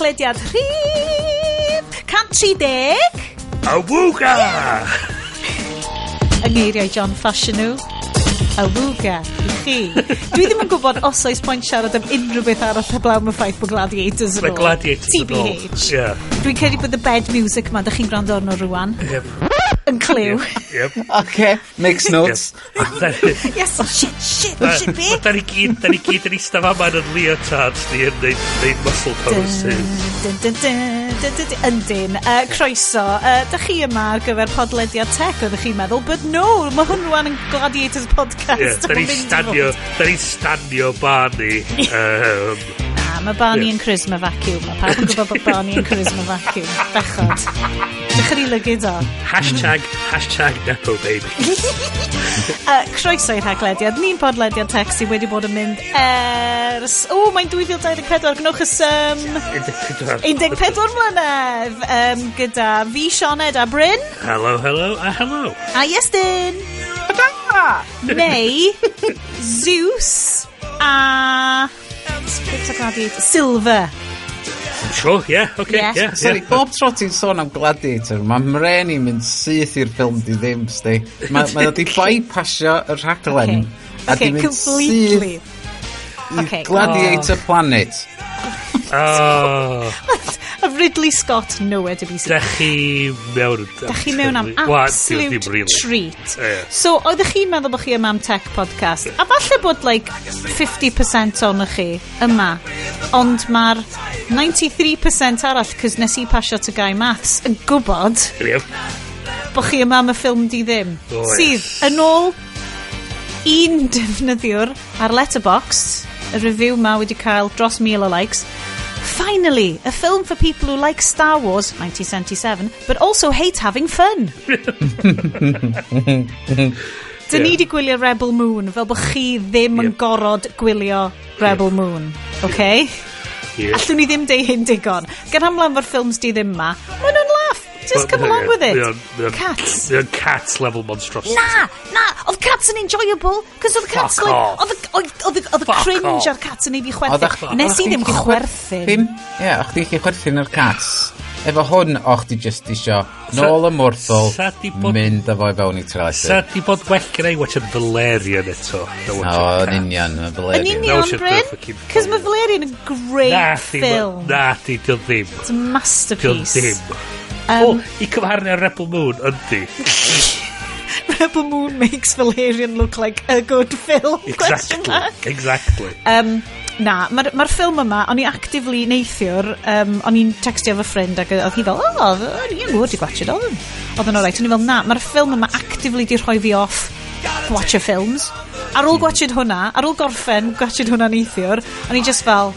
podlediad rhif 130. Awooga! Yng ngeiriau John Fashionw. Awooga i chi. Dwi ddim yn gwybod os oes pwynt siarad am unrhyw beth arall heblaw am y ffaith bod Gladiators yn ôl. Gladiators yn ôl. TBH. Yeah. Dwi'n credu bod y bed music yma, da chi'n gwrando arno rwan. Yep yn cliw. Yep. Oce, makes notes. Yes, oh shit, shit, shit be. Da ni gyd, da ni gyd yn eistedd fama yn leotards ni yn neud muscle poses. Yndyn, croeso. da chi yma ar gyfer podlediad tech, oeddech chi'n meddwl, but no, mae hwn rwan yn Gladiators podcast. Da ni stadio, da ni stadio bar ni. mae Bonnie yn charisma vacuum. Mae pawb yn gwybod bod Barney yn charisma vacuum. Bechod. Dych chi'n lygyd o. Hashtag, hashtag Nepo Baby. uh, croeso i'r haglediad. Ni'n podlediad tech sydd wedi bod yn mynd ers... O, mae'n 2024. Gnwch y sym... 14. 14 mlynedd. Um, gyda fi, Sioned a Bryn. Hello, hello, a hello. A Iestyn. Neu Zeus a Crypto Gladiator. Silver. Sure, yeah, oce, Ie. okay, yeah, Sorry, yeah. bob tro ti'n sôn am Gladiator, mae mren i'n mynd syth i'r ffilm di ddim, sti. Mae ma wedi bypassio y rhaglen. A di Okay, completely. syth i Okay. Gladiator Planet. Oh. What? Ridley Scott nowhere to be seen. Dach chi mewn... Dach chi mewn am absolute well, really. treat. Yeah. So, oeddech chi'n meddwl bod chi yma am tech podcast, a falle bod like 50% o'n chi yma, ond mae'r 93% arall, cys nes i pasio to Guy maths, yn gwybod yeah. bod chi yma am y ffilm di ddim. Oh, Sydd, yes. yn ôl un defnyddiwr ar Letterboxd, y review ma wedi cael dros mil o likes, Finally, a film for people who like Star Wars 1977, but also hate having fun. Dyn ni di gwylio Rebel Moon, fel bod chi ddim yn gorod gwylio Rebel Moon. Okay? Yeah. Allwn ni ddim deu hyn digon. Gan amlan fo'r ffilms di ddim ma, maen nhw'n just come along with it. Cats. Mae o'n level monstrosity. Na, na, oedd cats yn enjoyable. Cos oedd cats, Fuck like, off. oedd oedd oedd y Fuck off. cringe ar cats yn ei fi chwerthu. Nes i ddim chwerthu. Ddim, ie, o'ch di chi chwerthu'n yr cats. Efo hwn, o'ch di just isio nôl y mwrthol, Sa- di bod- mynd â fo i fewn i Sa trelaethu. di bod well gen i watch yn Valerian eto? na O, yn union, Yn Valerian. That union, Bryn. fucking Cos mae Valerian yn great Na, di, film. na, di, di o ddim. It's a Di o masterpiece. ddim. Um, o, i cyfharnu ar Rebel Moon, yndi. Rebel Moon makes Valerian look like a good film. Exactly, exactly. Um, na, mae'r ma ffilm yma, o'n i actively neithiwr, um, o'n i'n textio fy ffrind ac oedd hi fel, o, oh, o'n i'n gwybod i gwachod, oedd yn oedd yn oreit. O'n i fel, na, mae'r ffilm yma actively di rhoi fi off watch watcher films. Ar ôl gwachod hwnna, ar ôl gorffen gwachod hwnna neithiwr, o'n i just fel,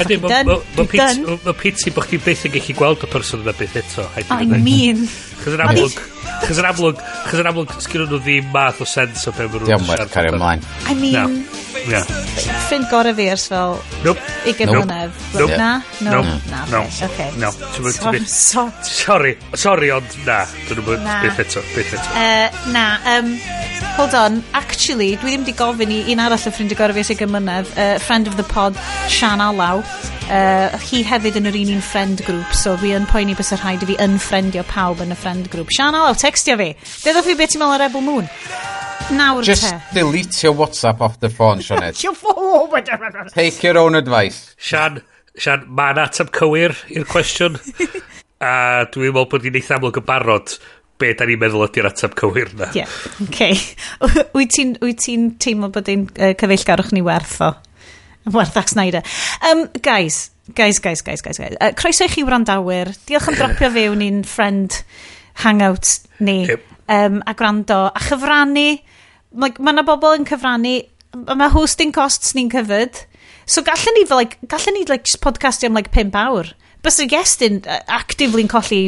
Ydy, ma' ma' ma' pit- ma' piti bo' chdi byth yn gallu gweld y person yna byth eto. I mean. Chos yn amlwg... Chos yn amlwg... Chos yn amlwg sgyn nhw ddim math o sens o be maen nhw'n siarad. Diolch cario ymlaen. I mean... No. Yeah. Ffrind gorau fi ers fel... Nope. 20 mlynedd. Nope. Na? No. Na. No. Okay. No. Sorry. Sorry, ond na. Dyn nhw'n byth eto. Byth eto. Uh, na. Um, hold on. Actually, dwi ddim di gofyn i un arall o ffrindiau gorau fi ers 20 mlynedd. Uh, friend of the pod, Sian Alaw. Uh, hi hefyd yn yr un un friend group, so fi yn poeni bys y rhaid i fi unfriendio pawb yn y friend friend group channel o textio fi. Dedwch fi beth ti'n meddwl o Rebel Moon. Nawr Just te. delete your WhatsApp off the phone, Sionet. Take your own advice. Sian, Sian, mae'n atab cywir i'r cwestiwn. a dwi'n meddwl bod ni'n eitha amlwg yn barod be da ni'n meddwl ydy'r atab cywir na. Ie, yeah. okay. wyt ti'n ti teimlo bod ein uh, cyfeillgarwch ni werth o? Werth ac Snyder. Um, guys, guys, guys, guys, guys, guys. Uh, croeso i chi wrandawyr. Diolch am dropio fewn i'n friend hangout ni yep. um, a gwrando a chyfrannu. Mae yna bobl yn cyfrannu. Mae hosting costs ni'n cyfyd. So gallen ni, like, gallen ni like, just podcastio am like, 5 awr. Bys y gestyn actively'n colli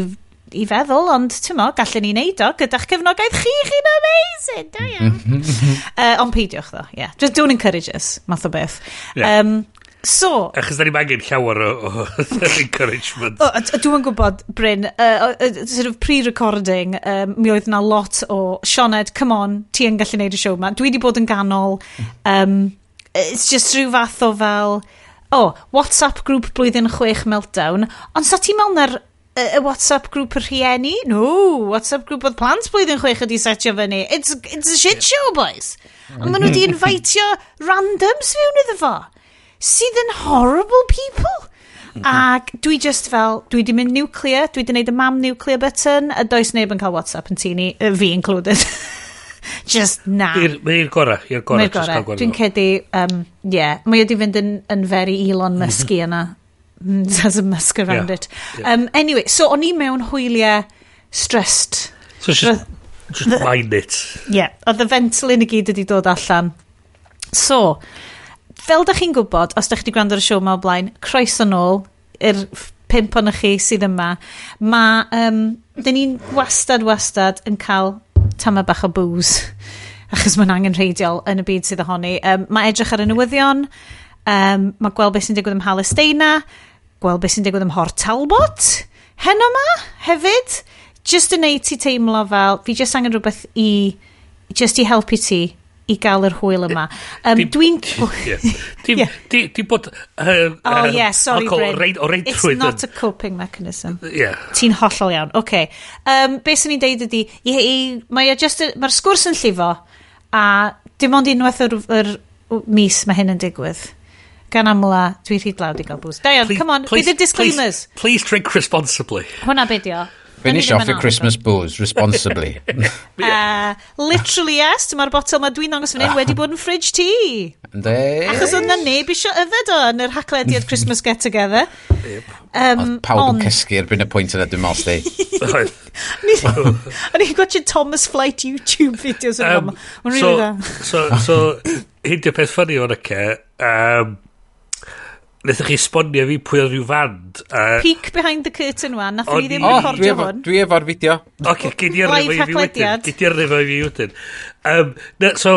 i feddwl, ond ti'n mo, gallen ni neud o gyda'ch cefnogaeth chi, chi'n amazing, da iawn. uh, ond peidiwch ddo, ie. Yeah. Just don't encourage us, math o beth. Yeah. Um, So... Achos da ni'n angen llawer o, o encouragement. O, dwi'n gwybod, Bryn, uh, uh, sort of pre-recording, um, mi oedd na lot o, Sioned, come on, ti yn gallu neud y siow ma. Dwi wedi bod yn ganol, um, it's just rhyw fath o fel, o, oh, WhatsApp grŵp blwyddyn chwech meltdown, ond sa ti'n mewn na'r y WhatsApp grŵp y rhieni? No, WhatsApp grŵp oedd plant blwyddyn chwech ydi setio fyny. It's, it's a shit show, boys. A maen nhw mm-hmm. wedi invitio randoms fewn iddo fo sydd yn horrible people. Mhm. Ac dwi just fel, dwi di mynd nuclear, dwi di wneud y mam nuclear button, a does neb yn cael WhatsApp yn tini, fi included. just na. Mae'n i'r gorau, i'r gorau. Mae'n gorau. Dwi'n cedi, um, yeah, mae wedi fynd yn, yn very Elon mhm. Musky yna. Mm, there's a musk around yeah. it. Yeah. Um, anyway, so o'n i mewn hwyliau stressed. So just, the, just mind it. Yeah, oedd y fentolin i gyd wedi dod allan. So, fel da chi'n gwybod, os da chi wedi gwrando ar y siw yma o blaen, croeso nôl i'r pimp o'n chi sydd yma. Mae, um, dyn ni'n wastad, wastad yn cael tama bach o bŵs, achos mae'n angen angenrheidiol yn y byd sydd ohoni. Um, mae edrych ar y newyddion, um, mae gweld beth sy'n digwydd ym Halesteina, gweld beth sy'n digwydd ym Hort Talbot, heno ma, hefyd. Just yn neud ti teimlo fel, fi just angen rhywbeth i, just i helpu ti i gael yr hwyl yma. Um, Dwi'n... Dim, dim bod... Uh, oh, yeah, sorry, Bryn. Reid, o reid It's not a coping mechanism. Yeah. Ti'n hollol iawn. Oce. Okay. Um, be sy'n ni'n deud ydi, mae'r mae sgwrs yn llifo, a dim ond unwaith yr, yr mis mae hyn yn digwydd gan amla, dwi rhyd lawd i gael bwys. Da iawn, come on, please, with the disclaimers. Please, please drink responsibly. Hwna bedio. Finish off your Christmas booze responsibly. uh, literally yes, dyma'r botel mae dwi'n dangos fan hyn wedi bod yn fridge tea. Ynddi. Achos oedd na neb eisiau yfed o yn yr haclediad Christmas get together. Um, oedd pawb on... yn cysgu erbyn y pwynt yna dwi'n mos. O'n i'n gwachio Thomas Flight YouTube videos yn um, yma. So, so, so, hyn di'r peth ffynnu o'n y ce. Um, Nethon chi esbonio fi pwy oedd rhyw fand. Uh, Peek behind the curtain wan, nath ni ddim recordio hwn. Dwi efo'r fideo. Ok, gyd i'r rifo i fi wedyn. Gyd i'r rifo i fi wedyn. Um, na, so,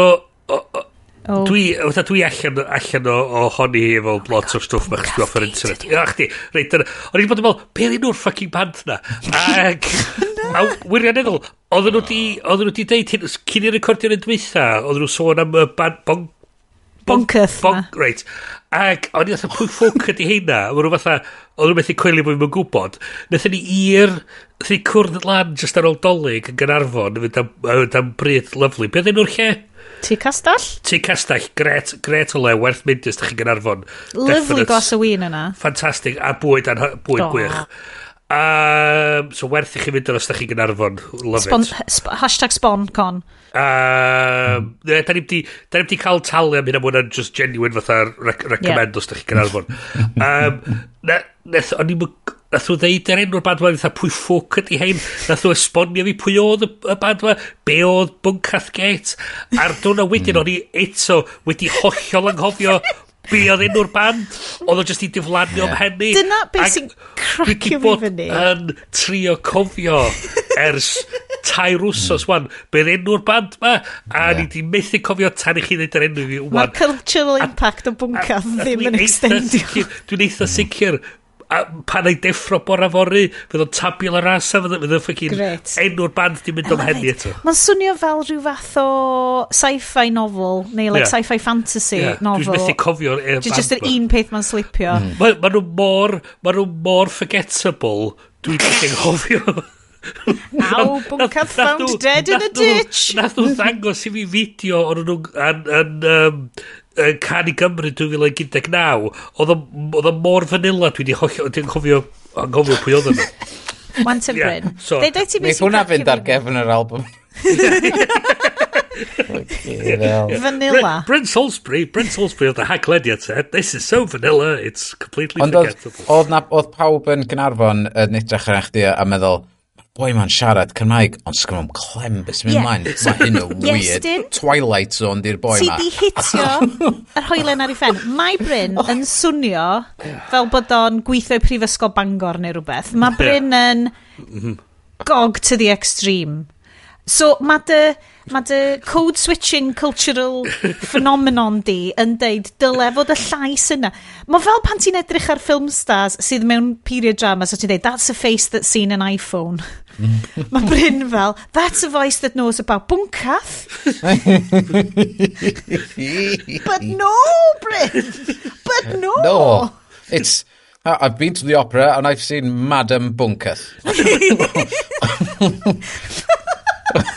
o, o, oh. dwi, fatha dwi allan, allan o, o honni efo oh lot o'r stwff bach sgwff ar internet. Ia, chdi, reit, dyna. O'n i'n bod yn meddwl, beth yw'n nhw'r ffucking band na? Ac, a wirioneddol, oedden nhw di, oedden nhw di deud hyn, cyn i'r recordio'n dweitha, oedden nhw sôn am y band, bong, Bonketh bon, Reit. Ac o'n i fatha, pwy ffwc ydi heina, Mae nhw fatha, o'n nhw methu coelio bod fi'n gwybod. Nethon ni i'r, nethon ni cwrdd lan jyst ar ôl dolyg yn Gynarfon yn fynd am, am, am bryd lyflu. Be ddyn nhw'r lle? Ti Castell? Ti Castell, gret, gret o le, werth mynd ys ydych chi'n Gynarfon. Lyflu gos o wyn yna. Fantastic, a bwyd, an, bwyd oh. gwych. Um, so werth i chi fynd yn os da chi gynarfon. Love Spon, it. Sp hashtag SponCon. Um, ne, da ni ni'n di cael talu am hynna mwyn yn just genuine fatha rec recommend yeah. os da chi gynarfon. um, na, nath, o'n i'n nath nhw ddeud yr enw'r band fan, pwy ffwc ydi hein, nath nhw esbonio fi pwy oedd y band fan, be oedd Bunkath Gate, a'r dwrna wedyn hmm. o'n i eto wedi hollol anghofio be oedd enw'r band, oedd o jyst i diflannu yeah. o'm henni. Dyna beth sy'n cracio fi fyny. yn trio cofio ers tair wsos, mm. wan, be'r enw'r band ma, a yeah. ni di methu cofio tan i chi ddeud yr enw fi, wan. Cultural impact o bwncath ddim yn extendio. Dwi'n eitha mm. sicr, a pan ei deffro bora fory, fydd o'n tabio ar rasa, fydd o'n ffocin enw'r band di mynd o'n heddi eto. Mae'n swnio fel rhyw fath o sci-fi novel, neu like yeah. sci-fi fantasy yeah. novel. Dwi'n methu cofio. E Just, just yr un peth mae'n slipio. Mm. Mae ma nhw mor, ma nhw mor forgettable, dwi'n methu cofio. Now Bunker found dead in a ditch. Nath nhw ddangos i fi fideo o'n nhw yn yn Can i Gymru 2019, oedd o mor fanila, dwi wedi hollio, dwi'n cofio, anghofio pwy oedd yna. Want and Bryn. So, so, Deudai ti beth hwnna fynd ar gefn yr album. vanilla. Brent Salisbury, Brent Salisbury oedd y haglediad said, this is so vanilla, it's completely Ond forgettable. Ond oedd pawb yn Gynarfon yn edrych yn eich a meddwl, boi ma'n siarad Cymraeg, ond sgwm o'n clem beth sy'n mynd mlaen. Yeah. Mae hyn o weird yes, twilight zone di'r boi ma. Ti di hitio yr hoelen ar ei ffen. Mae Bryn yn swnio fel bod o'n gweithio i prifysgol Bangor neu rhywbeth. Mae Bryn yn mhm. gog to the extreme. So mae dy mae dy code switching cultural phenomenon di yn deud dyle fod y llais yna. Mae fel pan ti'n edrych ar film stars sydd mewn period drama, so ti'n deud, that's a face that's seen an iPhone. mae Bryn fel, that's a voice that knows about bunkath. but no, Bryn! But no! No, it's... I've been to the opera and I've seen Madame Bunketh.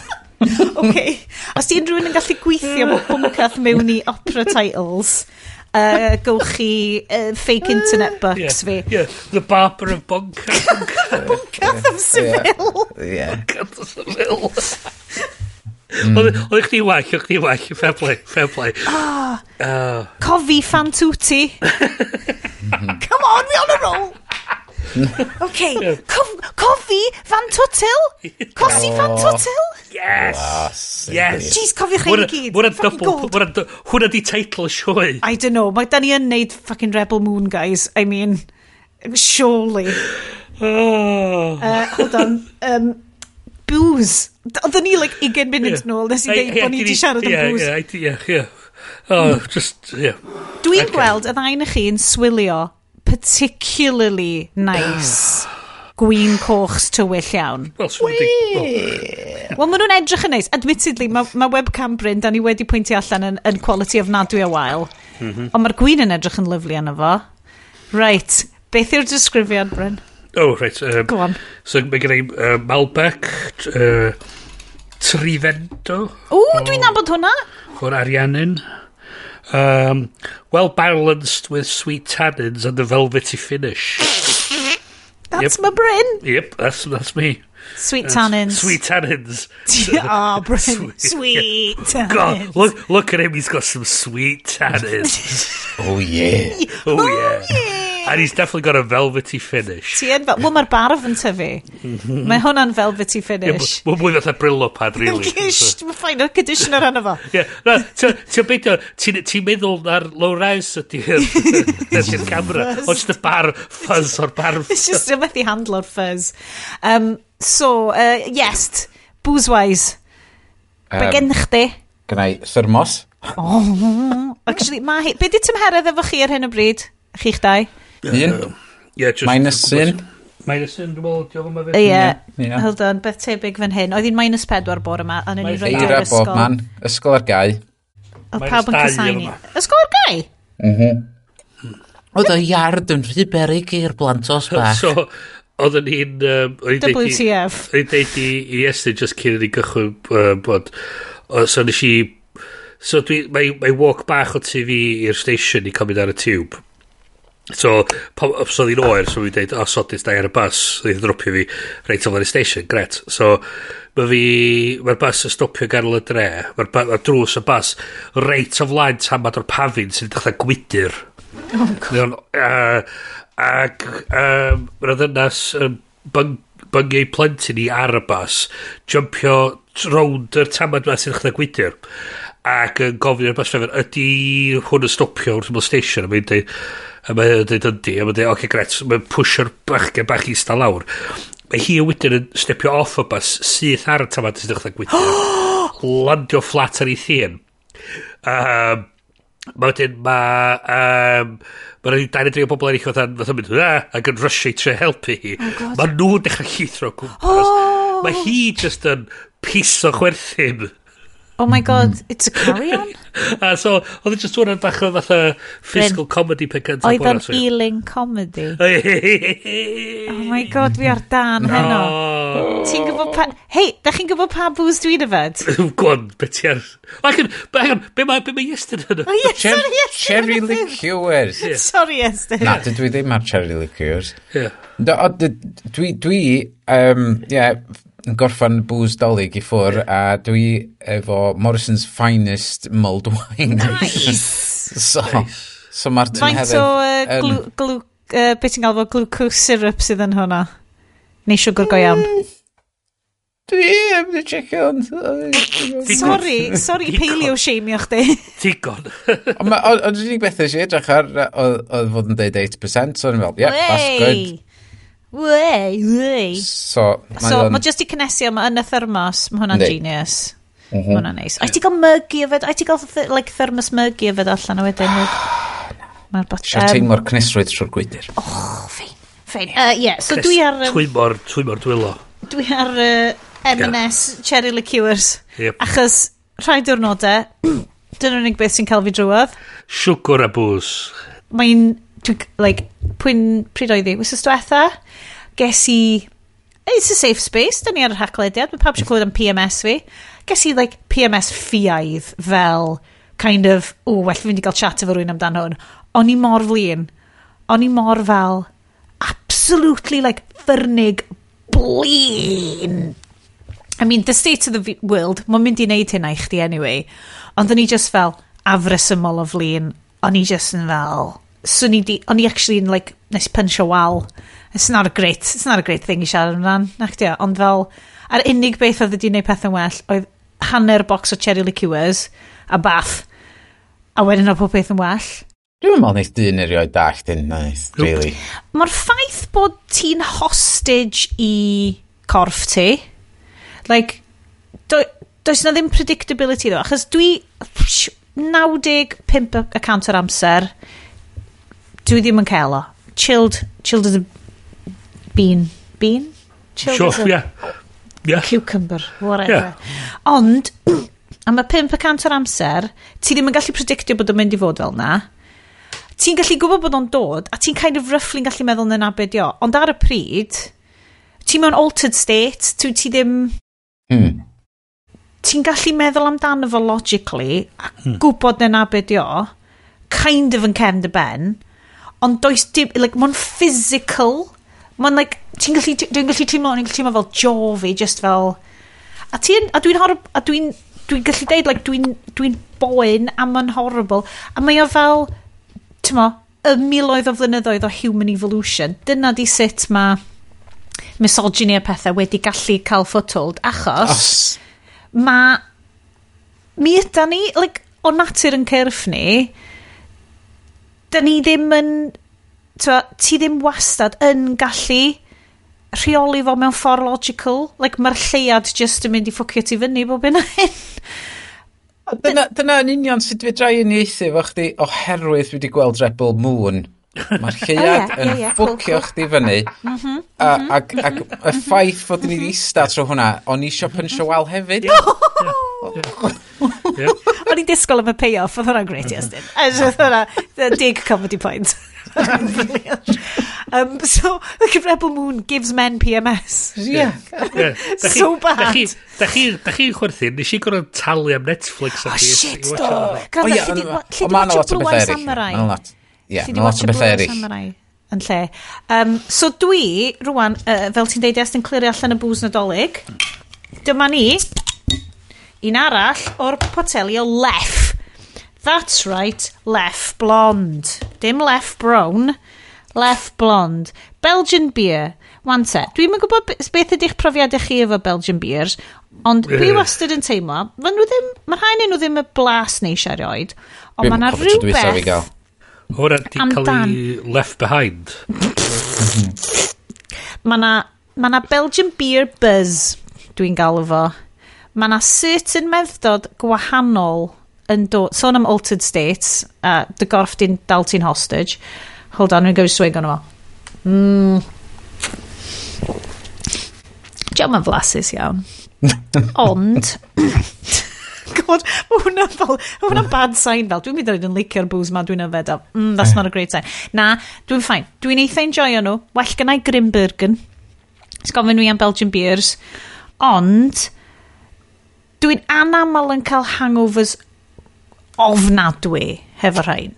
okay. Os di unrhyw yn gallu gweithio bod bwmcath mewn i opera titles, uh, gowch chi uh, fake internet bucks yeah, fi. Yeah, the barber of Boncath. Boncath of Seville. Yeah. Boncath of Seville. Oedd chdi wach, oedd chdi wach, fair play, fair play. Oh, uh. Cofi fan tuti. Come on, we on a roll. OK, cofi fan twytyl? Cosi fan twytyl? Yes! Yes! Jeez, cofiwch chi gyd. Hwna di teitl sioe. I don't know, mae da ni yn neud fucking Rebel Moon, guys. I mean, surely. Oh. Uh, hold on. Um, booze. Oedden ni, like, 20 minutes nôl, nes i ddeud bod ni wedi siarad am yeah, booze. Yeah, ie, yeah. Yeah. Oh, just. Yeah. Dwi'n okay. gweld y ddain y chi yn swilio particularly nice gwyn cochs tywyll iawn. Wel, Wel, maen nhw'n edrych yn neis. Admittedly, mae ma webcam Bryn, da ni wedi pwyntio allan yn, yn quality of nadwy a wael. Mm -hmm. Ond mae'r gwyn yn edrych yn lyflu yna fo. Right, beth yw'r disgrifiad, Bryn? Oh, right. Um, Go on. So, mae gen i uh, Malbec, uh, Trivento. O, dwi'n nabod hwnna. O'r Ariannin. Um, well balanced with sweet tannins and a velvety finish. That's Yep. my Bryn. Yep, that's that's me. Sweet That's tannins. Sweet tannins. Ah, Bryn. Sweet. Sweet tannins. God, look look at him. He's got some sweet tannins. Oh, yeah. oh yeah. yeah. And he's definitely got a velvety finish. Ti yn fel... Wel, mae'r barf yn tyfu. Mae hwnna'n velvety finish. Mae'n mwy fatha brillo pad, really. Gisht, mae'n ffain o'r conditioner arno fo. Ti'n beidio, ti'n meddwl na'r low res ydy'r camera. O, just y barf, fuzz o'r barf. It's just a methu handlo'r fuzz. Um, so, uh, yes, booze-wise. Um, Be gen chdi? Gynnau thermos. Oh, actually, mae hi... Be di tymheredd efo chi ar hyn o bryd? Chi'ch dau? Un? Minus un? Minus un, dwi'n meddwl, diolch yn meddwl. Ie, hold on, beth tebyg fan hyn. Oedd hi'n minus pedwar bore yma, a ni'n rhaid i'r ysgol. bob man, ysgol ar gau. Oedd pawb yn cysaini. Ysgol ar gau? Mhm. Oedd o iard yn rhy berig i'r blantos bach. So, oedd yn un... WTF. Oedd yn deud i Estyn just cyn i ni gychwyn bod... So nes i... So dwi... Mae walk bach o tu fi i'r station i cymryd ar y tube. So, pam, so ddyn oer, so fi'n deud, o, oh, sodus, da i ar y bus, ddyn dropio fi, reit o'n station, gret. So, mae fi, mae'r bus yn stopio gan y dre, mae'r ma drws y bus, reit o flaen tamad o'r pafin sy'n dechrau gwydyr. Oh, God. Ac, um, mae'r ddynas yn byngu plentyn i ar y bus, jumpio rownd yr tamad yma sy'n dechrau gwydyr ac yn gofyn i'r bus driver, ydy hwn yn stopio wrth ymwyl station? A mae'n dweud, a mae'n dweud ydy, a mae'n dweud, oce okay, gret, mae'n pwysio'r bachgen bach i sta lawr. Mae hi wedyn yn stepio off y bus syth ar y tamad sydd ddechrau gwydio. landio flat ar ei thyn. Um, mae wedyn, mae... Um, Mae'n rhaid i dain edrych o bobl eraill oedd yn mynd, ac yn rysio i tre helpu hi. Oh mae nhw'n dechrau llithro gwmpas. Oh! Mae hi just yn piso chwerthin Oh my mm-hmm. god, mm. it's a carry-on? a so, oedd e yn just hwnna'n bach o fatha physical comedy pe gyntaf. Oedd o'n healing comedy. oh my god, fi ar dan no. heno. Ti'n gwybod pa... Hei, da chi'n gwybod pa bws dwi'n yfed? Gwan, be ti ar... Hang on, be mae ma Iestyn hynny? Oh, yes, Cher sorry, yes, Cherry liqueurs. Sorry, Iestyn. Na, dydw i ddim ar cherry liqueurs. Yeah. Do, dwi, dwi, um, yeah, yn gorffan booze dolyg i ffwr a dwi efo Morrison's Finest Mulled Wine. Nice! so, nice. so mae'r tyn hefyd... Faint o uh, glw, glw, uh, beth ti'n galw glucose syrup sydd yn hwnna? Neu siwgr go iawn? Mm, dwi am ni checio ond... Sorry, sorry paleo shamio chdi. Digon. Ond unig beth eisiau edrych ar oedd fod yn deud 8%, so o'n i'n fel, yeah, that's good. Wei, wei. So, mae so, on... Mae jyst i cynnesu yma yn y thermos, mae hwnna'n genius. Mm -hmm. Hwna'n neis. A'i ti gael mygu yfed? A'i ti gael th like, thermos mygu yfed allan o wedyn? Ah, Mae'r bot... Sia'r teimlo'r cnesrwydd trwy'r gwydr. Oh, fein. Fein. Uh, yeah, so Cres dwi ar... Um, twymor, twymor dwylo. Dwi ar uh, M&S yeah. Cherry Liqueurs. Yep. Achos rhai diwrnodau, dyn nhw'n unig beth sy'n cael fi drwodd. Siwgr a bws. Mae'n like, pwy'n pryd oedd i, wrth ystwetha, ges i, it's a safe space, dyn ni ar y rhaglediad, mae pawb eisiau clywed am PMS fi, ges i, like, PMS ffiaidd fel, kind of, o, well, fi'n di gael chat efo rwy'n amdano hwn. O'n i mor flin, o'n i mor fel, absolutely, like, ffyrnig blin. I mean, the state of the world, mae'n mynd i wneud hynna i chdi anyway, ond o'n i just fel, afresymol o flin, o'n i just yn fel, swn i di, o'n i actually yn like, nes punch a wal. It's not a great, it's not a great thing i siarad amdan, nac ond fel, a'r unig beth oedd wedi gwneud pethau'n well, oedd hanner box o cherry liqueurs a bath, a wedyn o pob peth yn well. Dwi'n meddwl wneud dyn erioed dallt yn nice, really. Mae'r ffaith bod ti'n hostage i corff ti, like, do, does na ddim predictability ddo, achos dwi 95% o'r amser, dwi ddim yn cael o. Chilled, chilled as a bean. Bean? Chilled sure. Yeah. Yeah. Cucumber, whatever. Yeah. Ond, a y 5% o'r amser, ti ddim yn gallu predictio bod o'n mynd i fod fel na. Ti'n gallu gwybod bod o'n dod, a ti'n kind of roughly'n gallu meddwl na na beth o. Ond ar y pryd, ti'n mewn altered state, ti, ti ddim... Mm. Ti'n gallu meddwl amdano fo logically, a mm. gwybod na beth o, kind of yn cefn dy ben, ond does dim, like, mae'n physical. Mae'n, like, ti'n gallu, dwi'n gallu teimlo, dwi'n gallu teimlo fel jo fi, just fel... A ti'n, a dwi'n horrible, a dwi'n, dwi'n gallu deud, like, dwi'n dwi'n boen a mae'n horrible. A mae o fel, ti'n mo, y miloedd o flynyddoedd o human evolution. Dyna di sut mae misogyny a pethau wedi gallu cael foothold, achos Os. mae mi yda ni, like, o natur yn cyrff ni, da ni ddim yn... Twa, ti ddim wastad yn gallu rheoli fo mewn ffordd logical. Like, mae'r lleiad just yn mynd i ffwcio ti fyny bob yna hyn. Dyna, dyna yn union sydd dwi drau uniaethu fo chdi oherwydd wedi gweld Rebel Moon. Mae'r oh, lleiad yn bwcio chdi fyny. Mm-hmm, Ac mm-hmm, y mm-hmm, ffaith fod ni wedi eista tro hwnna, o'n i eisiau punch o wal hefyd. Yeah. Oh! O'n i'n disgwyl am y payoff, oedd hwnna'n great, Iestyn. Oedd hwnna, dig comedy point. um, so, the Rebel Moon gives men PMS. Yeah. yeah. so bad. Da chi'n da chi chwerthin, nes i gorau talu am Netflix. Oh, shit, do. Gwrdd, lle di watch Blue Eye Samurai? Ie, mae'n lot o beth eraill. Yn lle. Um, so dwi, rwan, uh, fel ti'n deud, e, Iestyn, clirio allan y bws nadolig. Dyma ni. Un arall o'r potelio leff. That's right, leff blond. Dim leff brown, leff blond. Belgian beer. Wan te, dwi'n mynd gwybod beth ydych profiadau chi efo Belgian beers, ond dwi wastad yn teimlo, mae nhw ddim, mae rhain nhw ddim y blas neis erioed, ond mae yna rhywbeth... Hwna di cael ei left behind. mae yna ma Belgian beer buzz, dwi'n galw fo mae yna certain meddod gwahanol yn dod, sôn am altered states, a uh, dy gorff di'n dal ti'n hostage. Hold on, rwy'n gofio swig o'n fo. Mm. Diolch yn flasus iawn. Ond, God, mae hwnna'n fel, mae hwnna'n bad sign fel, dwi'n mynd oed yn licio'r booze ma, dwi'n yfed o, mm, that's not a great sign. Na, dwi'n ffain, dwi'n eitha enjoyo nhw, well gynnau Grimbergen, sgofyn nhw am Belgian beers, ond, Dwi'n anaml yn cael hangovers ofnadwy hefo rhain.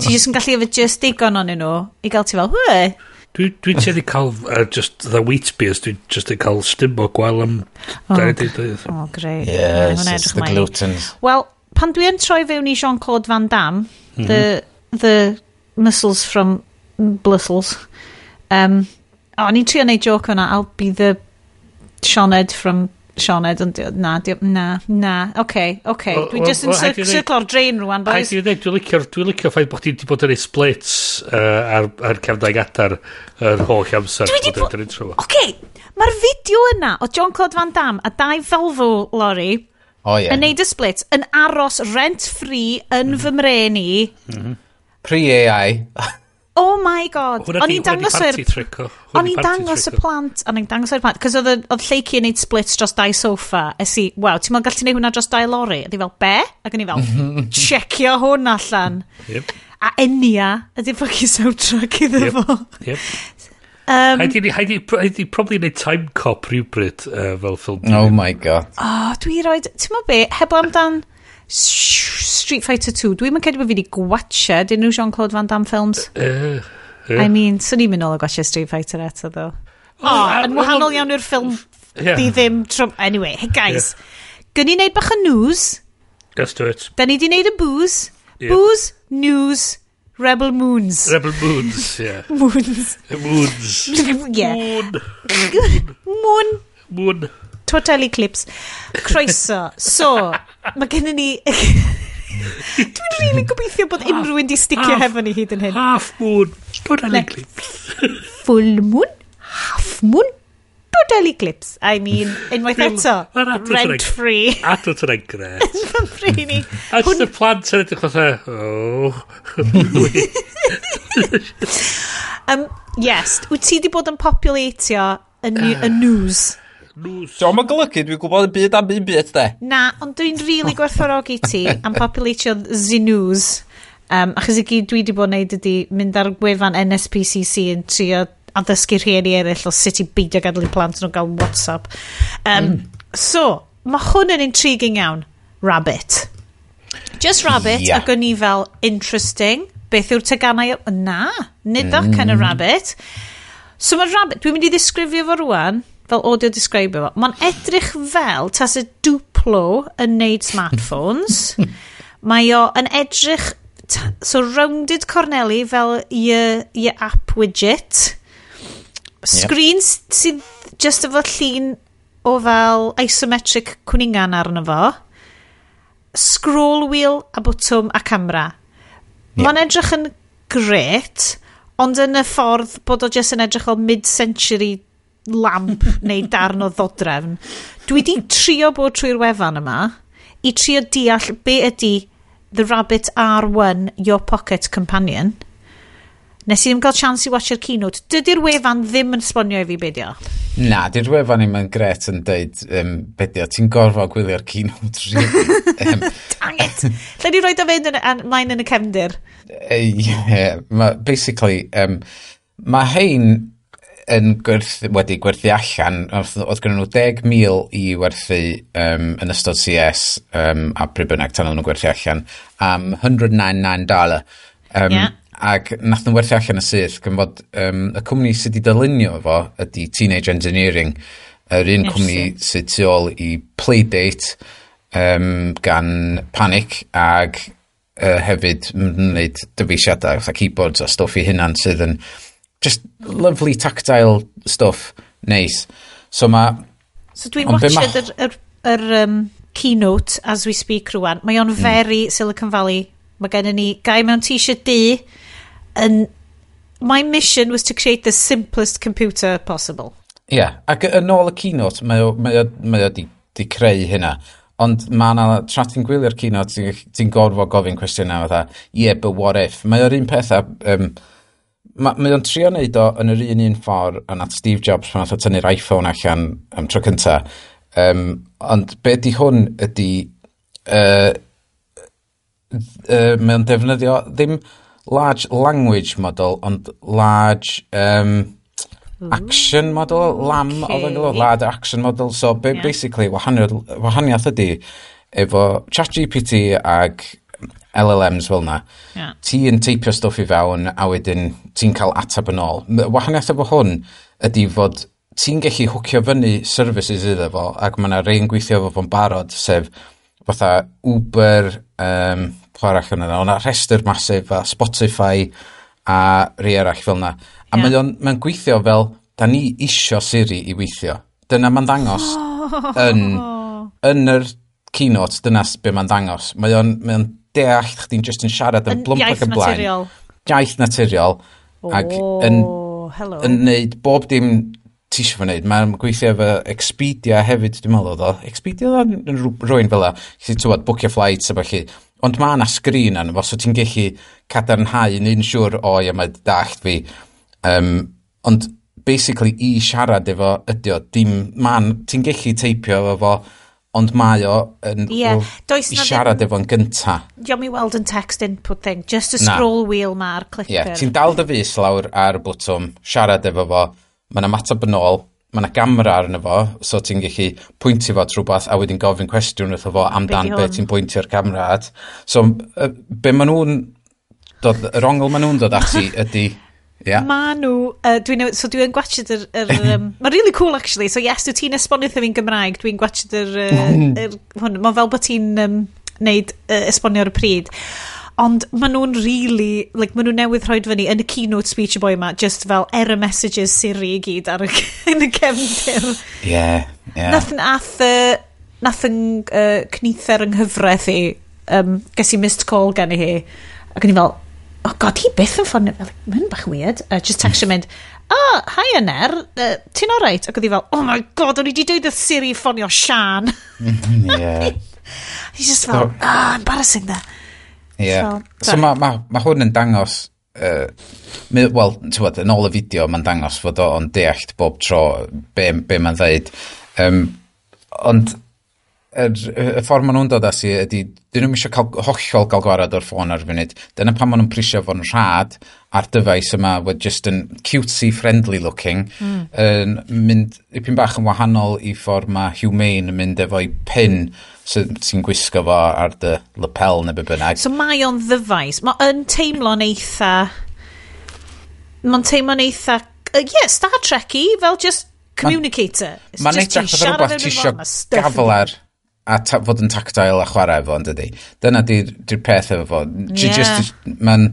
Ti jyst yn gallu efo just digon o'n nhw i gael ti fel, hwy. Dwi'n dwi tueddu cael uh, just the wheat beers, dwi'n just yn cael stymo gwael am... Oh, oh, greu. Yeah, it's the gluten. Wel, pan dwi'n troi fewn i Jean-Claude Van Damme, mm -hmm. the, the muscles from Blissels, um, o, oh, ni'n trio neud joke o'na, I'll be the Seaned from Sioned, ond na, di, na, na, oce, okay, oce. Okay. Dwi just yn sirclo'r drain rwan, boys. Haid i ddeg, dwi'n licio ffaith bod ti wedi bod yn ei splits uh, ar, ar cefnau gadar yr holl amser. Dwi wedi bod... Oce, mae'r fideo yna o John Claude Van Damme a dau Volvo lorry oh, yeah. yn neud y split yn aros rent-free yn mm fy mre ni. Mm -hmm. Pre-AI. Oh my god. O'n i'n dangos yr... O'n i'n dangos y plant. O'n i'n dangos yr plant. Cos oedd lleici yn neud splits dros dau sofa. Es i, waw, ti'n meddwl gallu neud hwnna dros dau lori? Ydy fel, be? Ac o'n i fel, checio hwn allan. Yep. A enia ydy ffocin soundtrack iddo yep. fo. Yep. Um, Haid i probably neud time cop rhywbryd uh, fel ffilm. Oh my god. Oh, dwi roed... Ti'n meddwl be? Heb amdan... Street Fighter 2. Dwi'n mynd credu bod fi wedi gwatcha dyn nhw Jean-Claude Van Damme films. Uh, uh, I mean, swn so i'n mynd ôl o gwatcha Street Fighter eto, ddo. O, yn wahanol iawn i'r ffilm yeah. di ddim... Anyway, hey guys. Yeah. Gyn ni wneud bach o news. Let's do it. Da ni di wneud y booze. Yeah. Booze, news, Rebel Moons. Rebel Moons, yeah. moons. Moons. yeah. Moon. Moon. Moon. Total Eclipse. Croeso. So, mae gennym ni... Dwi'n really gobeithio bod unrhyw un di sticio hefo ni hyd yn hyn. Half moon, total eclipse. Full moon, half moon, total eclipse. I mean, unwaith eto, rent free. Adl tyn e'n gret. Fy ffri ni. A just y plant yn edrych fatha, oh. um, yes, wyt ti di bod yn populatio y news? Dwi'n ma'n golygu, dwi'n gwybod y byd am un byd, de. Na, ond dwi'n rili really gwerthfawrogi ti am populatio Zinws. Um, achos i gyd dwi wedi bod yn neud ydy mynd ar gwefan NSPCC yn trio addysgu rhieni eraill o sut i beidio gadw i plant nhw gael WhatsApp. Um, mm. So, mae hwn yn intriguing iawn. Rabbit. Just Rabbit, yeah. ac o'n i fel, interesting. Beth yw'r teganau? Na, nid mm. kind of Rabbit. So mae Rabbit, dwi'n mynd i ddisgrifio fo rwan, fel audio describer fo, mae'n edrych fel tas y duplo yn neud smartphones. mae o yn edrych so rounded Corneli fel i app widget. Screen yep. sydd just efo llun o fel isometric cwningan arno fo. Scroll wheel a bwtwm a camera. Yep. Mae'n edrych yn gret, ond yn y ffordd bod o just yn edrych fel mid-century lamp neu darn o ddodrefn. Dwi di trio bod trwy'r wefan yma i trio deall be ydy The Rabbit R1 Your Pocket Companion. Nes i ddim cael chance i watch'r keynote. Dydy'r wefan ddim yn sbonio i fi beidio. Na, dy'r wefan i'n gret yn dweud um, beidio. Ti'n gorfod gwylio'r keynote Really. um, Dang it! Lle ni roi da fynd yn, an, mlaen yn y cefndir? Uh, yeah, ma, basically, um, mae hein yn gwerth, wedi gwerthu allan, oedd gen nhw 10,000 i werthu um, yn ystod CS um, a pryd bynnag tan nhw'n gwerthu allan am 199 dollar. Um, yeah. Ac nath nhw'n werthu allan y syth, gan fod um, y cwmni sydd wedi dylunio fo ydy Teenage Engineering, yr un Merci. cwmni sydd tu ôl i Playdate um, gan Panic ag uh, hefyd yn gwneud dyfeisiadau, fatha keyboards a stwff i hunan sydd yn just lovely tactile stuff nice So mae... So dwi'n watched yr, yr, yr um, keynote as we speak rwan. Mae o'n mm. very Silicon Valley. Mae gennym ni gai mewn t-shirt du yn... My mission was to create the simplest computer possible. Ie, yeah. ac yn ôl y keynote, mae o, mae o, mae o di, di creu hynna. Ond mae yna, tra ti'n gwylio'r keynote, ti'n ti gorfod gofyn cwestiynau fatha, yeah, but what if? Mae o'r un peth a um, ma, mae o'n trio neud o yn yr un un ffordd yn at Steve Jobs pan nath o tynnu'r iPhone allan am tro cynta. Um, ond be di hwn ydy... Uh, uh, mae o'n defnyddio ddim large language model, ond large um, action model, lam okay. oedd yn gwybod, large action model. So be, yeah. basically, wahaniaeth, wahaniaeth ydy efo ChatGPT ag LLMs fel na, yeah. ti yn teipio stwff i fewn a wedyn ti'n cael atab yn ôl. Wahaniaeth efo hwn ydy fod ti'n gallu hwcio fyny services iddo fo ac mae yna rei yn gweithio efo fo'n barod sef fatha Uber, um, pwy arall yna, ond rhestr masif a Spotify a rei arall fel na. A yeah. mae'n mae gweithio fel, da ni isio Siri i weithio. Dyna mae'n dangos yn, yn yr keynote, dyna be mae'n dangos. Mae o'n, mae on deall chdi'n just yn siarad yn blwmp ac yn blaen. Naturiol. Iaith naturiol. Oh, ac yn, hello. yn neud bob dim ti eisiau fy wneud. Mae'n gweithio efo Expedia hefyd, dwi'n meddwl o. Expedia ddo yn rwy'n fel la. Ti'n tywed, bookio flights a falle. Ond mae yna sgrin anno fo, so ti'n gallu cadarnhau yn un siwr o, ia, mae dallt fi. Um, ond basically i siarad efo ydi o, dim man, ti'n gallu teipio efo fo, fo ond mae o yn yeah. Does i siarad efo'n gynta. Diolch mi weld yn text input thing, just a scroll wheel ma'r clicker. Yeah. Ti'n dal dy fus lawr ar y bwtwm, siarad efo fo, mae'n ymateb yn ôl, mae yna gamera arno fo, so ti'n gallu pwyntio fo trwbeth a wedyn gofyn cwestiwn wrtho fo amdan beth ti'n pwyntio'r camera at. So, be maen nhw'n dod, yr ongl maen nhw'n dod ati ydy Yeah. Ma nhw, uh, dwi'n so dwi'n gwachod yr... yr um, Mae'n really cool actually, so yes, dwi ti'n esbonio wrtho fi'n Gymraeg, dwi'n gwachod yr... Uh, yr hwn, mae'n fel bod ti'n um, neud uh, esbonio ar y pryd. Ond maen nhw'n really, like, maen nhw newydd rhoi fyny yn y keynote speech y boi yma, just fel error messages Siri i gyd ar y, yn y cefndir. Yeah, yeah. Nath, nath, uh, nath yng uh, cnither yng nghyfraith i, um, ges i missed call gen i hi, ac yn i fel, oh god, hi byth yn ffordd... Mae'n bach weird. Uh, just text mynd, oh, hi Aner, uh, ti'n oreit? Ac oedd hi fel, oh my god, o'n i wedi dweud y Siri ffonio Sian. yeah. He's just fel, ah, oh, embarrassing there. Yeah. So, so mae ma, ma hwn yn dangos uh, wel, ti'n bod, yn ôl y fideo mae'n dangos fod o'n deallt bob tro be, be mae'n ddeud. Um, ond er, y ffordd maen nhw'n dod ati ydy, dyn nhw'n eisiau cael, hollol gael gwarad o'r ffôn ar y funud. Dyna pan maen nhw'n prisio fo'n rhad a'r dyfais yma, wed just yn cutesy, friendly looking, mm. yn mynd ipyn bach yn wahanol i ffordd mae humane yn mynd efo'i pin sy'n gwisgo fo ar dy lapel neu be bynnag. So mae o'n ddyfais. Mae yn teimlo'n eitha... Mae'n teimlo'n eitha... Uh, yeah, Star Trek-y, fel just communicator. Mae'n ma, ma edrych rhywbeth ti eisiau gafel ar a ta, fod yn tactile a chwarae efo, yn dydy. Dyna di'r di peth efo fo. Yeah. mae'n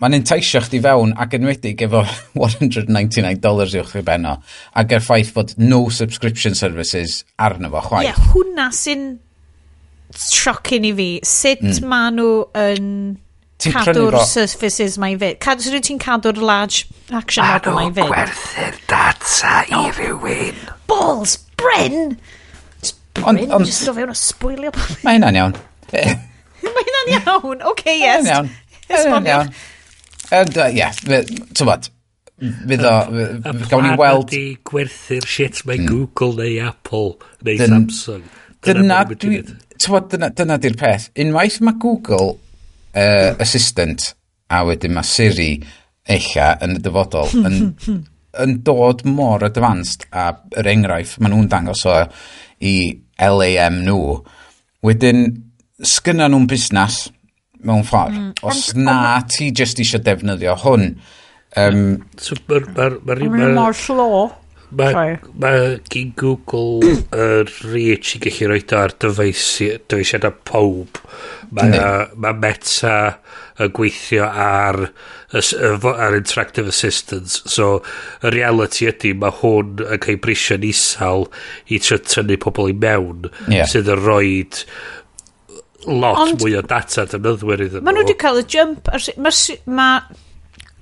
mae'n enteisio chdi fewn ac enwedig efo $199 i'w chi benno ac yr ffaith fod no subscription services arno fo chwaith. Ie, yeah, hwnna sy'n siocin i fi. Sut mm. maen nhw yn cadw'r services mae'n fyd. Cadw, so ti'n cadw'r large action model mae fyd. Maen nhw gwerthu'r data i rywun. Balls, Bryn! Ond... Ond... Just o fewn o spoilio pob... Mae hynna'n iawn. Mae hynna'n iawn. Oce, yes. Mae hynna'n iawn. And, uh, yeah, Ie, tywad, fydd o... Gawn ni weld... Y gwerthu'r shit mae hmm. Google neu Apple neu Samsung. Dyna... Dyna... dyna di'r peth. Unwaith mae Google uh, Assistant a wedyn mae Siri eilla yn y dyfodol yn, yn dod mor advanced a yr enghraifft maen nhw'n dangos o i LAM nhw. Wedyn, sgynna nhw'n busnes mewn ffordd. Mm. Os na ti just eisiau defnyddio hwn. Um, so, Mae'r ma, ma, ma, ma, mor llo. Mae ma gyn Google y reach i gallu rhoi ar dyfeisiad y pob. Mae ma meta yn gweithio ar ar interactive assistance. So, y reality ydy, mae hwn yn cael brisio isal i tynnu pobl i mewn yeah. sydd yn rhoi lot Ond, mwy o data defnyddwyr iddyn nhw. Mae nhw wedi cael y jump. Mae ma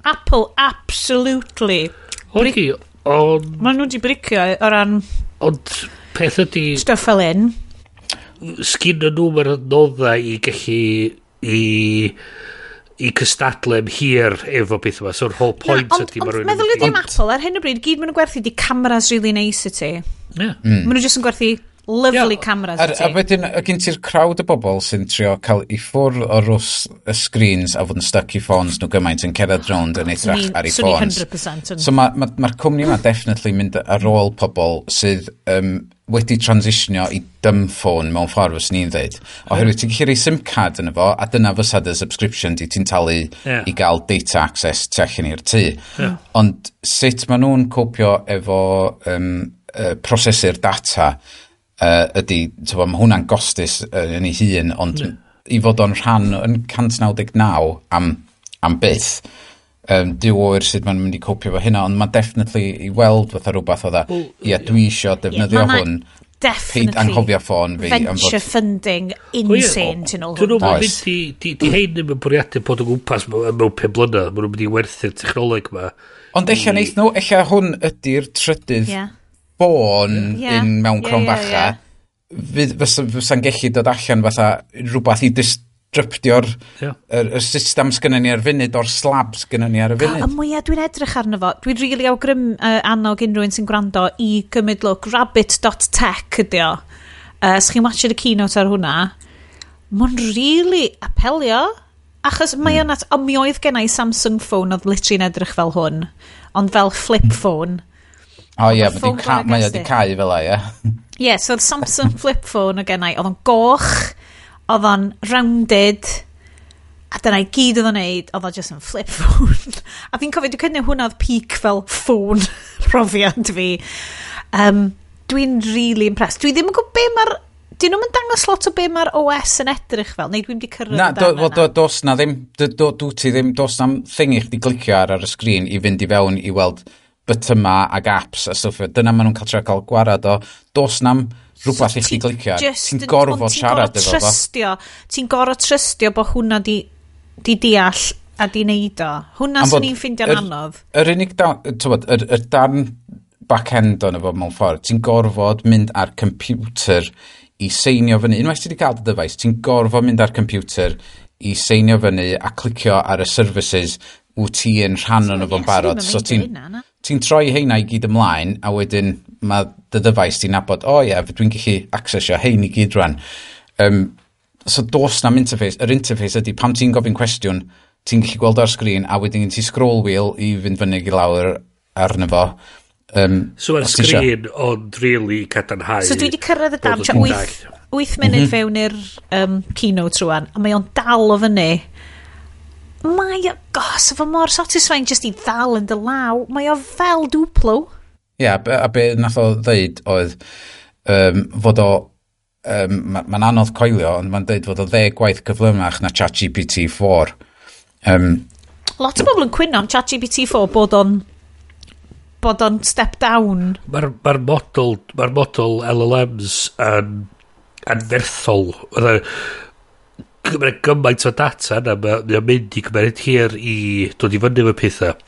Apple absolutely... Oeddi, on... Mae nhw wedi bricio o ran... Ond peth ydy... Stuff fel un. Sgyn y nhw mae'r noddau i gallu... i i cystadlu am hir efo beth yma. E. So'r whole point Na, ydy. Ond meddwl ydy am Apple ar hyn o bryd, gyd maen nhw'n gwerthu di cameras really nice i ti. Yeah. Mm. Maen nhw jyst yn gwerthu lovely yeah. cameras ar, A wedyn, gyn ti'r crowd o bobl sy'n trio cael i ffwrdd o rws y screens a fod yn stuck i ffons nhw gymaint yn cerdded rownd yn eithaf ar ei ffons. So mae'r ma, ma, ma cwmni yma definitely mynd ar ôl pobl sydd um, wedi transitionio i dumb phone mewn ffordd fyswn ni'n dweud. Oherwydd ti'n gallu rhoi SIM card yn efo, a dyna fysa dy subscription di ti'n talu yeah. i gael data access tu allan i'r tŷ. Yeah. Ond sut maen nhw'n copio efo um, uh, prosesu'r data uh, ydy, tyfo, mae hwnna'n gostus uh, yn ei hun, ond yeah. i fod o'n rhan yn 199 am, am byth, um, dywwyr sut maen mynd i copio fo hynna, ond mae definitely i weld fatha rhywbeth o dda, e. ia, dwi eisiau defnyddio yeah, hwn, definitely Peid anghofio ffôn fi. Venture funding insane ti'n ôl. Dwi'n meddwl mynd i, di, di hein ddim yn bwriadu bod o gwmpas mewn pe blynedd, maen nhw'n mynd i werthu'r technoleg yma. Ond eich neith nhw, eich hwn ydy'r trydydd yeah. bôn yeah. in mewn cron yeah, yeah, yeah. Fysa'n gallu dod allan fatha rhywbeth i dryptio'r yeah. er, er system sgynny ni ar funud o'r slab sgynny ni ar y funud. A, mwyaf dwi'n edrych arno fo, dwi'n rili really awgrym uh, annog unrhywun sy'n gwrando i gymryd look rabbit.tech ydi o. Uh, Os chi'n watchio'r keynote ar hwnna, mae'n rili really apelio. Achos mm. mae o'n at, o mi oedd gennau Samsung phone oedd literally edrych fel hwn, ond fel flip mm. phone. O ie, mae o di cau fel e, ie. Ie, so oedd Samsung flip phone o gennau, oedd o'n goch, oedd o'n rounded, a dyna i gyd oedd o'n neud, oedd o just yn flip phone. a fi'n cofio, dwi'n cynnig hwnna oedd peak fel ffôn profiad fi. Um, dwi'n really impressed. Dwi ddim yn gwybod be mae'r... Dyn nhw'n dangos lot o be mae'r OS yn edrych fel, neu dwi'n di cyrraedd na, do, do, do, dos na ddim, do, do, do ti ddim, dos na thing i chdi glicio ar ar y sgrin i fynd i fewn i weld bytyma ag apps a stwff. Dyna maen nhw'n cael trio cael gwarad o. Dos na'm rhywbeth so, i chi glicio. Ti'n gorfod siarad efo fo. trystio Ti'n gorfod trystio bod hwnna di, di deall a di neud o. Hwnna sy'n ni'n ffeindio'n ffindio'n anodd. Yr unig dan, tywod, yr, yr dan back-end o'n efo mewn ffordd, ti'n gorfod mynd ar computer i seinio fyny. Unwaith ti wedi cael dy dyfais, ti'n gorfod mynd ar computer i seinio fyny a clicio ar y services wyt ti yn rhan o'n efo'n barod. So ti'n ti'n troi heina i gyd ymlaen, a wedyn mae dy ddyfais ti'n nabod, o oh, ie, yeah, dwi'n gallu accessio hein i gyd rwan. Um, so dos na'm interface, yr interface ydy pam ti'n gofyn cwestiwn, ti'n gallu gweld ar sgrin, a wedyn ti scroll wheel i fynd fyny i lawr arno fo. Um, so ar sgrin, ond really cadarnhau. So dwi wedi cyrraedd y dam, 8 munud mm -hmm. fewn i'r um, keynote rwan, a mae o'n dal o fyny mae o, gos, efo mor satisfying just i ddal yn dy law, mae o fel dwplo. Ie, yeah, a be nath o ddeud oedd um, fod o, um, mae'n ma anodd coelio, ond mae'n deud fod o ddeg gwaith cyflymach na ChatGPT-4. Um, Lot o bobl yn cwyno am ChatGPT-4 bod o'n bod o'n step down. Mae'r ma model, ma model LLMs yn, yn ferthol gymryd gymaint o data yna, mae o'n mynd i gymryd hir i dod i fyny efo pethau.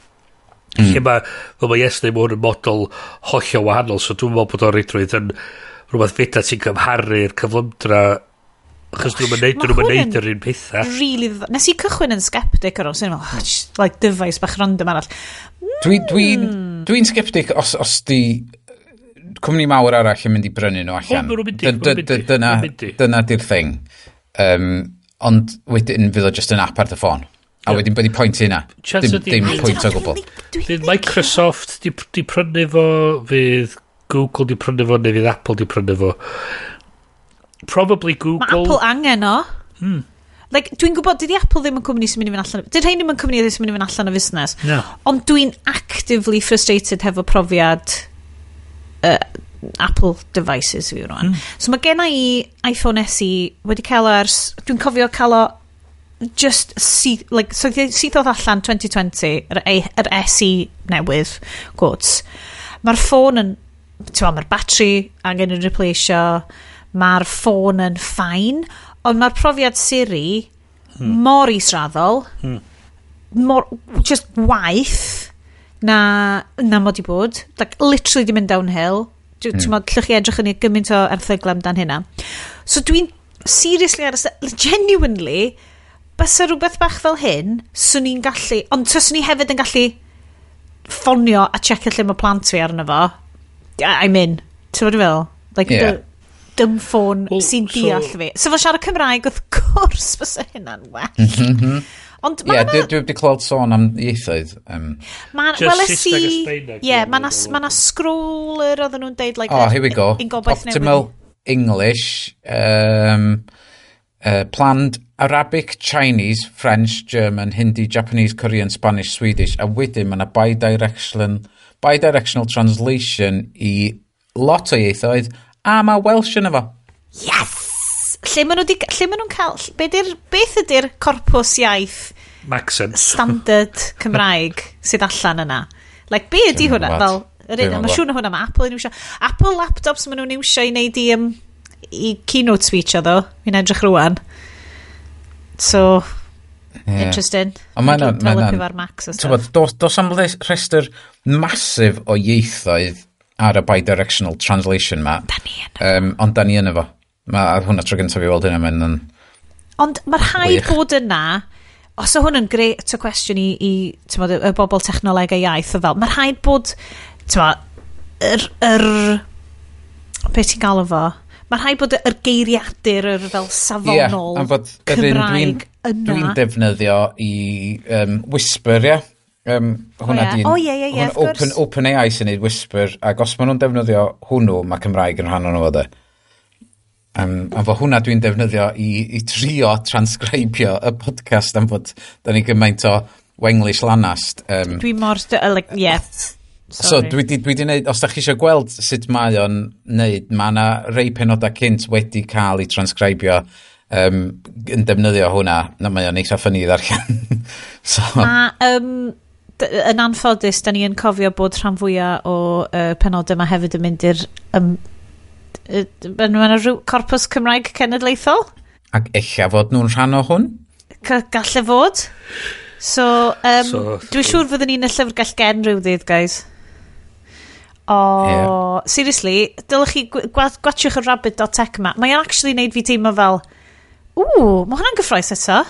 Mm. Lle mae, fel mae yes neu mae yn model hollio wahanol, so dwi'n meddwl bod o'r reidrwydd yn rhywbeth feta sy'n cymharu'r cyflymdra Achos dwi'n mynd dwi'n mynd neud yr un pethau. Really, nes i cychwyn yn sceptic ar ôl, sy'n meddwl, oh, like, dyfais bach random arall. Dwi'n dwi, dwi hmm. sceptic os, os di cwmni mawr arall yn mynd i brynu nhw allan. Dyna di'r thing. Um, ond wedyn fydd o just yn app ar dy ffôn. A wedyn bydd i pwynt i hynna. Dim, dim pwynt o gwbl. Fydd Microsoft di, di prynu fo, fydd Google di prynu fo, neu fydd Apple di prynu fo. Probably Google... Mae Apple angen o. Hmm. Like, dwi'n gwybod, dydy Apple ddim yn cwmni sy'n mynd i fynd allan... Dydy rhain ddim yn cwmni sy'n mynd i fynd allan o fusnes. No. Ond dwi'n actively frustrated hefo profiad uh, Apple devices fi rwan. Mm. So mae gen i iPhone SE wedi cael o ers, dwi'n cofio cael o just syth, like, so syth oedd allan 2020, yr, yr SE newydd, quotes. Mae'r ffôn yn, ti'n mae'r batri angen yn replaceio, mae'r ffôn yn ffain, ond mae'r profiad Siri hmm. mor israddol, hmm. mor, just waith, na, na mod i bod. Like, literally di mynd downhill Ti'n mm. llwch chi edrych yn ei gymaint o erthyglam amdan hynna. So dwi'n seriously ar y genuinely, bys rhywbeth bach fel hyn, swn i'n gallu, ond swn i hefyd yn gallu ffonio a checio lle mae plant fi arno fo. I'm in. Ti'n fawr i fel? Like, yeah. dym ffôn well, sy'n so, deall fi. So fo siarad Cymraeg, wrth gwrs, fysa hynna'n well. Mm-hmm. Ond Ie, yeah, dwi wedi clywed sôn am ieithoedd. Um, Ma'n, wel y si... Ie, ma' na scroller oedden nhw'n deud, like, oh, here we go. Gobaith Optimal English, um, uh, planned Arabic, Chinese, French, German, Hindi, Japanese, Korean, Spanish, Swedish, a wedyn mae yna bi-directional bi translation i lot o ieithoedd, a mae Welsh yn efo. Yes! lle maen nhw di, lle maen nhw'n cael, be dir, beth ydy'r corpus iaith Maxim. standard Cymraeg sydd allan yna? Like, be ydy hwnna? Fel, yr un, mae'n siŵr na hwnna, mae Apple yn iwsio. Apple laptops maen nhw'n iwsio i wneud i, um, i keynote speech o ddo, fi'n edrych rwan. So, yeah. interesting. Ond mae'n... Mae'n helpu fo'r Max. Dos, dos am rhestr masif o ieithoedd ar y bi-directional translation ma. Da ni yn. Um, ond da ni yn efo. Mae hwnna tro gyntaf i weld hynna mewn yn... Ond mae'r rhaid bod yna, os o hwn yn greu to cwestiwn i, i tymod, y bobl technoleg a iaith o fel, mae'r rhaid bod, tymod, yr, yr, beth ti'n galw fo? mae'r rhaid bod yr geiriadur, yr fel safonol yeah, bod, Cymraeg dwi'n, yna. Dwi'n defnyddio i um, Whisper, ia? Yeah? Um, hwna oh, yeah. oh, yeah, yeah, yeah, hwnna, open, open AI sy'n neud Whisper, ac os maen nhw'n defnyddio hwnnw, mae Cymraeg yn rhan o'n nhw. Um, a fo hwnna dwi'n defnyddio i, i trio transcribio y podcast am fod da ni gymaint o wenglish lanast. Um, dwi mor... Like, yeah. Sorry. So dwi di, dwi di neud, os da chi eisiau gweld sut mae o'n neud, mae yna rei penodau cynt wedi cael ei transcribio um, yn defnyddio hwnna. Na, mae o'n eitha ffynnu i ddarllen. so. Ma, um, yn anffodus, da ni yn cofio bod rhan fwyaf o uh, penodau yma hefyd yn mynd i'r um, Mae yna rhyw corpus Cymraeg cenedlaethol. Ac eich fod nhw'n rhan o hwn? Ca Galle fod. So, um, so dwi'n siŵr fyddwn ni'n y llyfrgell gen rhyw ddydd, guys. O, oh, yeah. seriously, dylech chi gwatiwch y rabbit.tech yma. Mae'n actually wneud fi teimlo fel, ww, mae hwnna'n gyffroes eto.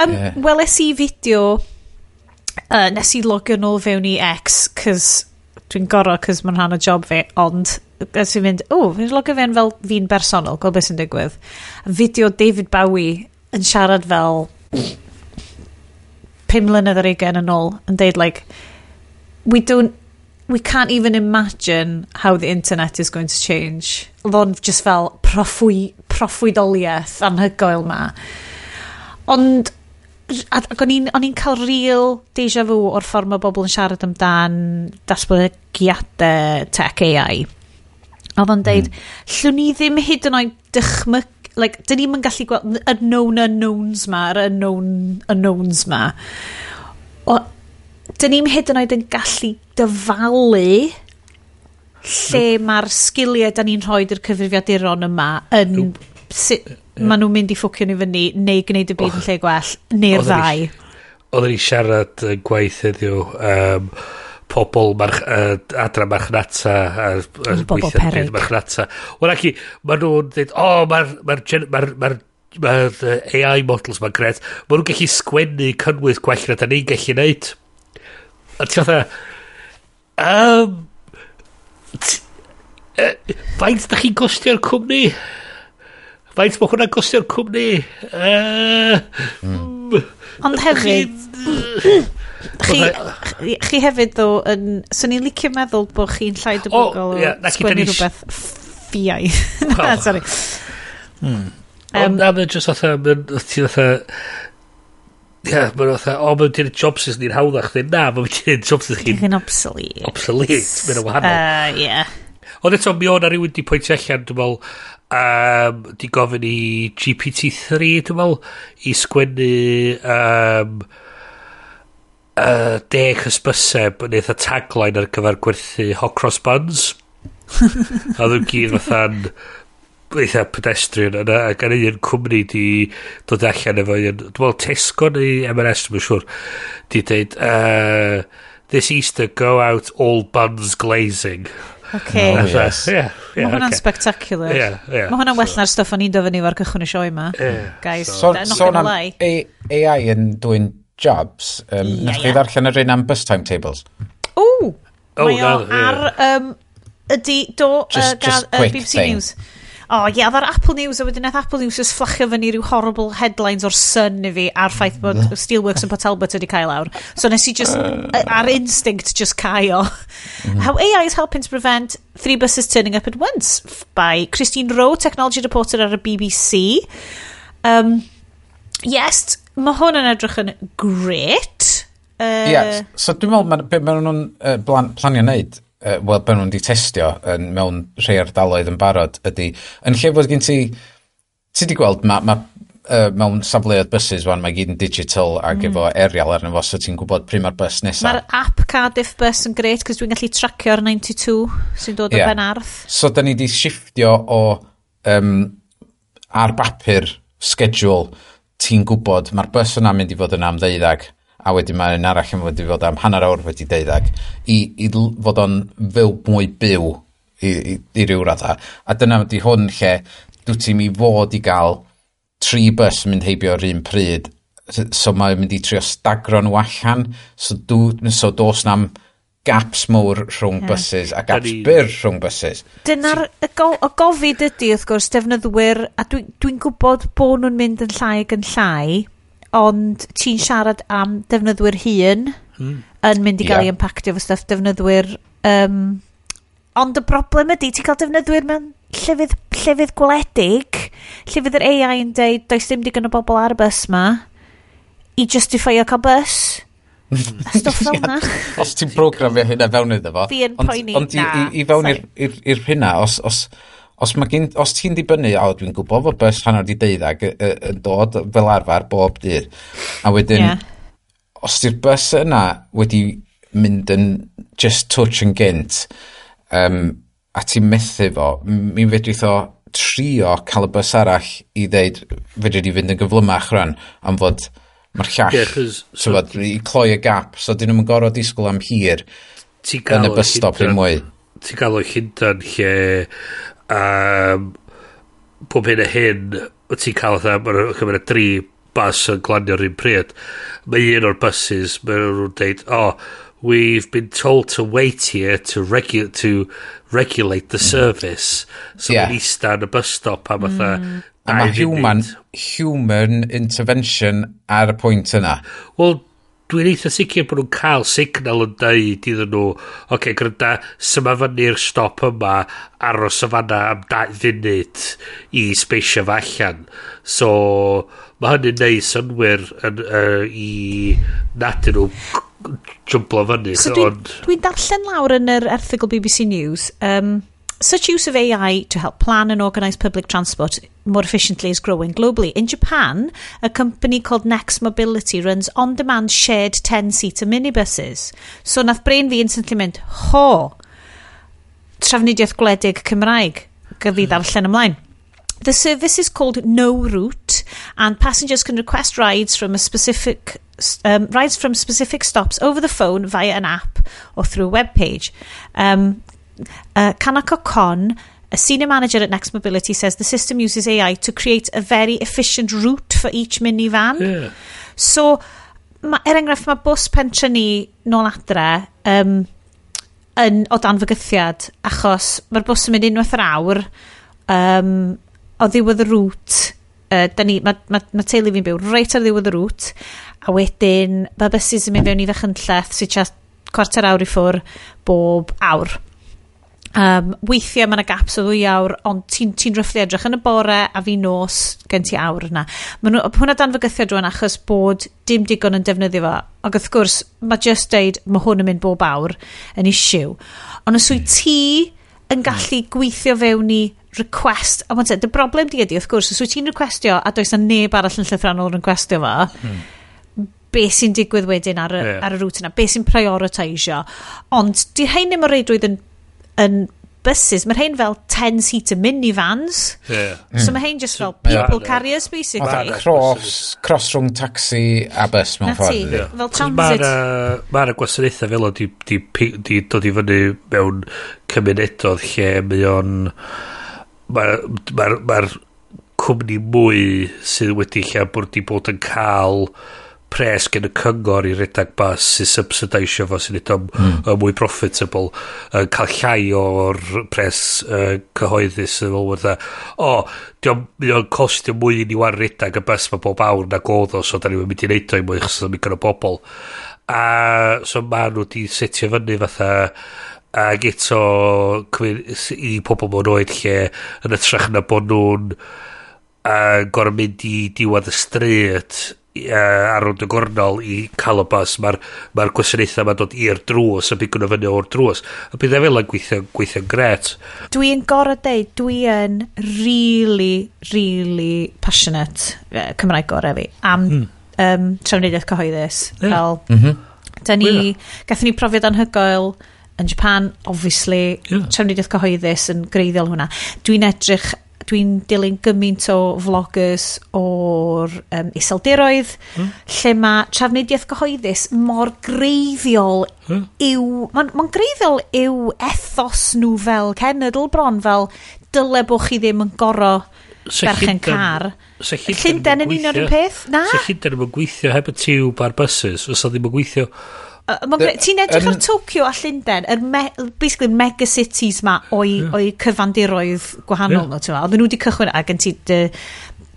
Um, yeah. Weles i fideo, uh, nes i logio nôl fewn i X, cys dwi'n gorau, cys mae'n rhan o job fi, ond a sy'n mynd, o, fi'n logio fe'n fel fi'n bersonol, gweld beth sy'n digwydd. Fideo David Bowie yn siarad fel pum mlynedd ar ugen yn ôl yn deud, like, we don't, we can't even imagine how the internet is going to change. Lo'n just fel proffwy, proffwydoliaeth anhygoel ma. Ond, ac o'n i'n cael real deja vu o'r ffordd mae bobl yn siarad amdan datblygiadau tech AI Oedd o'n deud, mm. llwn ni ddim hyd yn oed dychmyg, like, dyn ni'n gallu gweld y known unknowns ma, yr unknown unknowns ma. O, dyn ni'n hyd yn oed yn gallu dyfalu lle nope. mae'r sgiliau da ni'n rhoi i'r cyfrifiaduron yma yn nope. Si, yeah. maen nhw'n mynd i ffwcio ni fyny neu gwneud y byd oh. yn lle gwell neu'r ddau. Oedden ni siarad yn gwaith heddiw um, pobl march, uh, adra marchnata a, a bobl peryg. marchnata. Wel ac i maen nhw'n dweud o oh, mae'r ma ma ma ma AI models ma'n gret maen nhw'n gallu sgwennu cynnwydd gwell na da ni'n gallu neud. A ti otha um, uh, faint da chi'n gostio'r cwmni? Faint mae hwnna'n gostio'r cwmni? Uh, mm. ond hefyd Chi, chi, hefyd ddo, yn, So ni'n licio meddwl bod chi'n llai debygol o, oh, yeah, sgwennu rhywbeth ffiau. Hmm. Na, Sorry. Hmm. Um, Ond am jyst fatha, ti fatha, Ie, mae'n fatha, o, mae'n ti'n jobs sys ni'n hawddach, chdi, na, mae'n ti'n jobs sys chi'n... Chi'n obsolete. Obsolete, mae'n wahanol. Uh, yeah. Ond eto, mi o'na rhywun di pwynt allan, dwi'n meddwl, um, di gofyn i GPT-3, dwi'n meddwl, i sgwennu um, uh, deg hysbyseb yn eitha tagline ar gyfer gwerthu hot cross buns. a ddwn gyd fatha'n eitha pedestrian yna ac yn un cwmni di dod allan efo un dwi'n meddwl Tesco neu M&S dwi'n siŵr di dweud uh, this Easter go out all buns glazing Okay. Oh, yes. yeah, yeah, Mae hwnna'n okay. spectacular. Yeah, yeah. Mae hwnna'n so, well na'r stuff o'n i'n dofyn i fo'r cychwyn y sioe yma. Yeah, Guys, so, so, not so, so, AI yn dwi'n Jobs, um, yeah, Nes chi ddarllen yr un am bus timetables? O! Oh, mae o ar... Um, ydy, do, just, uh, gael, uh, BBC thing. News. O, oh, ie, yeah, ar Apple News, a wedyn eith Apple News just fflachio fyny rhyw horrible headlines o'r sun i fi a'r ffaith bod Steelworks yn Patelbert wedi cael awr. So nes i just, uh, ar instinct, just cael. Mm. How AI is helping to prevent three buses turning up at once by Christine Rowe, technology reporter ar y BBC. Um, yes, mae hwn yn edrych yn great. Ie, uh, yeah, so dwi'n meddwl, ma, be maen nhw'n uh, planio wneud, uh, wel, be nhw'n di testio yn, mewn rhai ardaloedd yn barod, ydy, yn lle fod gen ti, ti di gweld, mae ma, uh, mewn safleoedd buses wan, mae gyd yn digital ac mm. efo aerial arno fo, so ti'n gwybod pryd mae'r bus nesaf. Mae'r app Cardiff Bus yn greit, cos dwi'n gallu tracio'r 92 sy'n dod yeah. o ben arth. So, da ni di shiftio o um, ar bapur schedule ti'n gwybod mae'r bus yna mynd i fod yn am ddeuddag a wedyn mae un arall yn mynd i fod am hanner awr wedi ddeuddag i, i fod o'n fyw mwy byw i, i, i ryw radda. A dyna ydy hwn lle dwi ti'n mi fod i gael tri bus mynd heibio yr un pryd so mae'n mynd i trio stagro nhw allan so, dw, so dos na'm gaps mowr rhwng yeah. buses a gaps Dyni... byr rhwng buses. Dyna'r y, go, y gofid ydy wrth gwrs defnyddwyr a dwi'n dwi, gwybod bod nhw'n mynd yn llai ac yn llai ond ti'n siarad am defnyddwyr hun hmm. yn mynd i gael yeah. ei impactio fy stuff defnyddwyr um, ond y broblem ydy ti'n cael defnyddwyr mewn llefydd, llefydd gwledig llefydd yr AI yn deud does dim digon o bobl ar y bus ma i justifio cael bus Hmm. Stwff fel na. os ti'n programio hynna fewn iddo fo. Fi yn poeni, ond, i, i, i fewn i'r hynna, os, os, os, gyn, os ti'n dibynnu, o, dwi'n gwybod fod bus hanner di deuddag yn dod fel arfer bob dydd, a wedyn, yeah. os ti'r bus yna wedi mynd yn just touch and gynt, um, a ti'n methu fo, mi fedrith o trio cael y bus arall i ddeud, fedrith di fynd yn gyflymach rhan, am fod Mae'r llall, yeah, so, bod, i cloi y gap, so dyn nhw'n gorfod disgwyl am hir yn y bus stop ddim mwy. Ti'n gael o'i hyndan lle um, pob hyn a hyn, ti'n cael oedd mae'r ma dri bus yn glanio'r un pryd. Mae un o'r buses, mae nhw'n dweud, oh, we've been told to wait here to, regu to regulate the mm. service. So yeah. mae'n eista yn y bus stop a fatha, mm. A mae human, human intervention ar y pwynt yna. Wel, dwi'n eitha sicr bod nhw'n cael signal yn dweud iddyn nhw, oce, okay, gryda, syma fyny'r stop yma, aros y fanna am 2 funud i speisio fy allan. So, mae hynny'n neud synwyr yn, uh, i nad nhw jwmplo fyny. So, dwi'n dwi darllen lawr yn yr erthigol BBC News, um, Such use of AI to help plan and organise public transport more efficiently is growing globally. In Japan, a company called Next Mobility runs on-demand shared 10-seater minibuses. So nath brain fi instantly mynd, ho, trafnidiaeth gwledig Cymraeg, gyda ddarllen ymlaen. The service is called No Route, and passengers can request rides from a specific um, rides from specific stops over the phone via an app or through a web page. Um, Uh, Kanako Kon, a senior manager at Next Mobility, says the system uses AI to create a very efficient route for each minivan. Yeah. So, ma, er enghraifft, mae bus pentra ni nôl adre um, yn, o dan fygythiad, achos mae'r bus yn mynd unwaith yr awr um, o ddiwedd y rŵt. Uh, ni, mae ma, ma teulu fi'n byw reit ar ddiwedd y rŵt, a wedyn mae buses yn mynd fewn i fechynlleth sy'n just cwarter awr i ffwr bob awr. Um, weithiau mae yna gaps o ddwy awr, ond ti'n ti, ti ryfflu edrych yn y bore a fi nos gen ti awr yna. Mae hwnna dan fygythiad dwi'n achos bod dim digon yn defnyddio fo. Ac wrth gwrs, mae just deud, mae hwn yn mynd bob awr yn isiw. Ond os wyt ti yn gallu gweithio fewn i request, a mae'n dy broblem di ydi, wrth gwrs, os wyt ti'n requestio a does na neb arall yn llythranol yn requestio fo, hmm be sy'n digwydd wedyn ar y, yeah. ar y rŵt yna, be sy'n prioritisio. Ond di hein ddim o reidrwydd yn yn buses, mae rhain fel 10-seater minivans. Yeah. So mm. mae rhain just fel people carriers, basically. Oedd cross, cross rhwng taxi a bus mewn ffordd. Yeah. Fel transit. Mae yna gwasanaethau fel o di, di, di dod i fyny mewn cymunedodd lle mae o'n... Mae'r ma, ma, ma cwmni mwy sydd wedi lle bod di bod yn cael... Uh, pres gen y cyngor i redag bas sy'n subsidisio fo sy'n edo mm. Hmm. mwy profitable yn cael llai o'r pres uh, cyhoeddus yn fel wrth o, diolch costio mwy i ni war redag y bas mae bob awr na godd o so da ni'n mynd i neud o'i mwy chos o'n mynd o bobl a so ma nhw di setio fyny fatha ac eto i pobl mewn oed lle yn y trach na bod nhw'n uh, gorau mynd i diwedd y stryd uh, ar y gornol i cael y bus mae'r ma, gwasanaethau ma'n dod i'r drws a bydd gwneud fyny o'r drws a bydd e fel yn gweithio, gweithio'n gret Dwi'n gorau deud dwi yn really really passionate uh, Cymraeg gorau fi am mm. um, trefnidiaeth cyhoeddus yeah. fel mm -hmm. da ni yeah. gatho ni profiad anhygoel yn Japan obviously yeah. trefnidiaeth cyhoeddus yn greiddiol hwnna dwi'n edrych dwi'n dilyn gymaint o vloggers o'r um, iseldiroedd hmm. lle mae trafnidiaeth gyhoeddus mor greiddiol hmm. yw mae'n ma greiddiol yw ethos nhw fel cenedl bron fel dyle bod chi ddim yn goro berchen car Llundain yn un o'r peth na? Se Llundain yn gweithio heb y tiwb ar buses os oedd ddim yn gweithio Ti'n edrych ar Tokyo a Llundain, yr me, basically mega cities ma o'i, yeah. o'i cyfandiroedd gwahanol. Yeah. No, Oedden nhw wedi cychwyn ag yn ti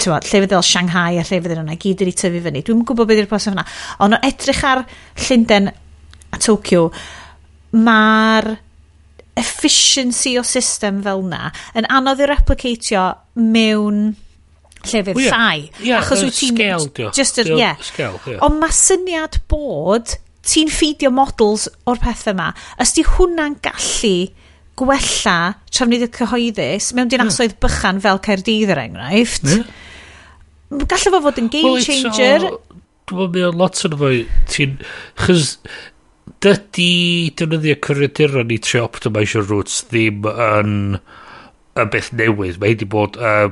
Llefydd fel Shanghai a llefydd yna gyd wedi tyfu fyny. Dwi'n gwybod beth yw'r posib yna. Ond o edrych ar Llundain a Tokyo, mae'r efficiency o system fel yna yn anodd i replicatio mewn llefydd well, yeah, llai. Yeah, achos wyt ti'n... Scale, dio. Just a, yeah. Scale, yeah. Ond mae syniad bod ti'n ffidio models o'r pethau yma, ys di hwnna'n gallu gwella trafnidiau cyhoeddus mewn hmm. dinasoedd mm. bychan fel Caerdydd er enghraifft, yeah. gallai fo fod yn game well, changer. Dwi'n meddwl mi o'n lot yn fwy, ti'n, chys dydy defnyddio cyfrifiaduron i trio optimisio routes ddim yn y beth newydd. Mae wedi bod uh,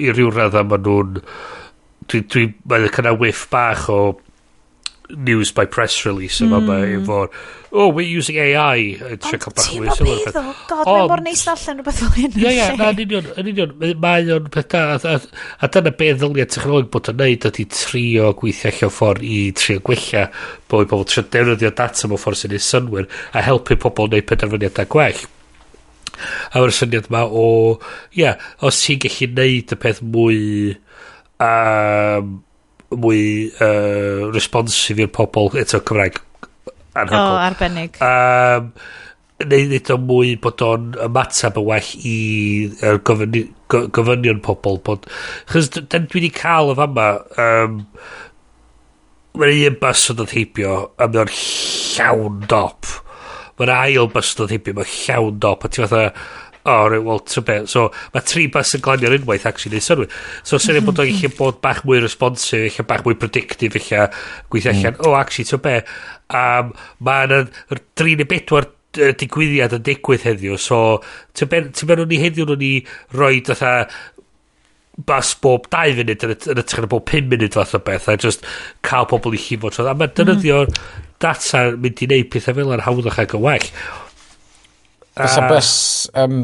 i ryw raddau maen nhw'n... Dwi'n dwi, dwi, dwi whiff bach o news by press release yma mm. mae efo'r oh we're using AI yn trio cael bach mwy sylw god mae'n mor neis allan rhywbeth fel hyn ie ie na yn union yn union. Mae o'n peth a, a, a dyna be ddylia technolog bod yn neud ydy trio gweithio allan ffordd i trio gwella bod pobl trio defnyddio data mewn ffordd sy'n ei synwyr a helpu pobl wneud penderfyniadau gwell. A mae'r syniad yma o ie yeah, os ti'n gallu neud y peth mwy um, mwy uh, responsive i'r pobl eto Cymraeg anhygol. O, arbennig. Um, neu nid o mwy bod o'n ymateb y well i er, gofynion pobl. Bod, chys, dyn dwi wedi cael y fama, um, mae'n un bus oedd heibio, a mae'n llawn dop. Mae'n ail bus oedd heibio, mae'n llawn dop. A ti fatha, o, oh, right, well, to be. So, mae tri bus yn glanio'r unwaith, actually, neu sylwi. So, sy'n bod o'n eich bod bach mwy responsive, eich bach mwy predictive, eich gweithio mm. allan, mm. o, oh, actually, to be. Um, Mae'n dri neu bedwar digwyddiad yn digwydd heddiw, so, ti'n meddwl ni heddiw nhw'n ni roi, fatha, bus bob 2 funud yn ytrach na bob 5 munud fath o beth a just cael pobl i chi fod a mae dynyddio mm. data mynd i wneud pethau fel ar hawddach ac yn well Fysa uh, bus um,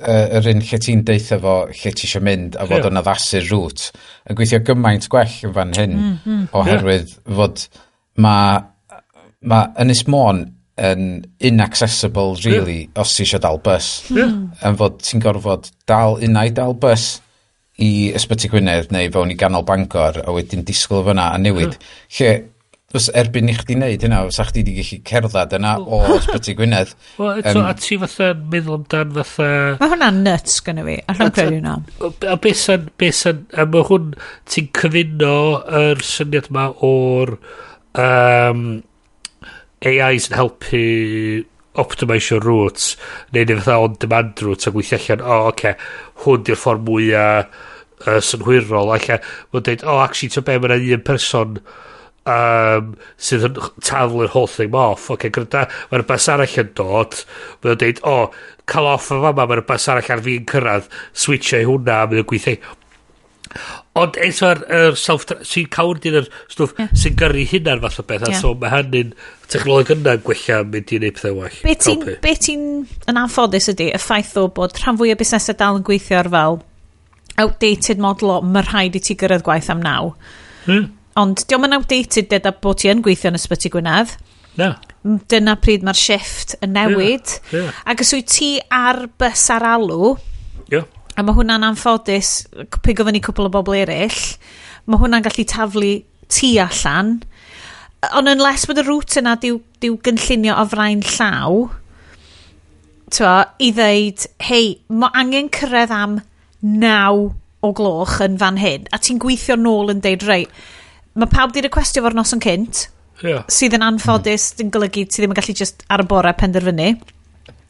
uh, yr un lle ti'n deitha fo lle ti eisiau mynd a fod yeah. yn addasu'r rŵt yn gweithio gymaint gwell yn fan hyn mm, mm. oherwydd yeah. fod mae ma Ynys Môn yn inaccessible really yeah. os ti eisiau dal bus yeah. yn fod ti'n gorfod dal unau dal bus i Ysbyty Gwynedd neu fewn i ganol Bangor a wedyn disgwyl fyna a newid yeah. lle Os erbyn i chdi wneud hynna, os chdi wedi gallu cerdded yna o Sbyty Gwynedd. Wel, eto, um, a ti fatha meddwl amdan fatha... Mae hwnna'n nuts gynnu fi, a rhan credu hwnna. A beth sy'n, beth sy'n, a mae hwn, ti'n cyfuno yr syniad yma o'r um, AIs yn helpu optimisio routes, neu neu fatha on-demand routes, a gweithio allan, o, oh, oce, okay, hwn di'r ffordd mwyaf uh, synhwyrol, allan mae'n dweud, o, oh, actually, to be, mae'n un person um, sydd yn taflu'r holl thing off. Oce, okay, gwrda, mae'r bus arall yn dod, mae'n dweud, o, oh, cael off yn fama, mae'r bus arall ar fi'n cyrraedd, switchio i hwnna, mae'n gweithio. Ond eto ar er self... Sy'n cawr dyn yr stwff yeah. sy'n gyrru hynna'n fath o beth, yeah. so mae hynny'n technolog yna gwella mynd i wneud pethau well. Be ti'n be ti yn anffodus ydy, y ffaith o bod rhan fwy o busnesau dal yn gweithio ar fel outdated model o mae rhaid i ti gyrraedd gwaith am naw. Hmm. Ond diolch yn outdated deda bod ti yn gweithio yn ysbyty Gwynedd. Na. No. Dyna pryd mae'r shift yn newid. Yeah, yeah. Ac os wyt ti ar bus ar alw, yeah. a mae hwnna'n anffodus, pigo fyny cwpl o bobl eraill, mae hwnna'n gallu taflu tu allan. Ond unless bod y route yna diw, diw gynllunio o frain llaw, twa, i ddeud, hei, mae angen cyrraedd am naw o gloch yn fan hyn, a ti'n gweithio nôl yn deud, rei, right, mae pawb di requestio fo'r noson cynt, yeah. sydd yn anffodus, mm. yn golygu ti ddim yn gallu just ar y bore penderfynu.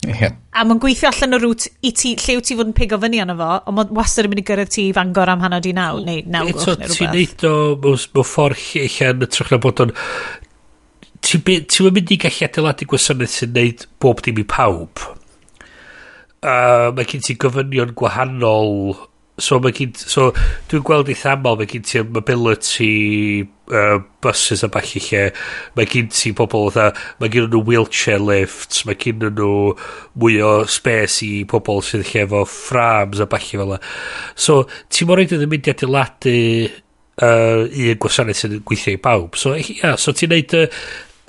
Yeah. A mae'n gweithio allan o rŵt i ti, lle wyt ti fod yn pigo fyny arno fo, ond mae'n wastad yn mynd i gyrraedd ti i fangor am hanod i naw, neu naw gwrch neu rhywbeth. Ti'n neud o mewn ffordd eich yn y trwch na bod o'n... Ti'n mynd i gallu adeiladu gwasanaeth sy'n neud bob dim i pawb. Uh, mae gen ti gofynion gwahanol so mae gyd, so dwi'n gweld eitha aml mae gyd ti mobility uh, buses a bach i lle mae gyd ti pobl otha mae gyd nhw wheelchair lifts mae gyd nhw mwy o space i pobl sydd lle efo frams a bach i fel la so ti mor reid yn mynd i adeiladu uh, un gwasanaeth sy'n gweithio i bawb. So ia yeah, so ti'n neud uh,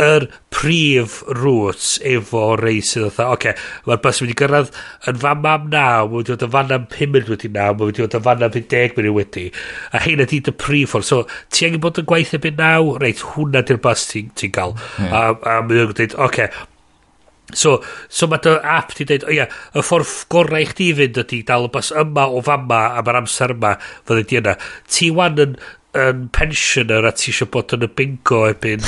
yr prif rŵts efo rei sydd oedd oce, okay, mae'r bus yn mynd i gyrraedd yn fan am naw, mae wedi bod yn fan am 5 munud wedi naw, mae wedi bod yn fan am 10 munud wedi, a hyn ydy dy prif ffordd, so ti angen bod yn gwaith ebyn naw, reit, hwnna di'r bus ti'n ti gael, yeah. a, a mae'n dweud, oce, okay, So, so mae dy app di dweud, o ia, y ffordd gorau i chdi fynd ydy dal y bus yma o fama am yr amser yma fydde di yna. Ti wan yn yn pensioner a ti eisiau bod yn y bingo ebyn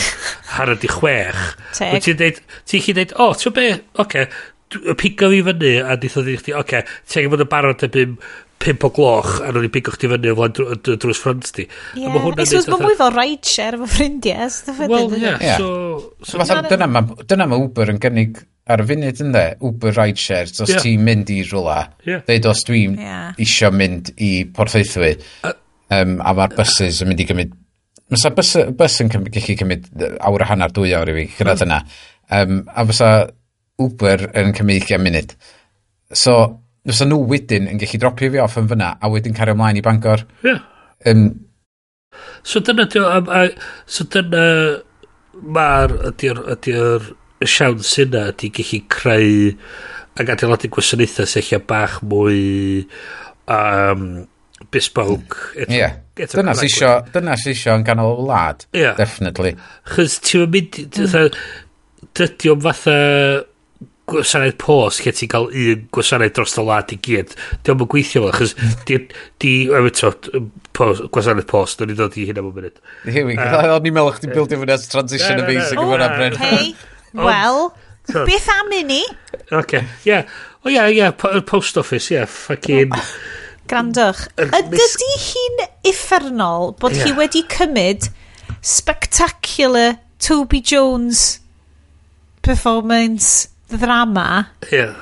hanner di chwech. Teg. Ti'n deud, ti'n chi deud, o, oh, ti'n be, oce, okay, pigo fi fyny a ddeitho ddeud chdi, oce, okay, ti'n bod yn barod ebyn pimp o gloch a nhw'n i bigo chdi fyny o flaen drws ffrant di. Ie, it's just bod mwy fel rideshare efo ffrindiau. Wel, ie, so... so dyna mae Uber yn gynnig ar y funud ynddo, Uber rideshare, os yeah. ti'n mynd i rhywle, yeah. dweud os dwi'n yeah. isio mynd i porthaethwy, Um, a mae'r buses yn mynd i gymryd... Mae'r bus, bus yn gallu cymryd awr a hanner, dwy awr i fi, gyda'r yna. Um, a fysa Uber yn cymryd 20 munud. So, fysa nhw wedyn yn gallu dropio fi off yn fyna, a wedyn cario ymlaen i Bangor. Yeah. Um, so dyna dio, a, a, so dyna mae'r ydy'r ydy siawns yna ydy gallu creu ac adeiladu gwasanaethau sy'n bach mwy um, bespoke. Hmm. Ie. Dyna sy'n isio, dyna sy'n isio yn ganol y wlad. Ie. Definitely. Chys ti'n mynd, hmm. dydy o'n fatha gwasanaeth pos lle ti'n cael un gwasanaeth dros y lad i gyd. Di o'n gweithio fel, chys hmm. di, di eto, pos, gwasanaeth pos, dwi'n dod i hynna mewn munud. Here we go. Uh, O'n i'n meddwl chdi'n bildio fyny as transition amazing yn fyna, Bryn. Oh, hey, so, beth am i ni? Oce, ie. O ie, ie, post office, ie, yeah, fucking... Oh. Grandwch. Ydy hi'n effernol bod yeah. hi wedi cymryd spectacular Toby Jones performance ddrama yeah.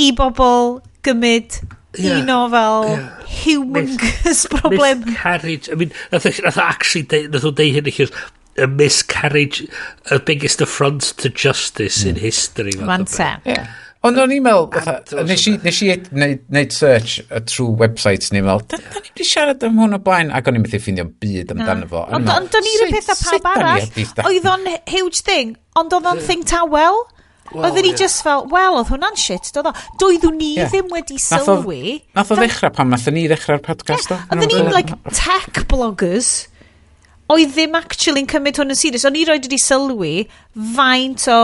i bobl gymryd yeah. un o fel yeah. humongous problem. Miscarriage. I mean, nath, nath actually, nath o deud hyn i a miscarriage, a biggest affront to justice mm. in history. Mae'n te. Yeah. Ond o'n i'n meddwl, nes i, nes i neud, neud search uh, trwy websites ni'n meddwl, da, da ni wedi siarad am hwn o blaen, ac o'n i'n methu ffindio'n byd amdano fo. Ond o'n i'r pethau pawb arall, oedd o'n huge thing, ond oedd o'n thing tawel. Well, Oedden ni yeah. just fel, wel, oedd hwnna'n shit, doedd o. Doeddwn ni yeah. ddim wedi sylwi. Nath o ddechrau pan, nath ni ddechrau'r podcast o. Oedden ni'n like tech bloggers, oedd ddim actually'n cymryd hwn yn serious. O'n i roed wedi sylwi faint o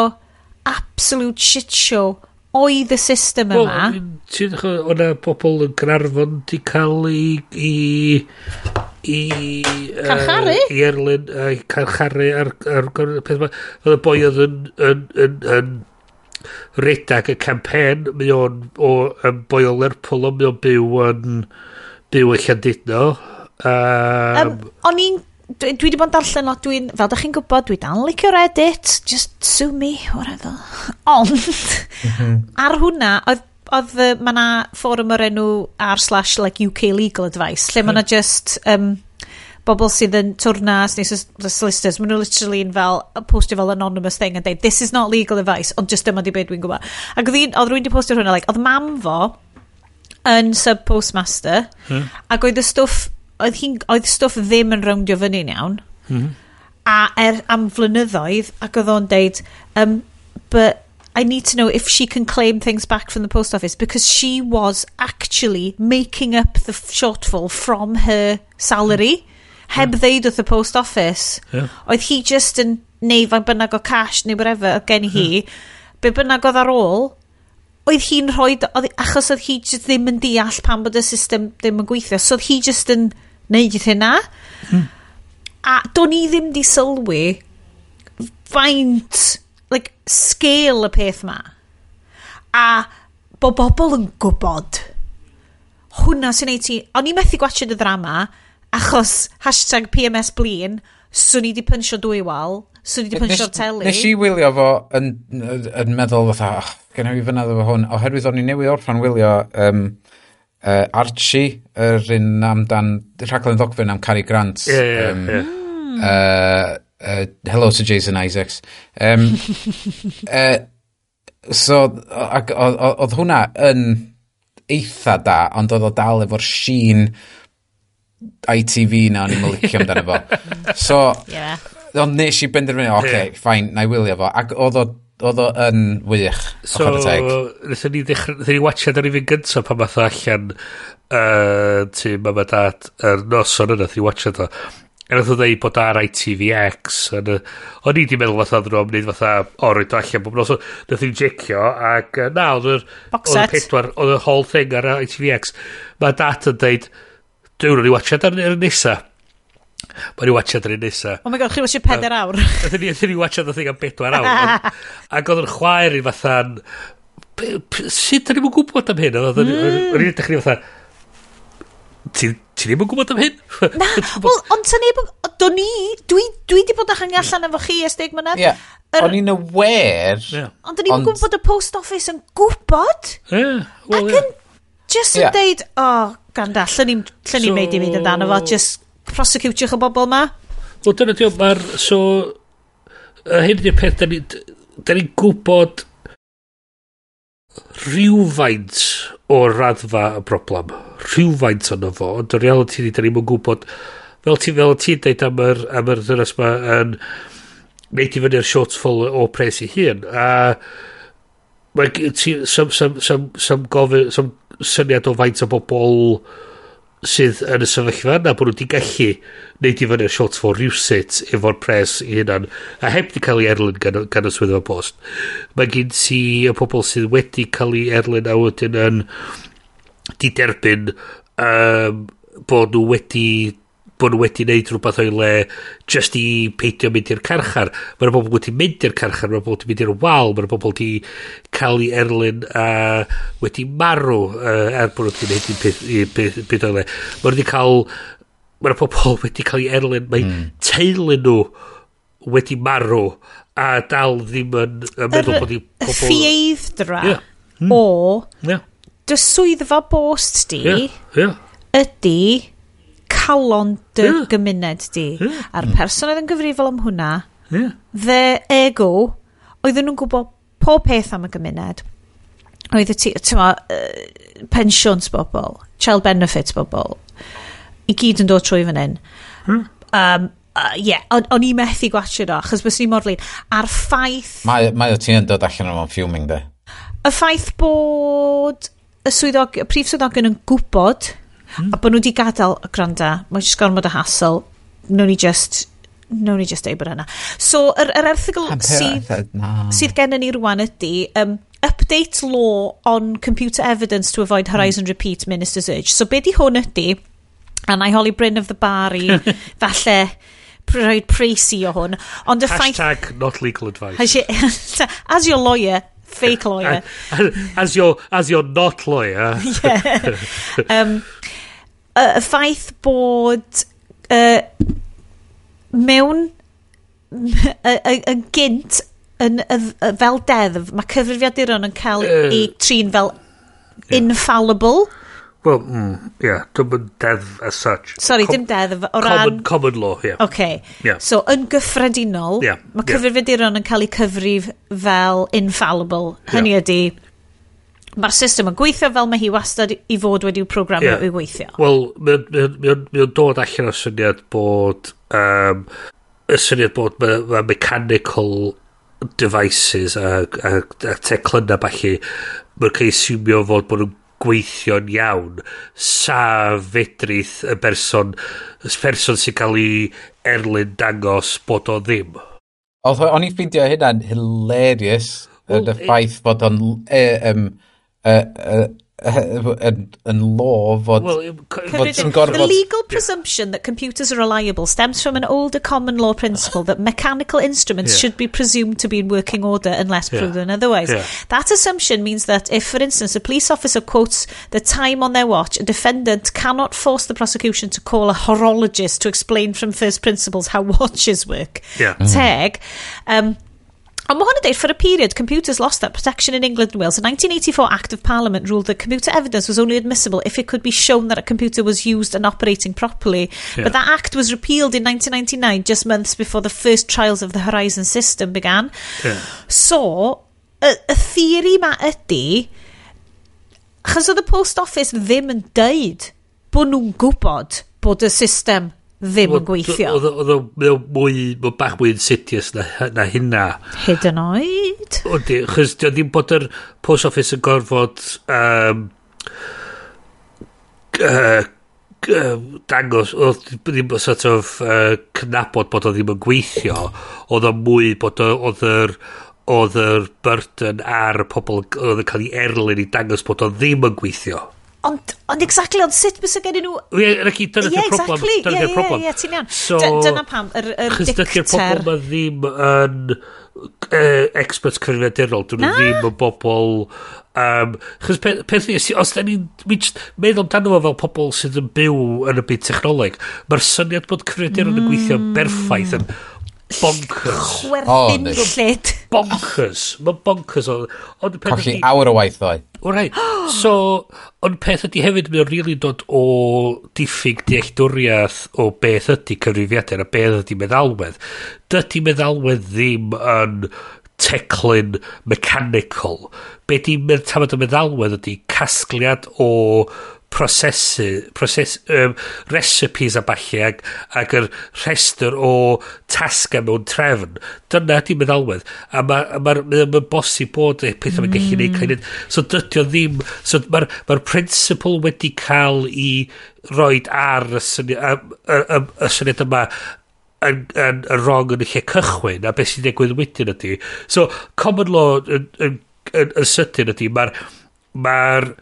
absolute shit show oedd y system yma... Well, mm, ti'n dweud, o'na pobl yn Garnarfon di cael i... i i... Carcharu? Uh, I Erlyn, a uh, carcharu ar, ar, ar peth yma. Oedd y boi oedd yn, yn, yn, yn redag y campen, mae o'n o, yn boi o Lerpwl, mae o'n byw yn byw yn Llandudno. Um, um, o'n i'n dwi, dwi wedi bod yn darllen lot, dwi'n, fel da chi'n gwybod, dwi dal yn licio Reddit, just sue me, whatever. Ond, mhm. ar hwnna, oedd, oedd ma na fforwm o'r enw r slash like UK Legal Advice, lle ma na just um, bobl sydd yn twrnas neu the solicitors, maen nhw literally yn fel postio fel anonymous thing and dweud, this is not legal advice, ond just dyma di beth dwi'n gwybod. Ac oedd rwy'n di postio hwnna, like, oedd mam fo yn sub postmaster, hmm. ac oedd y stwff oedd, hi, oedd stwff ddim yn rowndio fyny'n iawn. Mm. A er am flynyddoedd, ac oedd o'n deud, um, but I need to know if she can claim things back from the post office because she was actually making up the shortfall from her salary hmm. heb yeah. ddeud wrth y post office. Yeah. Oedd hi just yn neu fa'n bynnag o cash neu whatever oedd gen hi. Yeah. Be bynnag oedd ar ôl, oedd hi'n rhoi, oedd, achos oedd hi just ddim yn deall pan bod y system ddim yn gweithio. So oedd hi just yn... In, wneud i hynna. Mm. A do'n i ddim di sylwi faint, like, scale y peth ma. A bod bobl yn gwybod. hwnna sy'n ei ti... O'n i methu gwachod y ddrama, achos hashtag PMS blin, swn i di pynsio dwy wal, swn i di pynsio teli. Nes i wylio fo yn, yn meddwl fatha, oh, gen i fyna ddefo hwn, oherwydd o'n i newy orffan wylio um, uh, Archie, yr er un amdan, rhaglen ddogfen am Cary Grant. Ie, yeah, ie, yeah, um, yeah. uh, uh, hello to Jason Isaacs. Um, uh, so, oedd hwnna yn eitha da, ond oedd o dal efo'r sheen ITV na o'n i'n mylicio amdano fo. So, yeah. ond nes i benderfynu, oce, okay, yeah. fine, na i wylio fo. Ac oedd o Oedd o yn wych. So, nethon ni, ddechrau, nethon ni watchad ar un gyntaf pan math o allan uh, tu mam a dad yr er noson yna, nethon ni watchad o A nath o ddeud bod ar ITVX. O'n i di meddwl fatha ddyn nhw'n wneud fatha o roed o allan bob nos Nath ni'n jecio ac uh, na, oedd yr... Box set. Oedd y whole thing ar ITVX. Mae dad yn deud, dwi'n rwy'n watchad ar yr nesaf. Mae ni watchad ar un nesa. Oh my god, chi watsiad peder awr. Ydyn ni, ydyn ni watchad o thing am bedwar awr. Ac oedd yn chwaer i fathan, sut da ni'n gwybod am hyn? Oedd yn edrych ni fatha... ti ddim yn gwybod am hyn? Na, wel, ond ta neb, do ni, dwi, dwi di bod yn hangi allan efo chi ys deg mynedd. Ie, o'n i'n aware. Ond da ni'n gwybod bod y post office yn gwybod. Ie, wel, ie. Ac yn just yn deud, o, ganda, llyn ni'n meid i fynd amdano fo, just prosecutiwch y bobl ma. Wel, dyna diolch, mae'r... So, hyn ydy'r peth, da ni'n ni, ni gwybod rhywfaint o'r raddfa y broblem. Rhywfaint o'n fo, ond y reality ni, da ni'n gwybod... Fel ti, fel ti'n dweud am yr, am yr ddynas ma yn neud i fyny'r shortfall o pres i hun. A mae ti sam, sam, sam, sam, gofyn, sam syniad o faint o bobl sydd yn y sefyllfa yna bod nhw wedi gallu neud i fyny'r shot for rhywsit efo'r pres i hynna'n a heb di cael ei erlyn gan, gan y swyddfa post. Mae gen ti y pobl sydd wedi cael ei erlyn a wedyn yn di derbyn um, bod nhw wedi bod nhw wedi wneud rhywbeth o'i le just i peidio mynd i'r carchar. Mae'r bobl wedi mynd i'r carchar, mae'r bobl wedi mynd i'r wal, mae'r bobl wedi cael ei erlyn a wedi marw uh, er bod nhw wedi wneud i'n peth, peth, peth o'i le. Mae'r wedi cael... Mae'r bobl wedi cael ei erlyn, mae mm. teulu nhw wedi marw a dal ddim yn, yn meddwl bod i pobl... Y ffieddra yeah. mm. o yeah. dy swyddfa bost di yeah. Yeah. ydy calon dy yeah. gymuned di. Yeah. A'r person oedd yn gyfrifol am hwnna, yeah. dde ego, oedden nhw'n gwybod pob peth am y gymuned. Oedd y ti, tyma, uh, pensions bobl, child benefits bobl, i gyd yn dod trwy fan hyn. Hmm. Um, uh, yeah, o'n, on i methu gwachio do, achos bys ni mor flin. A'r ffaith... Mae, mae o ti'n yn dod allan o'n fuming de. Y ffaith bod y, swyddog, y prif swyddogion yn gwybod Mm. A bod nhw wedi gadael, gwranda, mae'n just gormod o hassle. nhw ni just no ni just deud bod hynna. So, yr, yr erthigol sydd, sydd gen ni rwan ydy, um, update law on computer evidence to avoid Horizon mm. Repeat Minister's Urge. So, be di hwn ydy, a na i holi Bryn of the Bar i falle rhoi preisi o hwn. Ond y ffaith... Hashtag not legal advice. As your lawyer, fake lawyer. as your, as your not lawyer. yeah. Um, y y ffaith bod uh, mewn yn gynt yn, y, y, fel deddf, mae cyfrifiaduron yn cael uh, ei trin fel yeah. infallible. Wel, mm, yeah, dim yn deddf as such. Sorry, Com dim deddf. O ran... Common, common law, yeah. Okay. Yeah. So, yn gyffredinol, yeah. mae cyfrifiaduron yn cael ei cyfrif fel infallible. Hynny yeah. ydy, Mae'r system yn gweithio fel mae hi wastad i fod wedi'w programio yeah. i weithio. Wel, mae'n dod allan o syniad bod... Um, y syniad bod mae, ma mechanical devices a, a, a teclynna falle mae'n cael siwmio fod bod nhw'n gweithio'n iawn sa fedrith y person y person sy'n cael ei erlyn dangos bod o ddim Oedd o'n i ffeindio hynna'n hilarious well, y ffaith bod o'n e, um, y, y, yn, yn law fod, Well, fod sy'n The gorfod... legal presumption that computers are reliable stems from an older common law principle that mechanical instruments Yeah. should be presumed to be in working order unless Yeah. proven otherwise. Yeah. That assumption means that if, for instance, a police officer quotes the time on their watch, a defendant cannot force the prosecution to call a horologist to explain from first principles how watches work. Yeah. Teg. Um, on one date, for a period, computers lost that protection in England and Wales. A 1984 Act of Parliament ruled that computer evidence was only admissible if it could be shown that a computer was used and operating properly. Yeah. But that act was repealed in 1999, just months before the first trials of the Horizon system began. Yeah. So, y, y theori ma ydy, achos oedd y post office ddim yn deud bod nhw'n gwybod bod y system ddim yn gweithio. Oedd o mwy, mae bach mwy insidious na, na hynna. Hyd yn oed? Oeddi, chys di ddim bod yr post office yn gorfod um, uh, dangos, oedd ddim sort of uh, cnabod bod o ddim yn gweithio, oedd o mwy bod oedd yr oedd yr burden ar y pobl oedd yn cael ei erlyn i dangos bod o ddim yn gweithio. Ond, ond exactly, ond sut bys y gen i nhw... Ie, yna chi, dyna yeah, problem. Exactly. Dyna ie, problem. Ie, ti'n iawn. So, dyna pam, yr, er, yr er dicter... Chos pobl ma ddim yn uh, experts cyfrifiadurol. Dyn nhw ddim yn bobl... Um, chos peth pe, os da ni'n meddwl amdano fo fel pobl sydd yn byw yn y byd technoleg, mae'r syniad bod cyfrifiadurol mm. yn gweithio berffaith yn bonkers. Chwerthin oh, gwllid. Bonkers. Mae'n bonkers. Ond peth Colli ydi... awr o waith ddoe. Alright. So, ond peth ydy hefyd, mae'n rili really dod o diffyg dealltwriaeth o beth ydy cyfrifiadau a beth ydy meddalwedd. Dydy meddalwedd ddim yn teclyn mechanical. Be di meddalwedd ydy casgliad o prosesu, proses, um, recipes a balli ag, ag yr rhestr o tasga e mewn trefn. Dyna di meddalwedd. A mae'r ma, ma, ma bosib bod e pethau mm. mae'n gallu neud mm. cael So dydy o ddim... So mae'r ma principle wedi cael i roed ar y syniad, y, y, y, y syniad yma yn, yn, yn wrong yn y lle cychwyn a beth sy'n digwydd wedyn ydy. So, common law yn, yn, yn, yn sydyn ydy, mae'r mae'r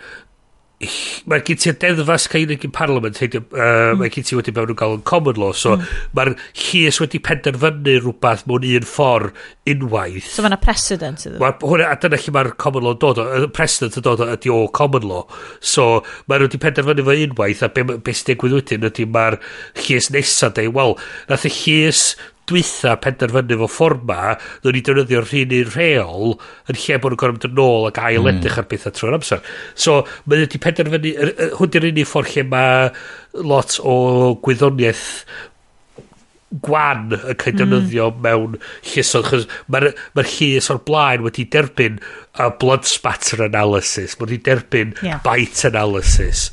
Mae gen ti'r deddfa Skyrig yn Parliament, hei, uh, hmm. mae gen ti wedi mewn yn cael yn common law, so mm. mae'r llys wedi penderfynu rhywbeth mewn un ffordd unwaith. So mae'na precedent iddo. Ma, hwnna, a dyna lle mae'r common law dod o, y precedent yn dod o ydi o common law. So mae nhw wedi penderfynu fo unwaith, a be, be sy'n digwydd wedyn ydy mae'r llys nesaf dweud, wel, nath y llys dwytha penderfynu fo fforma, ddwn ni defnyddio'r rhan i'r rheol yn lle bod nhw'n gorfod yn ôl ac ail edrych mm. ar bethau trwy'r amser. So, mae wedi penderfynu, hwn di'r unig ffordd lle mae lot o gwyddoniaeth gwan yn cael mm. defnyddio hmm. mewn llusodd chos mae'r ma llys o'r blaen wedi derbyn a blood spatter analysis mae wedi derbyn yeah. bite analysis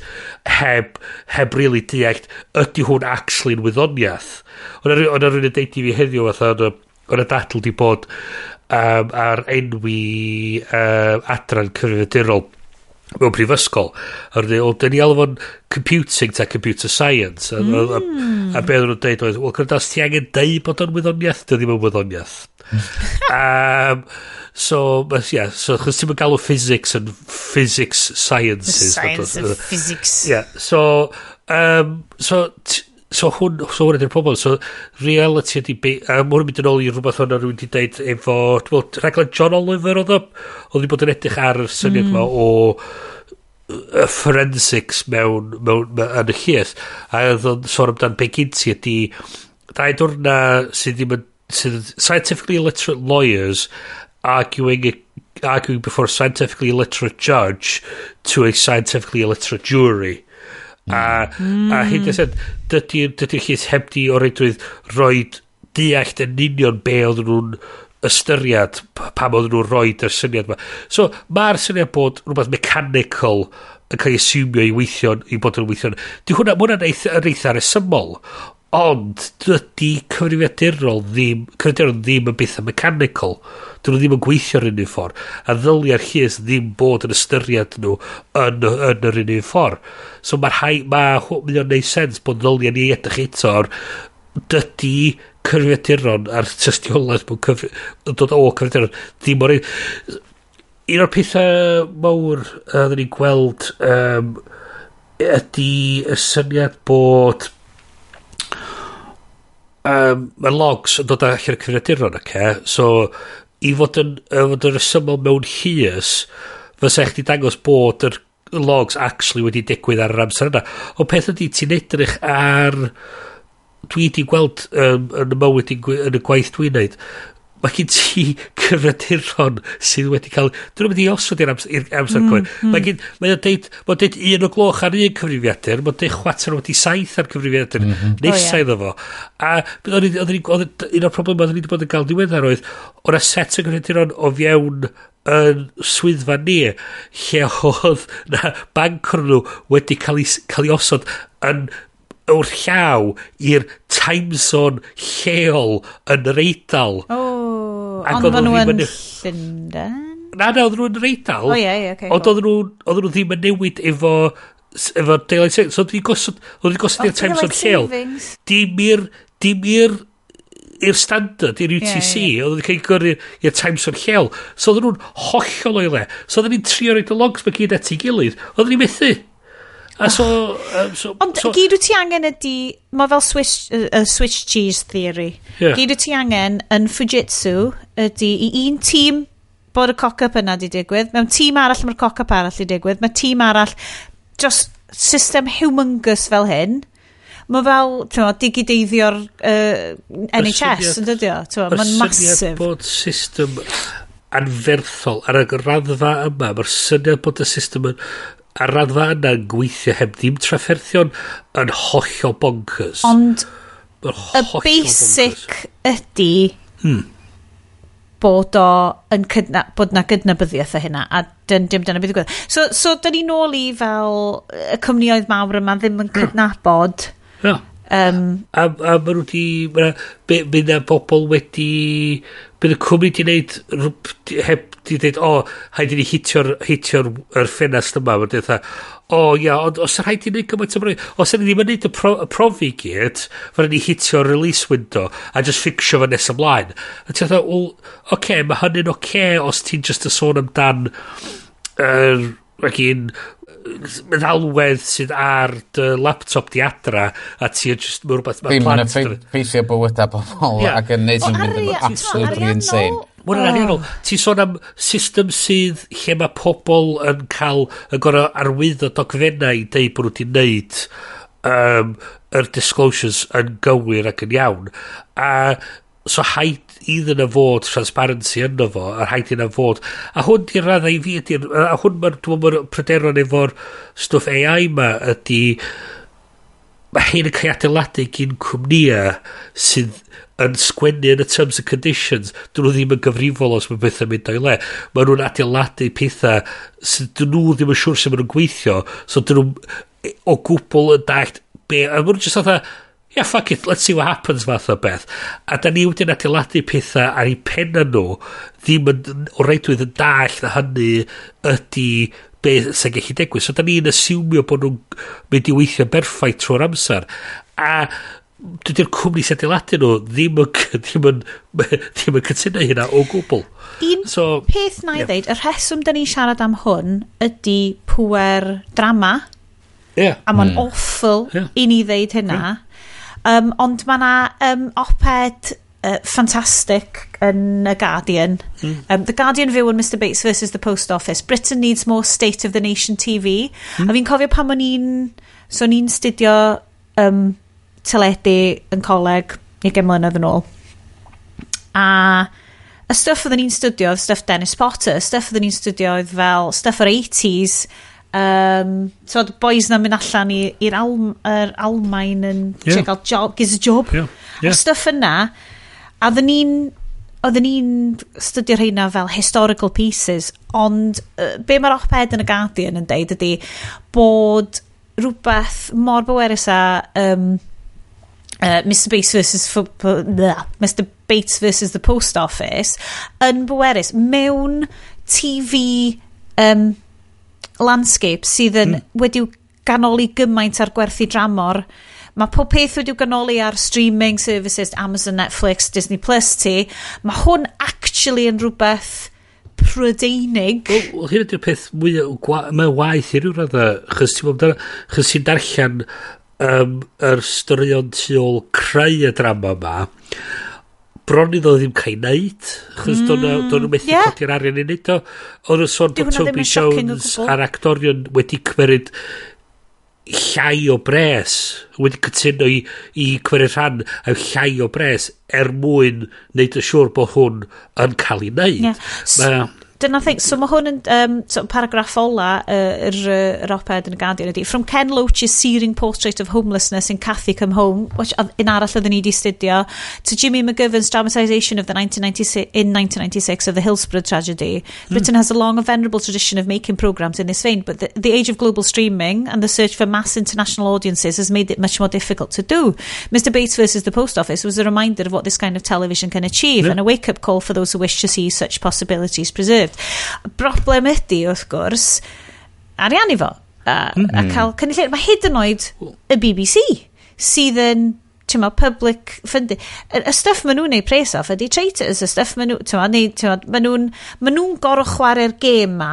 heb heb really deallt, ydy hwn actually'n wyddoniaeth ond ar rhywun yn deud i fi heddiw fatha o'n y datl di bod um, ar enwi uh, adran cyfrifiadurol mewn prifysgol. A rydyn ni, dyn ni alw fo'n computing ta computer science. A, mm. a, a, hmm. a beth nhw'n dweud oedd, wel, gwrdd os ti angen dweud bod o'n wyddoniaeth, dyn yn wyddoniaeth. um, so, mas, yeah, so, chos ti'n galw physics and physics sciences. The science of physics. Yeah, so, um, so, so hwn, so hwn ydy'r pobl, so reality ydy, be, a mae hwn mynd yn ôl i rhywbeth hwnna rwy'n wedi deud efo, dwi'n meddwl, rhaglen John Oliver oedd o, oedd wedi bod yn edrych ar y syniad mm. o y forensics mewn, mewn, mewn yn y llys, a oedd o'n sôn amdan be gynti ydy, dau dwrna sydd ddim yn, sydd scientifically illiterate lawyers arguing arguing before a scientifically illiterate judge to a scientifically illiterate jury. A, mm. a hmm. hyn ddysyn, dydy'r dydy llys heb di o reidrwydd roed deallt yn union be oedd nhw'n ystyried pam oedd nhw'n roed y syniad yma. So, mae'r syniad bod rhywbeth mechanical yn cael ei asumio i weithio i bod yn weithio. Di hwnna, mae hwnna'n eitha, eitha resymol, ond dydy cyfrifiadurol ddim, cyfrifiadurol ddim yn bethau mechanical dyn nhw ddim yn gweithio yr unig ffordd. A ddyliau'r llys ddim bod yn ystyried nhw yn, yn yr unig ffordd. So mae'r hai, mae hwn yn neud sens bod ddyliau ni edrych eto o'r dydy cyfrifiaduron a'r tystiolaeth mewn cyfri, dod o cyfrifiaduron ddim o'r un. Un o'r pethau mawr a uh, ni'n gweld um, ydy y syniad bod um, mae logs yn dod allan y cyfrifiaduron, oce? Okay? So, i fod yn, i fod yn resymol mewn hias, fysa eich di dangos bod yr logs actually wedi digwydd ar yr amser yna. O peth ydy, ti'n edrych ar... Dwi wedi gweld um, yn y mywyd, yn y gwaith dwi'n neud, mae gen ti cyfraniron sydd wedi cael... Dwi'n mynd i osod i'r amser, amser mm, cywir. Mm. Mae gen... Mae'n deud... Mae'n deud un o gloch ar un cyfrifiadur. Mae'n deud chwater wedi saith ar cyfrifiadur. Mm -hmm. Nesa iddo fo. A oedd un o'r problem oedd ni wedi bod yn cael diweddar oedd o'r set o cyfrifiaduron o fiewn yn swyddfa ni lle oedd na banc nhw wedi cael ei, cael ei osod yn o'r llaw i'r time zone lleol yn yr eidl. Oh. Ond maen nhw yn Llundain? Na, na, oedd nhw'n reidal. O ie, ie, oce. Ond oedd nhw ddim yn newid efo efo daylight savings. So dwi'n gosod, dwi'n gosod oh, i'r time zone lleol. Dim i'r, dim i'r i'r standard, i'r UTC, yeah, yeah. oedd wedi cael gyrru i'r Times o'r lleol. So oedd nhw'n hollol o'i le. So oedd ni'n trio roed y logs mae gyd at ei gilydd. Oedd ni'n methu. A so... Um, so Ond so, gyd wyt ti angen ydy, Mae fel Swiss, uh, Swiss cheese theory. Yeah. Gyd wyt ti angen yn Fujitsu ydy i un tîm bod y cock-up yna di digwydd. Mewn tîm arall mae'r cock-up arall di digwydd. Mae tîm arall... Just system humongous fel hyn. Mae fel, ti'n mo, digideiddio'r uh, NHS yn dydio. Mae'n masif. bod system anferthol ar y raddfa yma, mae'r syniad bod y system yn a raddfa yna yn gweithio heb ddim trafferthion yn hollio bonkers. Ond y basic ydy hmm. bod o yn cydna, bod na gydnabyddiaeth o hynna a dyn, dim dyna beth gwybod. So, so dyn ni nôl i fel y cwmnioedd mawr yma ddim yn hmm. cydnabod yeah. Um, a, a maen nhw wedi... Bydd na bobl wedi... Bydd y cwmni wedi gwneud... Heb wedi dweud, o, oh, haid i ni hitio'r hitio er ffenast yma. Mae'n dweud, o oh, ia, ond os rhaid i ni gymaint o broi... Os ydyn ni ddim yn wneud y, pro, y profi gyd, fydden ni hitio'r release window a just fixio fo nes ymlaen. A ti'n dweud, o, oce, okay, mae hynny'n oce okay os ti'n just y sôn amdan... Er, ac un meddalwedd sydd ar dy laptop di adra a ti yn just mwy rhywbeth mae plant ddim yn effeithio bywyda pobol yeah. ac yn neud yn mynd yn absolutely insane Mae'n oh. ariannol. Ti'n sôn am system sydd lle mae pobl yn cael yn gorau arwyddo dogfennau i deud bod nhw wedi wneud um, yr disclosures yn gywir ac yn iawn. A so haid iddyn y fod transparency yno fo, a haid iddyn nhw fod. A hwn di'r raddau i fi, ydy, a hwn mae'r ma pryderon efo'r stwff AI ma ydy, mae hyn yn cael adeiladu gyn cwmnïau sydd yn sgwennu yn y terms and conditions, dyn nhw ddim yn gyfrifol os mae bethau mynd o'i le. Mae nhw'n adeiladu pethau sydd dyn nhw ddim yn siŵr sef maen nhw'n gweithio, so dyn nhw o gwbl yn dallt be, a maen nhw'n jyst fatha, yeah, fuck it, let's see what happens fath o beth. A da ni wedi'n adeiladu pethau ar ei penna nhw ddim yn o reidwydd yn dall na hynny ydy beth sy'n gallu digwydd. So da ni'n asiwmio bod nhw'n mynd i weithio berffaith trwy'r amser. A dydy'r cwmni sy'n adeiladu nhw ddim yn, ddim yn, ddim yn cytuno hynna o gwbl. Un so, peth na i yeah. ddeud, y rheswm da ni siarad am hwn ydy pwer drama. Yeah. A mae'n mm. awful yeah. i ni ddeud hynna. Yeah Um, ond mae yna um, oped uh, fantastic yn y Guardian. Mm. Um, the Guardian fyw yn Mr Bates versus the Post Office. Britain needs more State of the Nation TV. Mm. A fi'n cofio pan o'n i'n... So o'n i'n studio um, teledu yn coleg i gemlynedd yn ôl. A y stuff oedden ni'n studio oedd stuff Dennis Potter, stuff oedden ni'n studio oedd fel stuff o'r 80s, um, tywed, boys na mynd allan i'r Alm, er Almain yn yeah. check out job, giz a job. Yeah. Yeah. A stuff yna, a ddyn ni'n oedden ni'n studio rheina fel historical pieces, ond uh, be mae'r op-ed yn y Guardian yn deud ydy bod rhywbeth mor bywerus a um, uh, Mr Bates versus bleh, Mr Bates versus the Post Office yn bywerus mewn TV um, landscape sydd yn mm. wedi'w ganoli gymaint ar gwerthu dramor. Mae pob peth wedi'w ganoli ar streaming services, Amazon, Netflix, Disney Plus ti. Mae hwn actually yn rhywbeth prydeinig. Wel, hyn ydy'r peth mwy mae waith i ryw radda, chys ti'n chys ti'n darllen um, yr storion tu ôl creu y drama yma, bron iddo ddim cael ei wneud, chos mm, do'n nhw methu yeah. codi'r arian i wneud o. O'n nhw'n sôn bod Toby Jones a'r actorion wedi cymeryd llai o bres, wedi cytuno i, i cymryd rhan a llai o bres er mwyn wneud y siŵr bod hwn yn cael ei wneud. Yeah. Ma, Dyna thing, so mae hwn yn um, so paragraff ola yr uh, yr oped yn y Guardian ydy. From Ken Loach's searing portrait of homelessness in Cathy Come Home, which un arall oedden ni di studio, to Jimmy McGovern's dramatisation of the 1996, in 1996 of the Hillsborough tragedy. Mm. Britain has a long and venerable tradition of making programmes in this vein, but the, the age of global streaming and the search for mass international audiences has made it much more difficult to do. Mr Bates versus the Post Office was a reminder of what this kind of television can achieve yeah. and a wake-up call for those who wish to see such possibilities preserved post. Broblem ydy, wrth gwrs, ariannu fo. A, mm -hmm. a mhm. cael cynulleid. Mae hyd yn oed y BBC sydd yn ti'n ma, public funding. Y stuff maen nhw'n neud pres off ydy traitors, y stuff maen nhw, ti'n ma, ti'n ma, maen nhw'n, ma nhw gorau chwarae'r gêm ma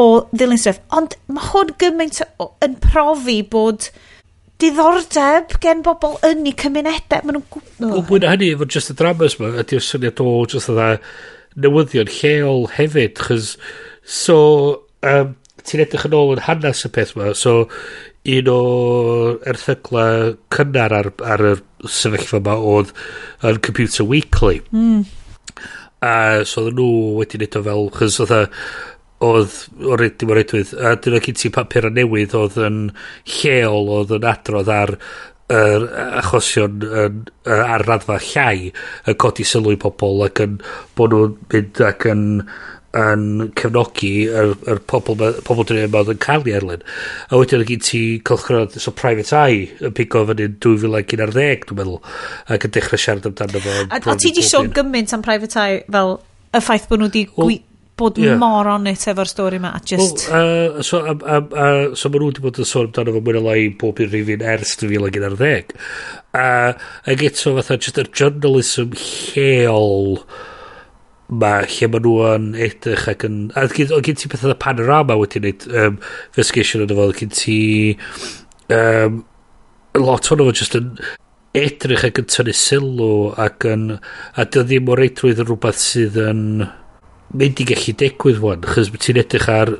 o ddilyn stuff. Ond mae hwn gymaint yn profi bod diddordeb gen bobl yn ei cymunedau. Maen nhw'n... Oh. Mwy hynny, efo just y dramas ma, ydy'r syniad o just y dda, newyddion lleol hefyd, chys, so, um, ti'n edrych yn ôl yn hanes y peth yma, so, un o erthygla cynnar ar, ar y sefyllfa yma oedd yn Computer Weekly. Mm. A so oedd nhw wedi wneud o fel, chys oedd oedd o'r dim o'r edwydd a dyna gyd ti papur a newydd oedd yn lleol oedd yn adrodd ar yr achosion yn, ar raddfa llai yn codi sylw i pobl ac yn bod nhw'n mynd ac yn yn cefnogi yr, yr pobl, pobl dyn nhw'n yn cael ei erlyn. A wedyn yn gyd ti cylchgronod, so Private Eye yn pigo fan hyn 2011, dwi'n meddwl, ac yn dechrau siarad amdano fo. A, a ti di sôn gymaint am Private Eye fel y ffaith bod nhw wedi... Well, bod yeah. mor on it efo'r stori ma just well, uh, so, um, um, uh, so ma nhw wedi bod yn sôn amdano fo mwyn lai bob i'r rhywun ers 2011 uh, ac eto fatha just yr journalism lleol ma lle ma nhw yn edrych ac yn a gyd ti pethau panorama wedi wneud um, investigation yn efo gyd ti um, lot o'n efo just yn edrych ac yn tynnu sylw ac yn a dy ddim o reidrwydd yn rhywbeth sydd yn mynd i gallu digwydd wan, chys ti'n edrych ar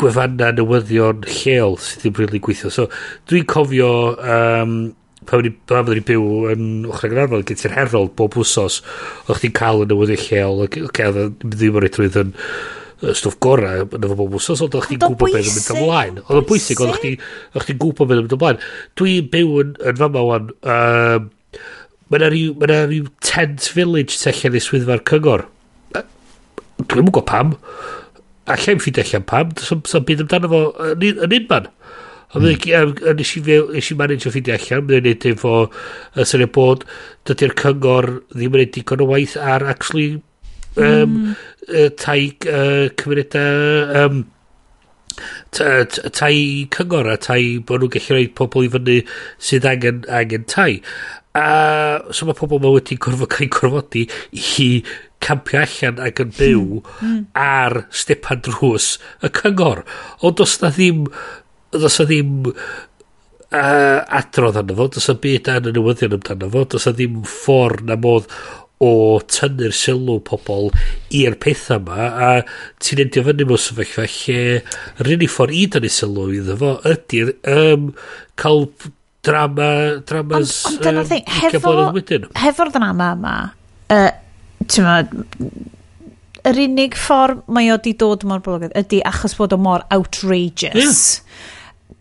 gwefanna newyddion lleol sydd ddim rili gweithio. So, dwi'n cofio um, pan fydden ni'n byw yn ochr ag anarfod, gen ti'r herold bob wsos, o'ch ti'n cael y newyddion lleol, ac oedd ddim yn edrych yn stwff gorau yn efo bob wsos, ond o'ch ti'n gwybod beth yn mynd ymlaen. Oedd o'n bwysig, oedd o'ch ti'n gwybod beth yn mynd ymlaen. Dwi'n byw yn, yn fama wan, um, mae yna rhyw tent village tu i swyddfa'r cyngor dwi'n mwyn gwybod pam. a i'n ffeindio allan pam, sy'n so, byd amdano fo yn un man. mm. nes i nes i manage o ffeindio allan, mae'n neud efo y syniad bod dydy'r cyngor ddim yn neud digon o waith ar actually um, mm. tai uh, cymunedau um, tai cyngor a tai bod nhw'n gallu rhoi pobl i fyny sydd angen, angen tai a so mae pobl mae wedi gorfod cael gorfodi i campio allan ac yn byw mm. ar stepan drws y cyngor. Ond os na ddim, os na ddim uh, adrodd arno fo, os na byd yn y newyddion amdano fo, os na ddim ffordd na modd o tynnu'r sylw pobl i'r pethau yma a ti'n endio fyny mewn sefyllfa lle yr unig ffordd i dynnu sylw iddo fo ydy'r um, cael drama dramas ond, ond dyna uh, thing hefo'r hefo drama yma uh, yr unig ffordd mae o di dod mor blygodd ydy achos bod o mor outrageous. Yeah.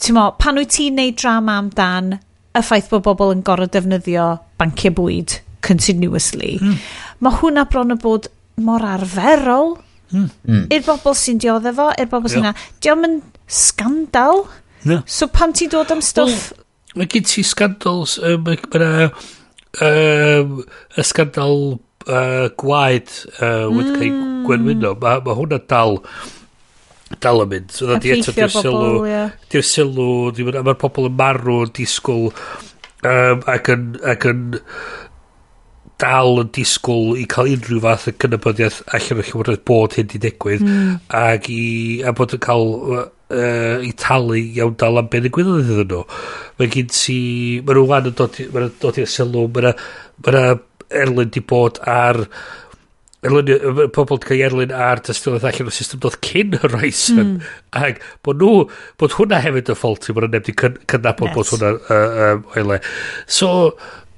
Ti'n mo, pan wyt ti'n neud drama amdan y ffaith bod bobl yn gorau defnyddio banciau bwyd continuously, mm. mae hwnna bron o bod mor arferol mm. mm. i'r bobl sy'n dioddef efo, i'r bobl sy'n yeah. na. Diolch yn scandal. No. So pan ti'n dod am stwff... Well, mae gen ti scandals, um, mae yna um, y scandal uh, gwaed uh, wedi cael gwenwyno. Mae ma hwnna dal dal yn mynd. So, di eto di'r sylw, yeah. di'r sylw, di, mae'r pobl yn marw yn disgwyl um, ac yn, ac yn dal yn disgwyl i cael unrhyw fath y cynnybydiaeth allan o'r llywodraeth bod hyn di digwydd mm. ac i, a bod yn cael uh, i talu iawn dal am beth y gwyddoedd iddyn nhw. Mae gen ti, mae nhw wan yn dod, mae dod i'r sylw, mae nhw, erlyn di bod ar erlyn, pobl wedi cael erlyn ar dystiolaeth allan o'r system dod cyn Horizon mm. ac bod nhw bod hwnna hefyd y faulty bod neb wedi cydnabod yes. bod hwnna uh, um, oile so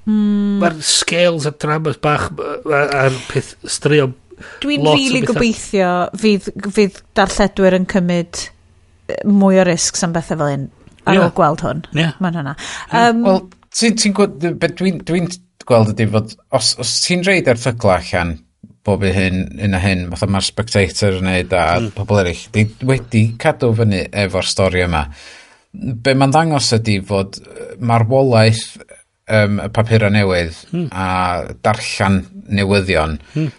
mm. mae'r scales a dramas bach a'r peth straeon Dwi'n rili really gobeithio fydd, fydd darlledwyr yn cymryd mwy o risg am bethau fel un ar yeah. ôl gweld hwn. Yeah. Mae'n hynna. Um, Wel, ti'n ti gwybod, dwi'n dwi, dwi, gweld ydy fod, os, os ti'n reid erthygla allan, bob i hyn, hyn a hyn, fatha mae'r spectator yn neud a mm. pobl eraill, di wedi cadw fyny efo'r stori yma. Be mae'n dangos ydy fod marwolaeth um, y papurau newydd mm. a darllan newyddion mm.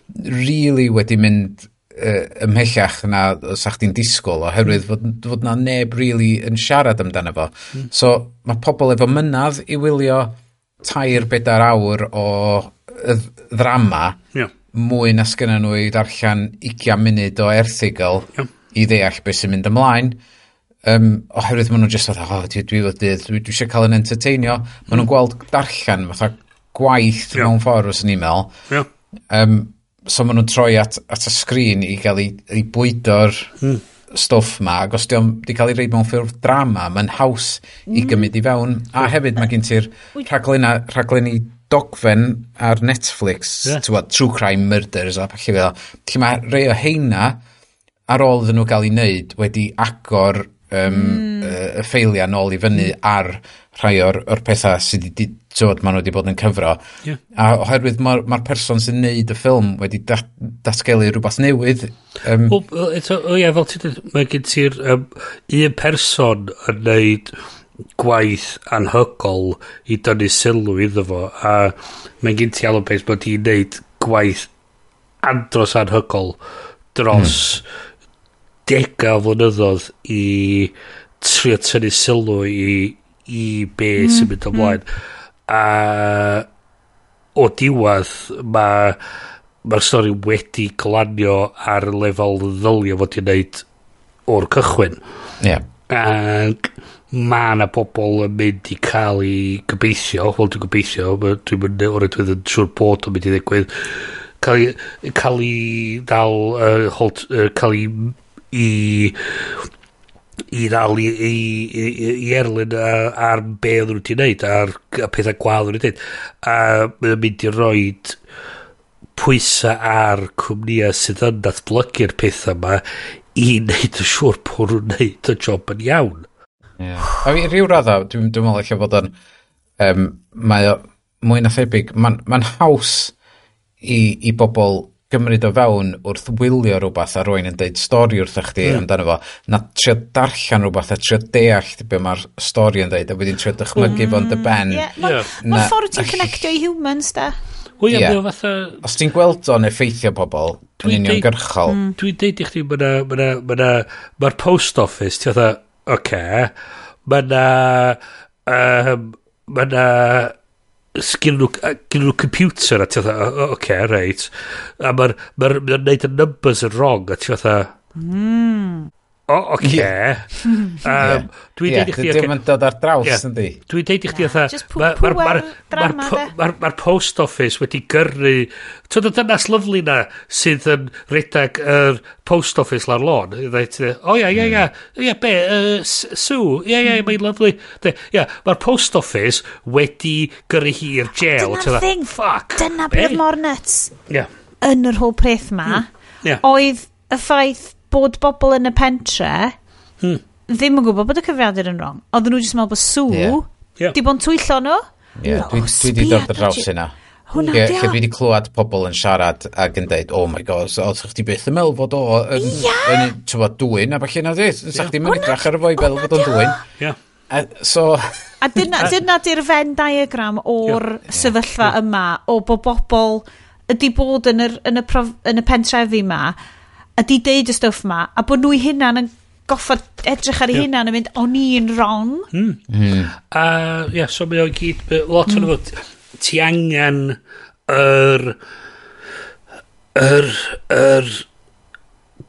really wedi mynd uh, ymhellach na os a'ch ti'n disgwyl oherwydd hmm. fod, fod na neb really yn siarad amdano fo. Mm. So mae pobl efo mynadd i wylio tair bedair awr o ddrama yeah. mwy na sgynna nhw i darllen 20 munud o erthigol yeah. i ddeall beth sy'n mynd ymlaen um, oherwydd maen nhw'n just fatha oh, dwi, dwi, dwi, dwi, dwi eisiau cael yn entertainio maen nhw'n gweld darllen fatha gwaith yeah. mewn ffordd os yn e-mail yeah. um, so maen nhw'n troi at, at y sgrin i gael ei, ei bwydo'r mm stwff ma, ac os diom di cael ei reid mewn ffurf drama, mae'n haws i gymryd i fewn. A hefyd mae gen ti'r rhaglen i dogfen ar Netflix, yeah. what, true crime murders a falle fel. Felly mae rei o heina ar ôl iddyn nhw gael ei wneud wedi agor um, mm. y ffeiliau nôl i fyny mm. ar rhai o'r, or pethau sydd wedi dod maen nhw wedi bod yn cyfro. Yeah. A oherwydd mae'r ma, person sy'n neud y ffilm wedi dat, datgelu rhywbeth newydd. Um, o, o, eto, o ia, fel ti'n dweud, mae gen ti'r um, un person yn neud gwaith anhygol i dynnu sylw iddo fo a mae gen ti Alan Pace bod i'n neud gwaith andros anhygol dros mm dega o flynyddoedd i trio tynnu sylw i, i be mm, sy'n mynd ymlaen. Mm. A o diwedd mae mae'r stori wedi glanio ar lefel ddylio fod i'n neud o'r cychwyn. Yeah. Ac mae yna pobl yn mynd i cael ei gobeithio, wel dwi'n gobeithio, dwi'n mynd o'r edrych yn siŵr bod o'n mynd i ddigwydd, cael ei dal, uh, hold, uh, cael ei i i ddal i, i, i, i erlyn ar be oedd nhw wedi wneud a'r pethau gwael oedden nhw wedi a mae'n mynd i roi pwysau ar cwmnïau sydd yn datblygu'r pethau yma i wneud y siŵr bod nhw'n wneud y job yn iawn. Yeah. A fi rhyw radda, dwi'n dwi meddwl eich bod yn um, mae o mwy na thebyg, mae'n ma haws i, i bobl gymryd o fewn wrth wylio rhywbeth a rwy'n yn deud stori wrtha chdi mm. amdano fo, na trio darllen rhywbeth a trio deall be mae'r stori yn deud a wedyn trio dychmygu mm. fo'n dy ben. Yeah. Mae'n yeah. ma ffordd ti'n connectio i humans da. Wel, yeah. mae fatha... Os ti'n gweld o'n effeithio pobl, yn uniongyrchol. Mm. Dwi'n deud i chdi, mae'r post office, ti'n fatha, oce, okay, mae'na... Um, mae'na gen nhw, nhw computer a ti fatha, oce, okay, reit. A mae'r ma, ma, ma neud y numbers yn wrong a ti fatha... Mm o, oh, oce. Dwi'n deud i chdi... Dwi'n mynd dod ar draws, yndi. Dwi'n deud i chdi otha... Mae'r post office wedi gyrru... Twyd o dynas lyflu na sydd yn redag yr post office la'r lôn. O ia, ia, ia. Ia, be, Sue. Ia, ia, mae'n lyflu. Ia, mae'r post office wedi gyrru hi i'r jail. Dyna'r thing. Fuck. Dyna bryd mor nuts. Ia. Yn yr whole peth ma. Hmm. Oedd y ffaith bod bobl yn y pentre hmm. ddim yn gwybod bod y cyfriadur yn wrong. Oedden nhw jyst yn meddwl bod sŵ yeah. yeah. di bod yn twyllo nhw. Yeah. Oh, dwi wedi dod ar draws yna. Hwna yeah, lle fi wedi clywed pobl yn siarad ac yn dweud, oh my god, oedd chdi beth yn meddwl fod o yn, yeah. yn, yn dwy'n a falle na dweud. Yeah. ddim yn edrach ar y fwy i feddwl fod o'n dwy'n. Yeah. Uh, so... A dyna, dyna di'r Venn diagram o'r yeah, yeah, sefyllfa yeah. yma, o bod bobl ydy bod yn, yr, yn, y prof, yn y pentrefi yma, ydy deud y stwff ma, a bod nhw hunan yn goffa edrych ar ei yeah. hunan yn mynd, o'n i'n wrong. Mm. Mm. A, uh, yeah, so mae o'n gyd, lot o'n fod, ti angen yr, yr, yr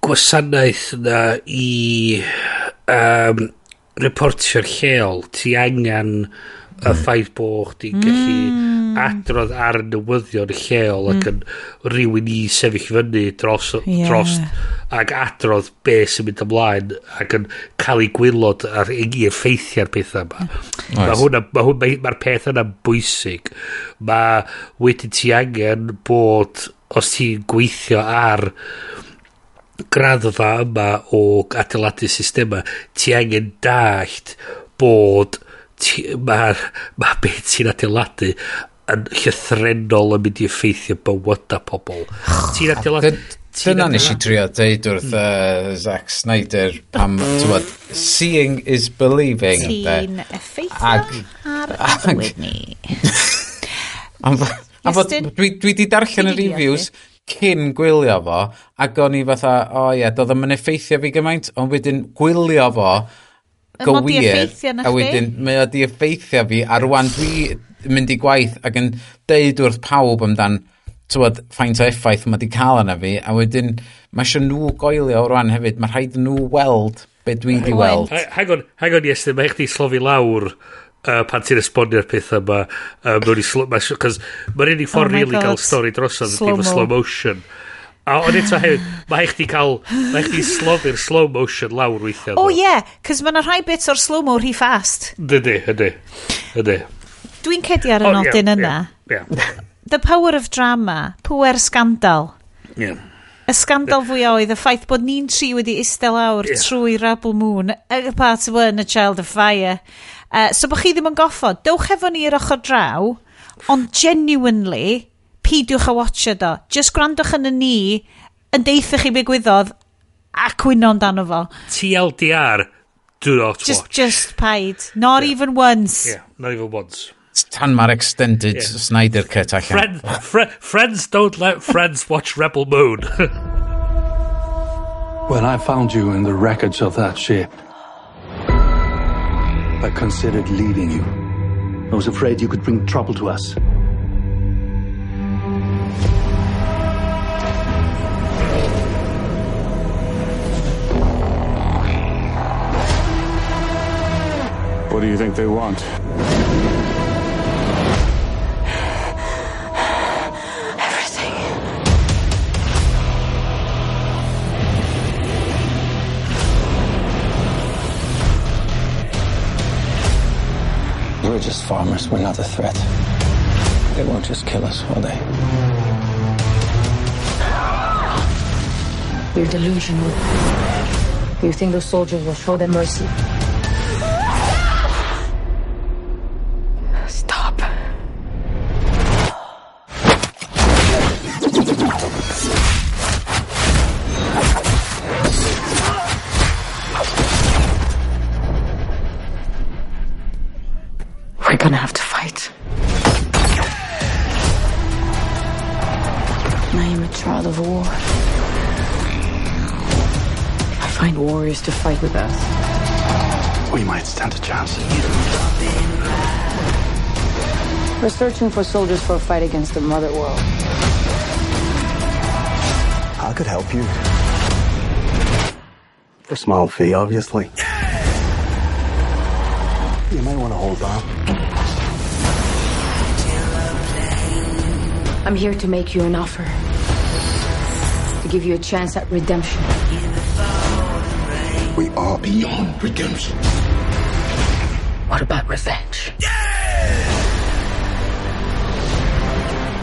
gwasanaeth na i um, reportio'r lleol, ti angen y ffaith bod chdi'n gallu mm. adrodd ar y newyddion lleol mm. ac yn rhywun i sefyll fyny dros, yeah. dros ac adrodd be sy'n mynd ymlaen ac yn cael ei gwylod ar i'r ffeithiau'r pethau yma. Nice. Mae hwnna, mae hwnna, mae'r ma peth yna bwysig. Mae wedyn ti angen bod, os ti'n gweithio ar graddfa yma o adeiladu systema, ti angen dallt bod mae ma beth sy'n adeiladu yn llythrenol yn mynd i effeithio bywyda pobl. Ti'n adeiladu... Dyna nes i trio deud wrth uh, Zack Snyder pam, tywod, seeing is believing. Ti'n effeithio ar y bywyd ni. A fod, dwi, dwi di darllen y reviews cyn gwylio fo, ac o'n i fatha, o oh, ie, yeah, doedd yn effeithio fi gymaint, ond wedyn gwylio fo, go wir. A wedyn, mae o di effeithio fi. A rwan dwi mynd i gwaith ac yn deud wrth pawb amdan, tywod, ffaint o effaith mae di cael yna fi. A wedyn, mae eisiau nhw goelio rwan hefyd. Mae rhaid nhw weld be dwi di weld. Hang on, hang on, yes, mae chdi slofi lawr uh, pan ti'n esbonio'r pethau yma. Um, Mae'n unig ffordd rili cael stori drosodd ydy slow motion. A ond eto hefyd, mae eich di cael, mae eich di slofi'r slow motion lawr weithiau. O oh, ie, yeah, cos mae yna rhai bits o'r slow mo rhy fast. Dydy, ydy, ydy. Dwi'n cedi ar y oh, nodyn yeah, yna. Yeah, yeah. The power of drama, pwer scandal. Yeah. Y scandal fwyaf oedd y ffaith bod ni'n tri wedi eistedd lawr yeah. trwy Rabble Moon, y part of one, a Child of Fire. Uh, so bod chi ddim yn goffod, dewch efo ni i'r ochr draw, ond genuinely, peidiwch a watcha do. Just gwrandwch yn y ni yn deithio chi be gwyddodd a cwyno amdano fo. TLDR, do not just, watch. Just paid. Not yeah. even once. Yeah, not even once. Tan mae'r extended yeah. Snyder cut allan. Friend, fr friends don't let friends watch Rebel Moon. when I found you in the wreckage of that ship, I considered leaving you. I was afraid you could bring trouble to us. What do you think they want? Everything. We're just farmers. We're not a threat. They won't just kill us, will they? You're delusional. You think those soldiers will show them mercy? Gonna have to fight. I am a child of war. I find warriors to fight with us. We might stand a chance. We're searching for soldiers for a fight against the Mother World. I could help you. For a small fee, obviously. You might want to hold on. I'm here to make you an offer. To give you a chance at redemption. We are beyond redemption. What about revenge?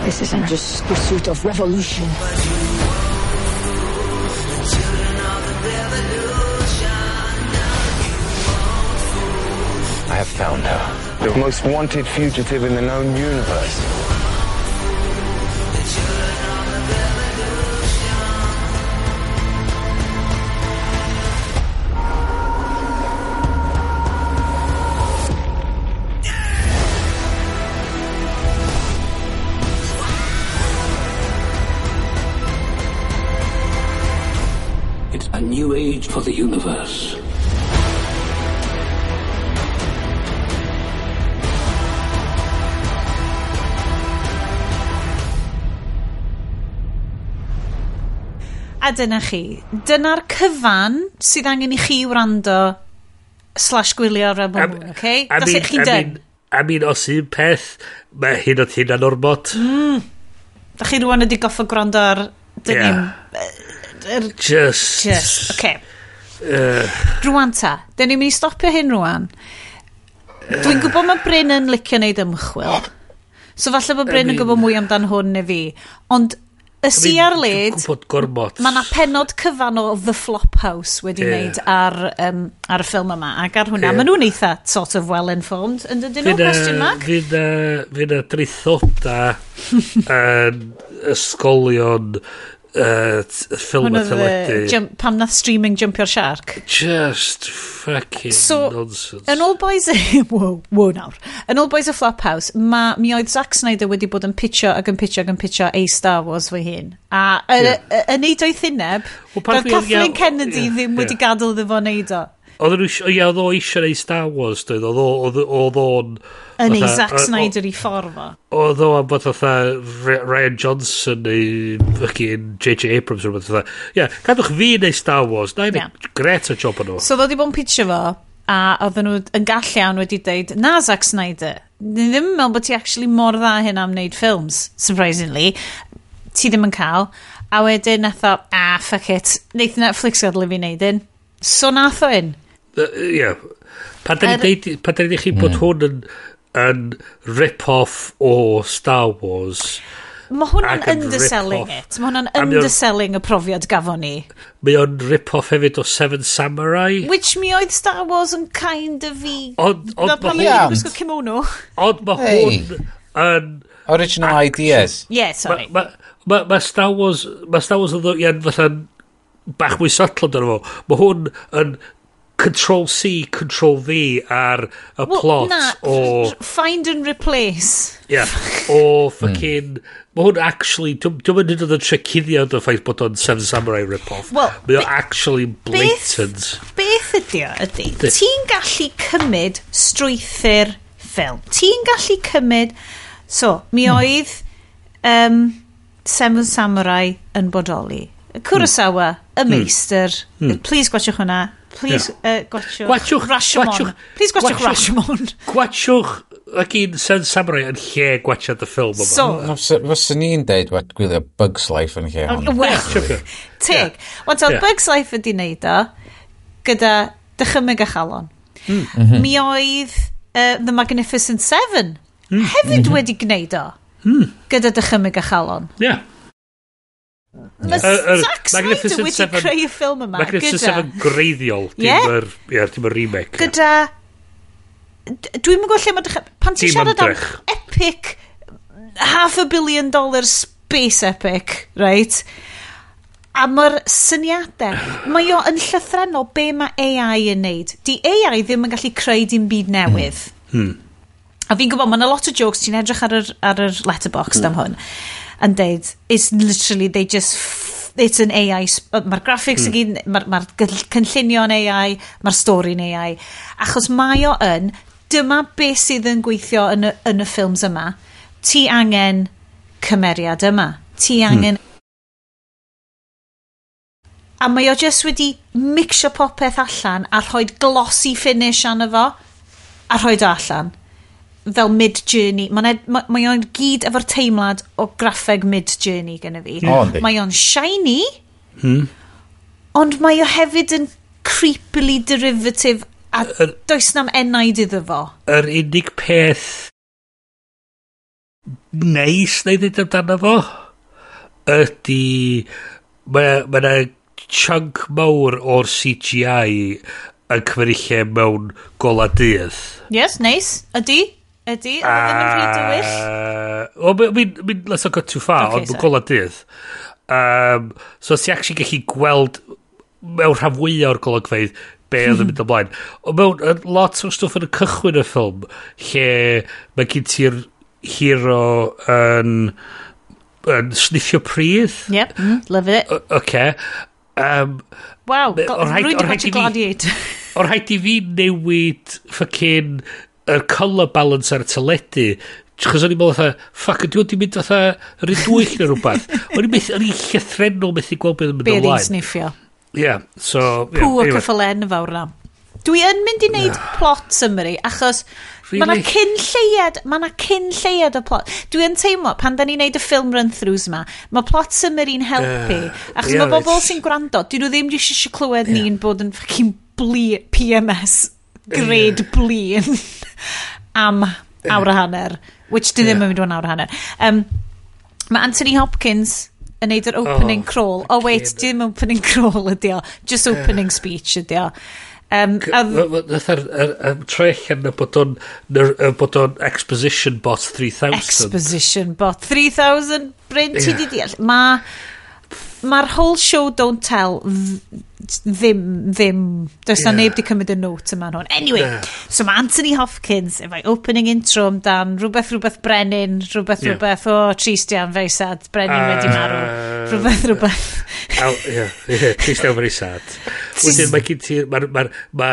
This isn't just pursuit of revolution. I have found her. The most wanted fugitive in the known universe. dyna chi. Dyna'r cyfan sydd angen i chi wrando slash gwylio Rebel Moon, oce? Okay? That's it, chi'n dyn. I mean, os un peth, mae hyn o'n hyn anormod. Mm. Da chi rwan wedi goffo gwrando ar dynim. Yeah. Er, just. Just, oce. Okay. Uh. Rwan ta, dyn ni'n mynd i stopio hyn rwan. Dwi'n gwybod mae Bryn yn licio neud ymchwil. So falle bod Bryn yn gwybod mwy amdan hwn neu fi. Ond y CR Led... Gwybod gormod. Mae yna penod cyfan o The Flophouse wedi yeah. wneud ar, um, ar y ffilm yma. Ac ar hwnna, yeah. maen nhw'n eitha sort of well-informed. Yn dydyn nhw, question mark? Fy'n uh, uh, dreithoda yn ysgolion... Uh, uh, ffilm a teledu. Pam nath streaming jumpio'r shark? Just fucking so, nonsense. Yn All boys... wow, wow nawr. Yn All boys y Flophouse, ma, mi oedd Zack Snyder wedi bod yn pitcho ac yn pitcho ac yn pitcho a Star Wars fy hun. A yn yeah. neud o'i thineb, well, doedd Kathleen yeah, Kennedy yeah, ddim yeah. wedi gadael iddo fo neud o. Oedd nhw eisiau, ia, oedd o eisiau neud Star Wars, dweud, oedd oedd o'n... Yn ei Zack Snyder i ffordd o. Oedd o am bod oedd Ryan Johnson neu fucking J.J. Abrams rhywbeth oedd Ie, gadwch fi neu Star Wars, na i neud gret o job o'n nhw. So ddod i bod yn pitio fo, a oedd nhw yn gall iawn wedi dweud, na Zack Snyder, ni ddim yn meddwl bod ti actually mor dda hyn am wneud ffilms, surprisingly, ti ddim yn cael. A wedyn nath o, ah, fuck it, wneith Netflix gadael i fi wneud un. So nath o un. Ie. Pan da ni'n i chi bod hmm. hwn yn, yn rip-off o Star Wars... Mae hwnna'n underselling it. Mae hwnna'n underselling y profiad gafon ni. Mae o'n rip-off hefyd o Seven Samurai. Which mi oedd Star Wars yn kind of i... Ond ma hwn... Ond kimono. Ond ma hwn yn... Original ideas. Yeah, sorry. Mae ma, ma Star Wars... Mae Star Wars yn ddo... Ia'n fatha'n bach mwy subtle dyna fo. Mae hwn yn control C, control V ar y well, plot na, o... Find and replace. Yeah, o hmm. fucking... Mae hwn actually... Dwi'n mynd yn oedd yn trecuddio ffaith bod o'n Seven Samurai rip-off. Well, Mae o'n actually blatant. Beth, ydy o ydy? Ti'n gallu cymryd strwythyr ffilm. Ti'n gallu cymryd... So, mi hmm. oedd um, Seven Samurai yn bodoli. Hmm. Kurosawa, y meistr. Mm. Please gwachwch hwnna Please uh, gwachwch. Gwachwch. Rashomon. Gwachwch, Please gwachwch, gwachwch Rashomon. Gwachwch ac un Sun Samurai yn lle gwachad y ffilm yma. So, no, ni'n deud wat gwylio Bugs Life yn lle hon. Wel, teg. Ond yeah. Bugs Life ydi wneud o gyda dychymig a chalon. Hmm. Mhm. Mi oedd uh, The Magnificent Seven hmm. hefyd mhm. wedi gwneud o hmm. gyda dychymig a chalon. Yeah. Mae Zack Snyder wedi creu y ffilm yma. Magnificent Seven greiddiol, dim yr remake. Gyda... Dwi'n mynd lle mae... Pan ti'n siarad am epic half a billion dollar space epic, right? A mae'r syniadau, mae o yn llythrenol be mae AI yn neud. Di AI ddim yn gallu creu dim byd hmm. newydd. Hmm. A fi'n gwybod, mae'n a lot o jokes, ti'n edrych ar yr, ar yr letterbox mm. am hwn yn deud, it's literally, they just it's an AI, mae'r graphics mm. gyd, mae'r ma, cynllunio yn AI, mae'r stori'n AI. Achos mae o yn, dyma beth sydd yn gweithio yn y, yn y ffilms yma. Ti angen cymeriad yma. Ti hmm. angen... Mm. A mae o just wedi mixio popeth allan a rhoi glossy finish arno fo a rhoi o allan fel mid-journey. Mae o'n ma, ma gyd efo'r teimlad o graffeg mid-journey gyda i fi. Oh, mae o'n shiny, hmm. ond mae o hefyd yn creepily derivative a er, does na'm enaid iddo fo. Yr er unig peth neis neu ddweud amdano fo ydy mae yna ma chunk mawr o'r CGI yn cymryd lle mewn gola dydd. Yes, neis. Nice. Ydy. Ydy, a ddim yn rhy dywyll? Wel, mi'n, mi'n, let's not go too far, okay, ond mae'n gola dydd. Um, so, ti actually gallu gweld mewn rhan fwyaf o'r golygfeidd be oedd yn mynd ymlaen. Ond mewn lot o stwff yn y cychwyn y ffilm, lle mae gen ti'r hero yn, yn sniffio pryd. Yep, mm, love it. O, okay. Um, Wow, rwy'n di watch Gladiator. O'r rhaid i fi newid ffocin y colour balance ar y teledu Chos o'n i'n meddwl fatha, ffac, ydy o'n mynd fatha rhy neu rhywbeth. O'n i'n mynd, o'n i'n llythrenol methu gweld beth yn mynd ymlaen. Be oedd sniffio. Ie, so... Yeah, Pw anyway. o cyffylen fawr na. Dwi yn mynd i wneud plot summary, achos really? mae yna cyn lleiad, mae yna cyn lleiad o plot. Dwi yn teimlo, pan da ni'n neud y ffilm run-throughs yma, mae plot summary'n helpu, uh, achos yeah, mae bobl sy'n gwrando, dyn nhw ddim eisiau clywed ni'n bod yn ffucking BMS gred blin am awr a hanner, which di ddim yn mynd o'n awr a hanner. Um, mae Anthony Hopkins yn neud yr opening oh, crawl. Oh wait, di dim opening crawl ydi o, just opening speech ydi o. Um, Nath yr trech yn trellian na bod o'n bod o'n Exposition Bot 3000. Exposition Bot 3000, Bryn, ti di deall. Mae'r whole show don't tell ddim, ddim, does yeah. na neb di cymryd y note yma hwn. Anyway, yeah. so mae Anthony Hopkins efo'i opening intro amdan rhywbeth rhywbeth brenin, rhywbeth yeah. rhywbeth o oh, Tristian fe sad, brenin uh, wedi marw, rhywbeth rhywbeth. Ie, Tristian fe sad. Wedyn mae gen ti, mae'r ma, ma,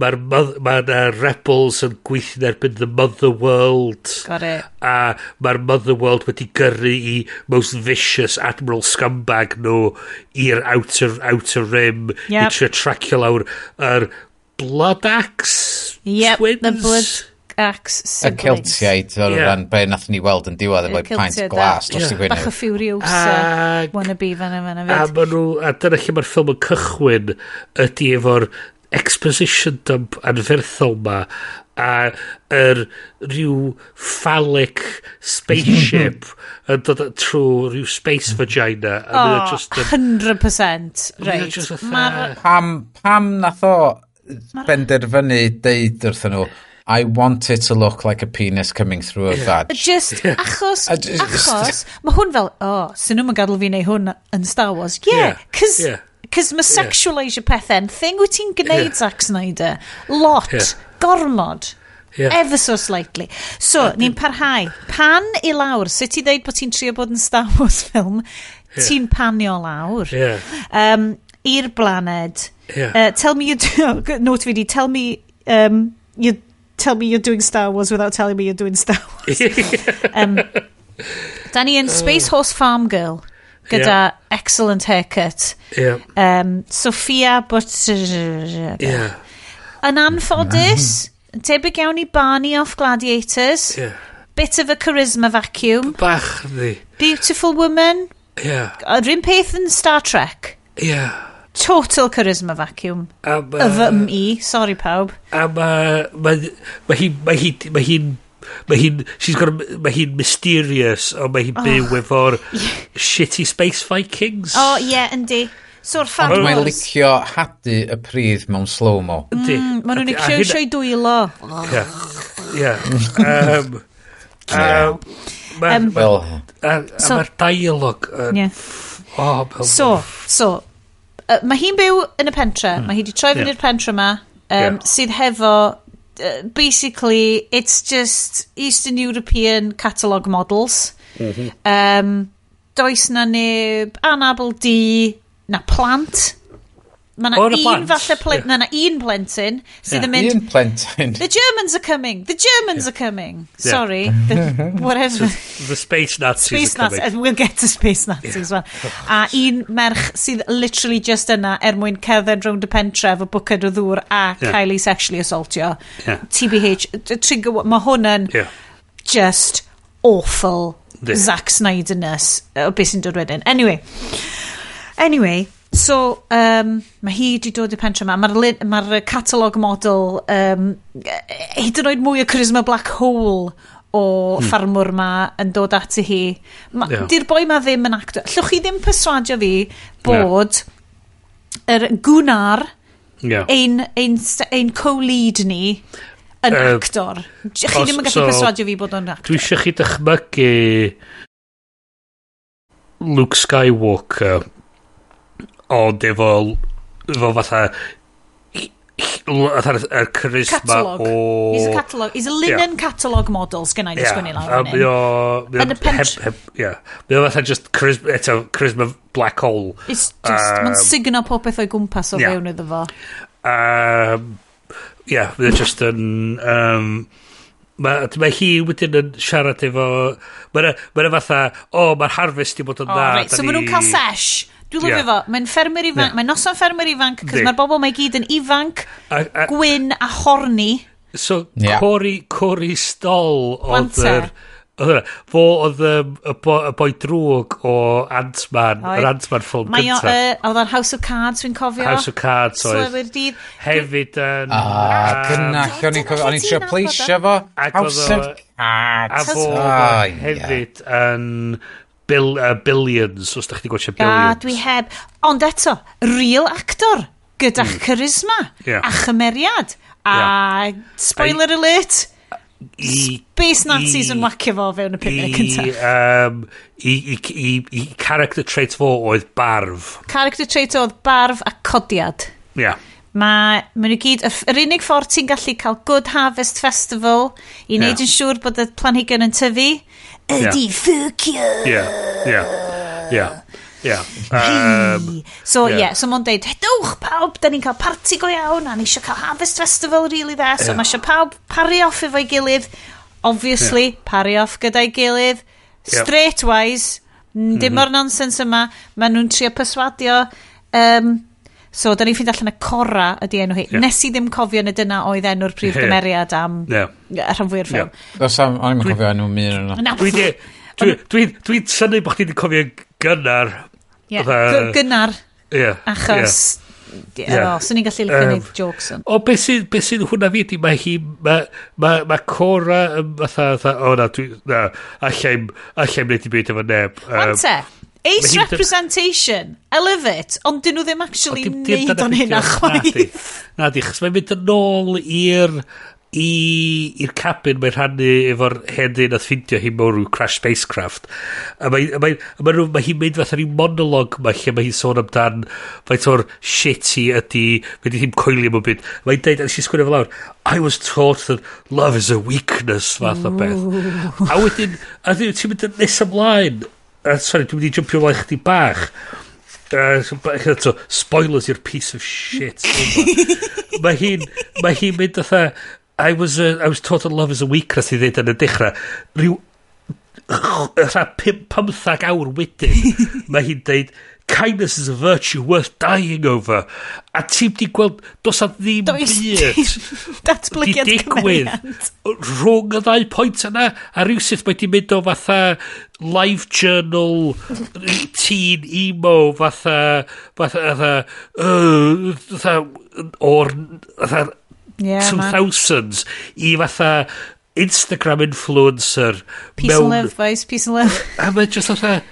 ma, ma, ma, uh, ma rebels yn gweithio erbyn the mother world. Got it. A mae'r mother world wedi gyrru i most vicious admiral scumbag nhw i'r outer, outer rim him yep. i trio tracio lawr yr Blood Axe yep, twins. the Blood Axe siblings. Y Celtiaid o'r yeah. ran be nath ni weld yn diwedd efo'i pint glas dros yeah. Bach o Furiosa wannabe fan yma na fyd. A, nhw, a dyna lle mae'r ffilm yn cychwyn ydy efo'r exposition dump anferthol ma a yr rhyw phallic spaceship yn dod trwy rhyw space vagina. Oh, just, 100%. Right. Just Mar... Pam, pam nath o benderfynu deud wrthyn nhw, I want it to look like a penis coming through a yeah. vag. Just yeah. achos, just, achos, mae hwn fel, oh, sy'n nhw'n gadw fi neu hwn yn Star Wars. Yeah, cos... Yeah. Cos mae sexualisio yeah. thing wyt ti'n gwneud yeah. Zack Snyder. Lot. Yeah gormod. Yeah. Ever so slightly. So, ni'n parhau. Pan i lawr, sut ti ddeud bod ti'n trio bod yn Star Wars film, yeah. ti'n panio lawr. Yeah. Um, I'r blaned. Yeah. Uh, tell me you do... Note fi di, tell me... Um, you tell me you're doing Star Wars without telling me you're doing Star Wars. um, da ni yn Space Horse Farm Girl gyda yeah. excellent haircut. Yeah. Um, Sophia Butter... Yeah. Yn anffodus, mm-hmm. yn tebyg iawn i Barney off Gladiators. Yeah. Bit of a charisma vacuum. Bach, ddi. Beautiful Woman. Yeah. Yr un peth yn Star Trek. Yeah. Total charisma vacuum. A ma, of um, e, sorry pawb. A ma, ma, ma hi, ma hi, ma hi'n ma hi'n, she's got, ma hi'n mysterious, o mae hi'n oh. byw efo'r shitty space vikings. O, oh, ie, yeah, yndi. So'r fan Ond mae'n licio hadu y pridd mewn slow-mo. Mm, maen nhw'n licio eisiau dwylo. Ie. Ie. so, Mae'r dialog yn... So, so, uh, mae hi'n byw yn y pentre. Mm. Mae hi wedi troi fyny'r yeah. pentre yma, um, yeah. sydd hefo Uh, basically, it's just Eastern European catalogue models. Mm -hmm. um, does na neb, anabl di na plant. Mae na un plant. falle plen, yeah. na, na un plentyn sydd yeah. yn mynd... Un plentyn. The Germans are coming. The Germans yeah. are coming. Yeah. Sorry. The, whatever. So, the space Nazis space are coming. Nazis. We'll get to space Nazis yeah. as well. A un merch sydd literally just yna er mwyn cerdded rownd y pentref o bwced o ddŵr a yeah. sexually actually assaultio. Yeah. TBH. Trigger, mae hwn yn yeah. just awful This. Zack Snyder-ness o beth sy'n dod wedyn. Anyway. Anyway, so um, mae hi wedi dod i'r pentre yma. Mae'r ma, ma catalog model um, hyd yn oed mwy o charisma black hole o hmm. ffarmwr ma yn dod at i hi. Ma, yeah. Di'r boi ma ddim yn actor. Llwch chi ddim perswadio fi bod yr yeah. er gwnar yeah. ein, ein, ein co-lead ni yn uh, actor. Chi os, ddim yn gallu so, perswadio fi bod o'n actor. Dwi eisiau chi dychmygu Luke Skywalker ond efo efo fatha fatha'r y charisma o... He's a catalog. He's a linen yeah. catalog model sgynna i ddysgu ni lawr hynny. Yn y pench... Yeah. Mae o fatha just charisma, eto, charisma black hole. It's just, um, mae'n signo popeth o'i gwmpas o yeah. fewn iddo fo. Um, yeah, mae just yn... Um, Mae ma hi wedyn yn siarad efo... Mae'n ma fatha, o, oh, mae'r harvest i bod yn oh, dda. Right, so maen nhw'n cael sesh Dwi'n lyfio fo. Mae'n ffermer ifanc. Mae'n noson ffermer ifanc, cos mae'r bobl mae gyd yn ifanc, a, a, gwyn a horni. So, yeah. Cory, Cory Stoll oedd yr... Fo oedd y boi drwg o Ant-Man, yr Ant-Man ffilm gyntaf. Oedd o'n House of Cards, fi'n cofio. House of Cards oedd. Hefyd yn... Ah, gynnall, o'n i'n trio pleisio fo. House of Cards. A fo hefyd yn bil, uh, billions, os da chdi gwaethe billions. A dwi heb. Ond eto, real actor gyda'ch mm. charisma yeah. a chymeriad. A yeah. spoiler I, alert, I, Space Nazis yn wacio fo fewn y pum munud cyntaf. Um, i, i, i, I character trait fo oedd barf. Character trait oedd barf a codiad. Ia. Yeah. Mae ma nhw gyd, yr unig ffordd ti'n gallu cael Good Harvest Festival i wneud yeah. yn siŵr bod y planhigion yn tyfu ydy yeah. ffwcio. Ie, ie, ie. Ie. So, ie, yeah. so mae'n deud, hedwch pawb, da ni'n cael parti go iawn, a ni eisiau cael Harvest Festival really dda, so yeah. mae eisiau pawb pari off efo'i gilydd, obviously, yeah. pari off gyda'i gilydd, straight wise, dim mm -hmm. o'r nonsens yma, mae nhw'n trio perswadio um, So, da ni'n ffind allan y Cora ydi enw hi. Yeah. Nes i ddim cofio na dyna oedd enw'r prif yeah. gymeriad am yeah. rhan fwy'r ffilm. Yeah. Os am, o'n i'n cofio enw mi yn yna. Dwi'n dwi, dwi, dwi syni bod chdi'n cofio gynnar. Yeah. Gynnar. Yeah. Achos... Yeah. Yeah, swn i'n gallu gwneud jokes yn. O, beth sy'n be sy hwnna fi, mae hi, mae ma, ma Cora, fatha, o na, dwi, na allai'n wneud i byd efo neb. Um, Ace hi, representation. I love it. Ond dyn nhw ddim actually dim, dim neud o'n hynna chwaith. Na di, chos mae'n mynd yn ôl i'r i'r cabin mae'n rhannu efo'r hedyn a ffindio hi mewn rhyw crash spacecraft a mae, a mae, a mae, mae hi'n mynd fatha ni monolog mae lle mae hi'n sôn amdan faint o'r shit hi ydi fe di ddim coelio mewn byd mae'n deud a nes i sgwini fel lawr I was taught that love is a weakness fath o beth a wedyn a wedyn ti'n mynd yn nes ymlaen Uh, sorry, dwi'n mynd i jympio ymlaen chdi bach. Uh, so, spoilers i'r piece of shit. mae hi'n ma hi mynd atha... I was, uh, I was taught that love is a weakness i ddweud yn y dechrau. Rhyw rha 15 awr wedyn, mae hi'n deud, kindness is a virtue worth dying over. A ti'n di gweld, dos a ddim Does byd. Datblygiad di digwydd rhwng y ddau pwynt yna, a rhywsyd mae di mynd o fatha live journal teen emo fatha, fatha, fatha, uh, fatha, o'r, fatha, yeah, 2000s i fatha Instagram influencer. Peace mewn, and love, boys, peace and love. A mae just fatha,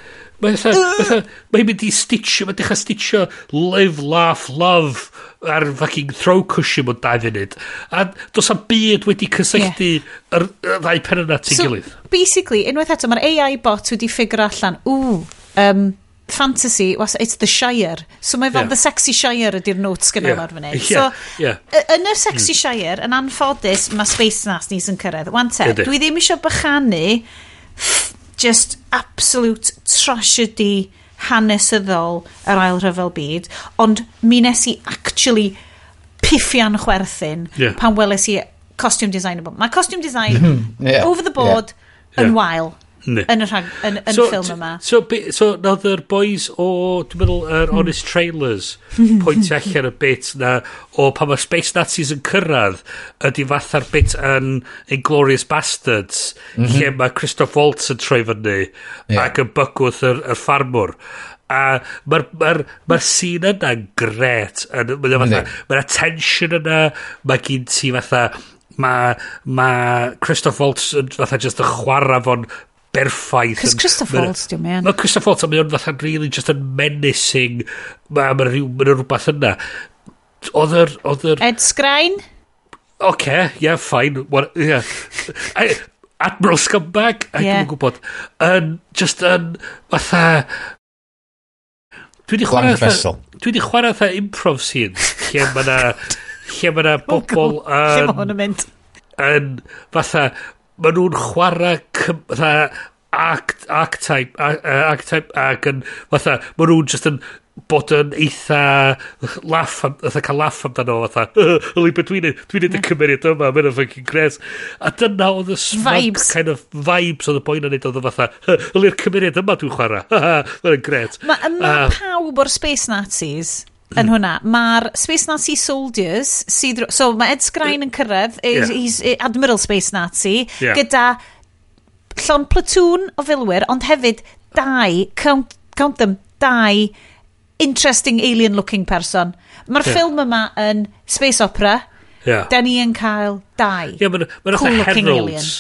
Mae fatha, mae'n mynd i stitio, mae'n dechrau stitio live, laugh, love ar fucking throw cushion mewn dau funud. A dos am byd wedi cysylltu yr, yr ddau pen yna ti'n so, gilydd. basically, unwaith eto, mae'r AI bot wedi ffigur allan, ww, um, fantasy, was, it's the Shire. So mae fel yeah. the sexy Shire ydy'r notes gyda yeah. fan fyny. Yeah. So, yeah. yn y sexy mm. Shire, yn anffodus, mae Space Nas ni'n cyrraedd. Wante, dwi ddim eisiau bychanu just absolute tragedy hanesyddol yr ail rhyfel byd, ond mi nes i actually piffian chwerthin yeah. pan weles i costume design. Mae costume design hmm. yeah. over the board yeah. yn yeah. wael. Ne. Yn y, rhag, yn, yn so, y ffilm yma. So, so, so nath yr boys o, dwi'n meddwl, yr er Honest Trailers pwynt allan y bit na, o pan mae Space Nazis yn cyrraedd, ydy fatha'r bit yn Inglorious Bastards, mm -hmm. lle mae Christoph Waltz yn troi fyny, yeah. ac yn bygwth yr, yr ffarmwr. A mae'r ma r, ma sîn yna'n gret. Mae'n fatha, mae'r tension yna, mae gyn ti fatha, mae ma Christoph Waltz yn fatha just y chwarae fo'n berffaith. Cys Christoph Waltz, diwm e. Mae Christoph Waltz, mae o'n fatha'n really just yn menacing. Mae ma yna rhywbeth yna. Oedd yr... Oedd yr... Ed Sgrain? Oce, okay, yeah, fine. What, yeah. I, Admiral Scumbag? I yeah. Dwi'n gwybod. Yn, just yn, fatha... Dwi wedi chwarae... Dwi wedi chwarae fatha improv scene. Lle mae yna... Lle mae yna bobl... Lle mae hwn yn mynd? Yn, fatha Mae nhw'n chwarae fatha act, act type, act type, ac yn, fatha, ma nhw'n just yn bod yn eitha laff, fatha cael laff amdano, fatha, yli beth dwi'n neud, dwi'n neud y cymeriad yma, mae'n fucking gres. A dyna oedd y smug kind of vibes oedd y boi'n neud oedd fatha, yli'r cymeriad yma dwi'n chwarae, mae'n gret. Mae ma pawb o'r Space Nazis yn hwnna. Mae'r Space Nazi Soldiers, sydd, so mae Ed Sgrain yn cyrraedd, yeah. he's Admiral Space Nazi, yeah. gyda llon platoon o filwyr, ond hefyd dau, count, count them, dau interesting alien-looking person. Mae'r yeah. ffilm yma yn space opera, Yeah. Da ni yn cael dau. Ie, yeah, mae'n ma cool heralds.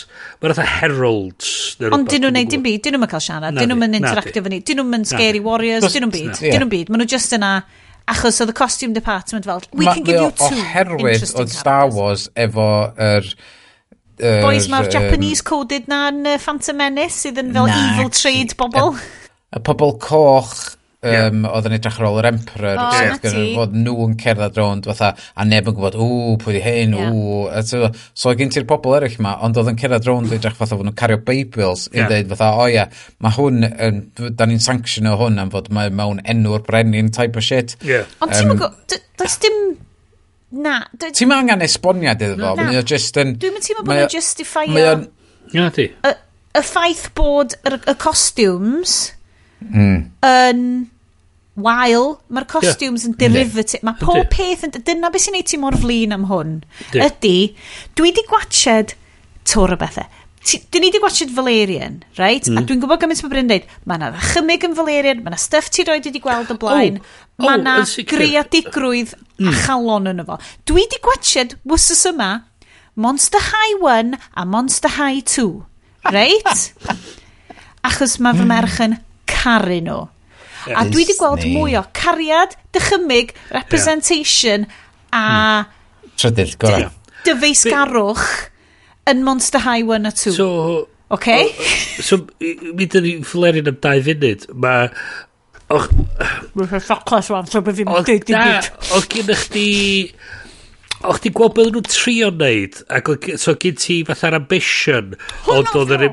Mae'n rhaid heralds. Ond dyn nhw'n neud dim byd. Dyn nhw'n cael siarad. Dyn nhw'n interactive yn ni. Dyn nhw'n scary warriors. Dyn nhw'n byd. Dyn nhw'n byd. Mae nhw just yna... Yeah Achos oedd y costume department fel, we Ma, can give you two Oherwydd oedd Star Wars efo yr... Er, Boys mae'r um, Japanese coded na'n uh, Phantom Menace sydd yn fel na, evil trade bobl. Y, y pobl coch um, yeah. oedd yn edrych ar ôl yr Emperor oh, yeah. gyda fod nhw'n cerdded rownd fatha a neb yn gwybod ww pwy di hyn yeah. ww so, so gen ti'r pobl eraill yma ond oedd yn cerdded rownd edrych fatha fod nhw'n cario Bibles yeah. i ddeud fatha o oh, ia yeah, mae hwn um, da ni'n sanction o hwn am fod mae mewn enw'r brenin type o shit yeah. ond um, ti'n does dim na ti'n ma angen esboniad iddo fo mae o just yn dwi'n mynd ti'n ma bod yn justifio Ia, ti. Y, y ffaith bod y, y costiwms mm. yn wael. Mae'r costumes yeah. yn derivative. Mae pob peth yn... Dyna beth sy'n neud ti mor flin am hwn. Yeah. Ydy, dwi di gwached tor o bethau. Dyn ni wedi gwachod Valerian, right? Mm. A dwi'n gwybod gymaint mae Bryn dweud, mae yna ddechymig yn Valerian, mae yna stuff ti roed wedi gweld o blaen, oh, oh, mae yna greadigrwydd mm. a chalon yn efo. Dwi wedi gwachod wwsys yma Monster High 1 a Monster High 2, right? Achos mae fy merch yn caru nhw. A dwi wedi gweld mwy o cariad, dychymig, representation yeah. a... Hmm. Trydydd, gorau. Dyfeisgarwch yn Monster High 1 a 2. So, Okay? O, so, mi dyn ni'n flerin am dau funud. Mae... Och... Mae'n ffoclas rwan, so bydd fi'n dweud dim byd. O'ch gen chdi... O'ch ti'n gweld beth nhw'n trio wneud, ac so gen ti fatha'r ambition. ond oedd yr...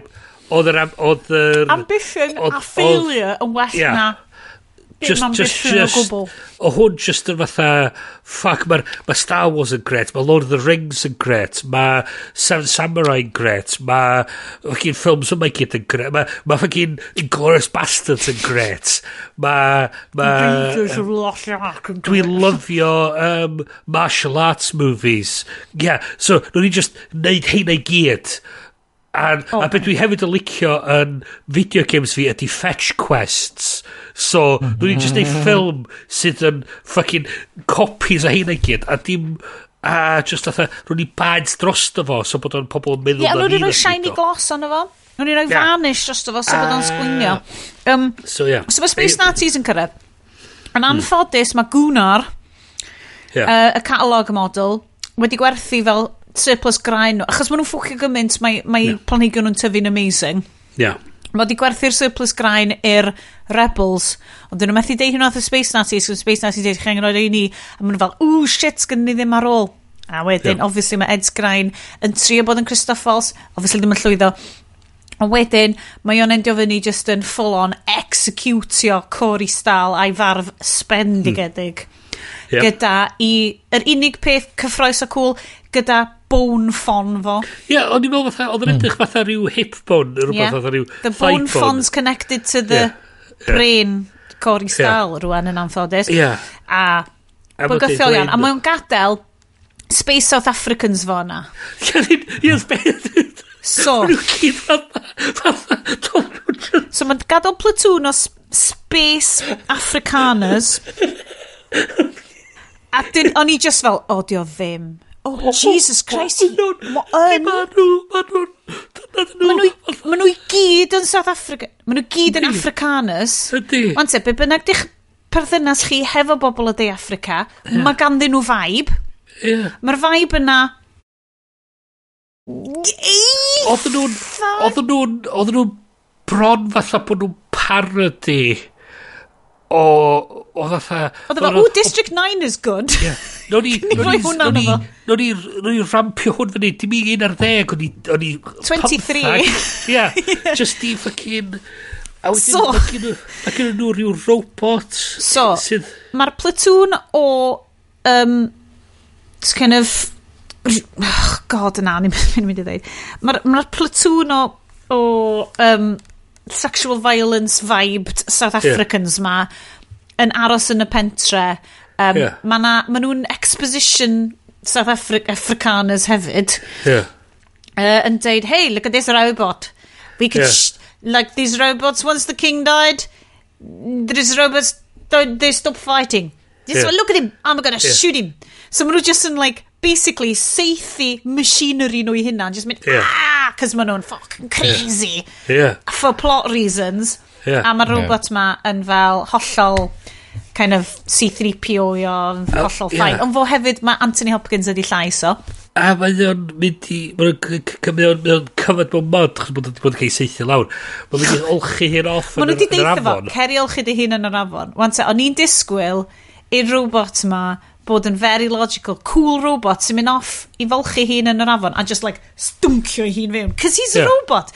Oedd yr... Ambition a failure yn well na just, just, just, o hwn just yn fatha, fuck, mae ma Star Wars yn gret, mae Lord of the Rings yn gret, mae Seven Samurai yn gret, mae fucking ffilms yma i gyd yn gret, mae ma fucking Inglourious Bastards yn gret, mae... Ma, Rangers of Lost Ark yn Dwi'n lyfio um, martial arts movies. Yeah, so, nhw'n ni just neud heina i gyd. A, oh. A beth dwi hefyd yn licio yn video games fi ydy fetch quests. So, mhm. dwi'n just neud ffilm sydd yn fucking copies o hyn i gyd. A dim a just atha, rwy'n i bads drosto fo, so bod o'n pobl yn meddwl yeah, na ni. Ie, rwy'n rhoi shiny gloss ono fo. Rwy'n rhoi yeah. varnish drosto fo, so bod o'n ah. sgwinio. Um, so, yeah. so mae Space Nazis yn cyrraedd. Yn hmm. anffodus, mae Gunnar, yeah. uh, y catalog model, wedi gwerthu fel surplus grain nhw. Achos maen nhw'n ffwcio gymaint, mae, mae yeah. planhigion nhw'n tyfu'n amazing. Ie. Yeah. Mae wedi gwerthu'r surplus grain i'r Rebels, ond dyn nhw methu deud hyn oedd y Space Nazis, so Space Nazis deud chi'n rhoi ni, a maen nhw fel, ww, shit, gynnu ni ddim ar ôl. A wedyn, yeah. obviously, mae Ed Grain yn trio bod yn Christoffels, obviously ddim yn llwyddo, A wedyn, mae o'n endio fyny just yn full-on executio Cory Stahl a'i farf spendigedig. Mm. Yep. Gyda i, yr unig peth cyffroes o cwl gyda bone ffon fo. Ie, yeah, o'n i'n meddwl fatha, oedd yn hmm. edrych fatha rhyw hip bone, rhywbeth fatha rhyw The bone fon's connected to the yeah. brain yeah. Cory Stahl yeah. rwan yn anffodus. Yeah. A, a bygythiol iawn. A mae'n gadael Space South Africans fo na. Ie, beth... So. so mae'n gadael platoon o Space Africaners. A dyn, o'n i just fel, o, dio ddim. Oh, Jesus Christ. Mae nhw'n... Mae nhw'n... Mae nhw i gyd yn South Africa. Mae nhw gyd yn Africanus. Ydy. Ond te, be bynnag di'ch perthynas chi hefo bobl o De Africa, yeah. mae ganddyn nhw vibe. Yeah. Mae'r vibe yna... Oedden nhw'n... Oedden nhw'n... Oedden nhw'n bron fatha bod nhw'n parody o... O fatha... Oedd efo, ooh, District 9 is good. Yeah. No ni... Ni roi hwnna yn fo? No ni, no ni rampio hwn fyny. Dim i un ar ddeg, o'n i... 23. Yeah, just i fucking... A wedyn, so, mae gen nhw rhyw robot so, sydd... Mae'r platoon o... Um, it's kind of... Oh, God, yna, ni'n mynd i ddweud. Mae'r ma platoon o... o um, sexual violence vibed South Yeah. Africans ma yn aros yn y pentre um, Yeah. ma, ma nhw'n exposition South Afri Africaners hefyd Yeah. uh, and said, "Hey, look at this robot. We could Yeah. like these robots. Once the king died, these robots they stop fighting. This Yeah. look at him. I'm gonna Yeah. shoot him. So maen nhw just yn like basically seithi machinery nhw i hynna Just mynd, yeah. ah, cos maen nhw'n fucking crazy. Yeah. yeah. For plot reasons. Yeah. A mae'r robot yeah. ma yn fel hollol kind of C-3PO o hollol oh, ffain. Yeah. Ond fo hefyd mae Anthony Hopkins ydi llais o. A mae o'n mynd i... Mae o'n cyfod mewn mod chos bod o'n bod yn cael seithi lawr. Mae'n mynd i olchi hyn off yn yr afon. Mae nhw wedi deitha fo, ceri olchi dy hun yn yr afon. Wan te, o'n i'n disgwyl i'r robot ma bod yn very logical, cool robot sy'n mynd off i folchi hun yn yr afon a just like stuncio hun fewn. Cos he's yeah. a robot.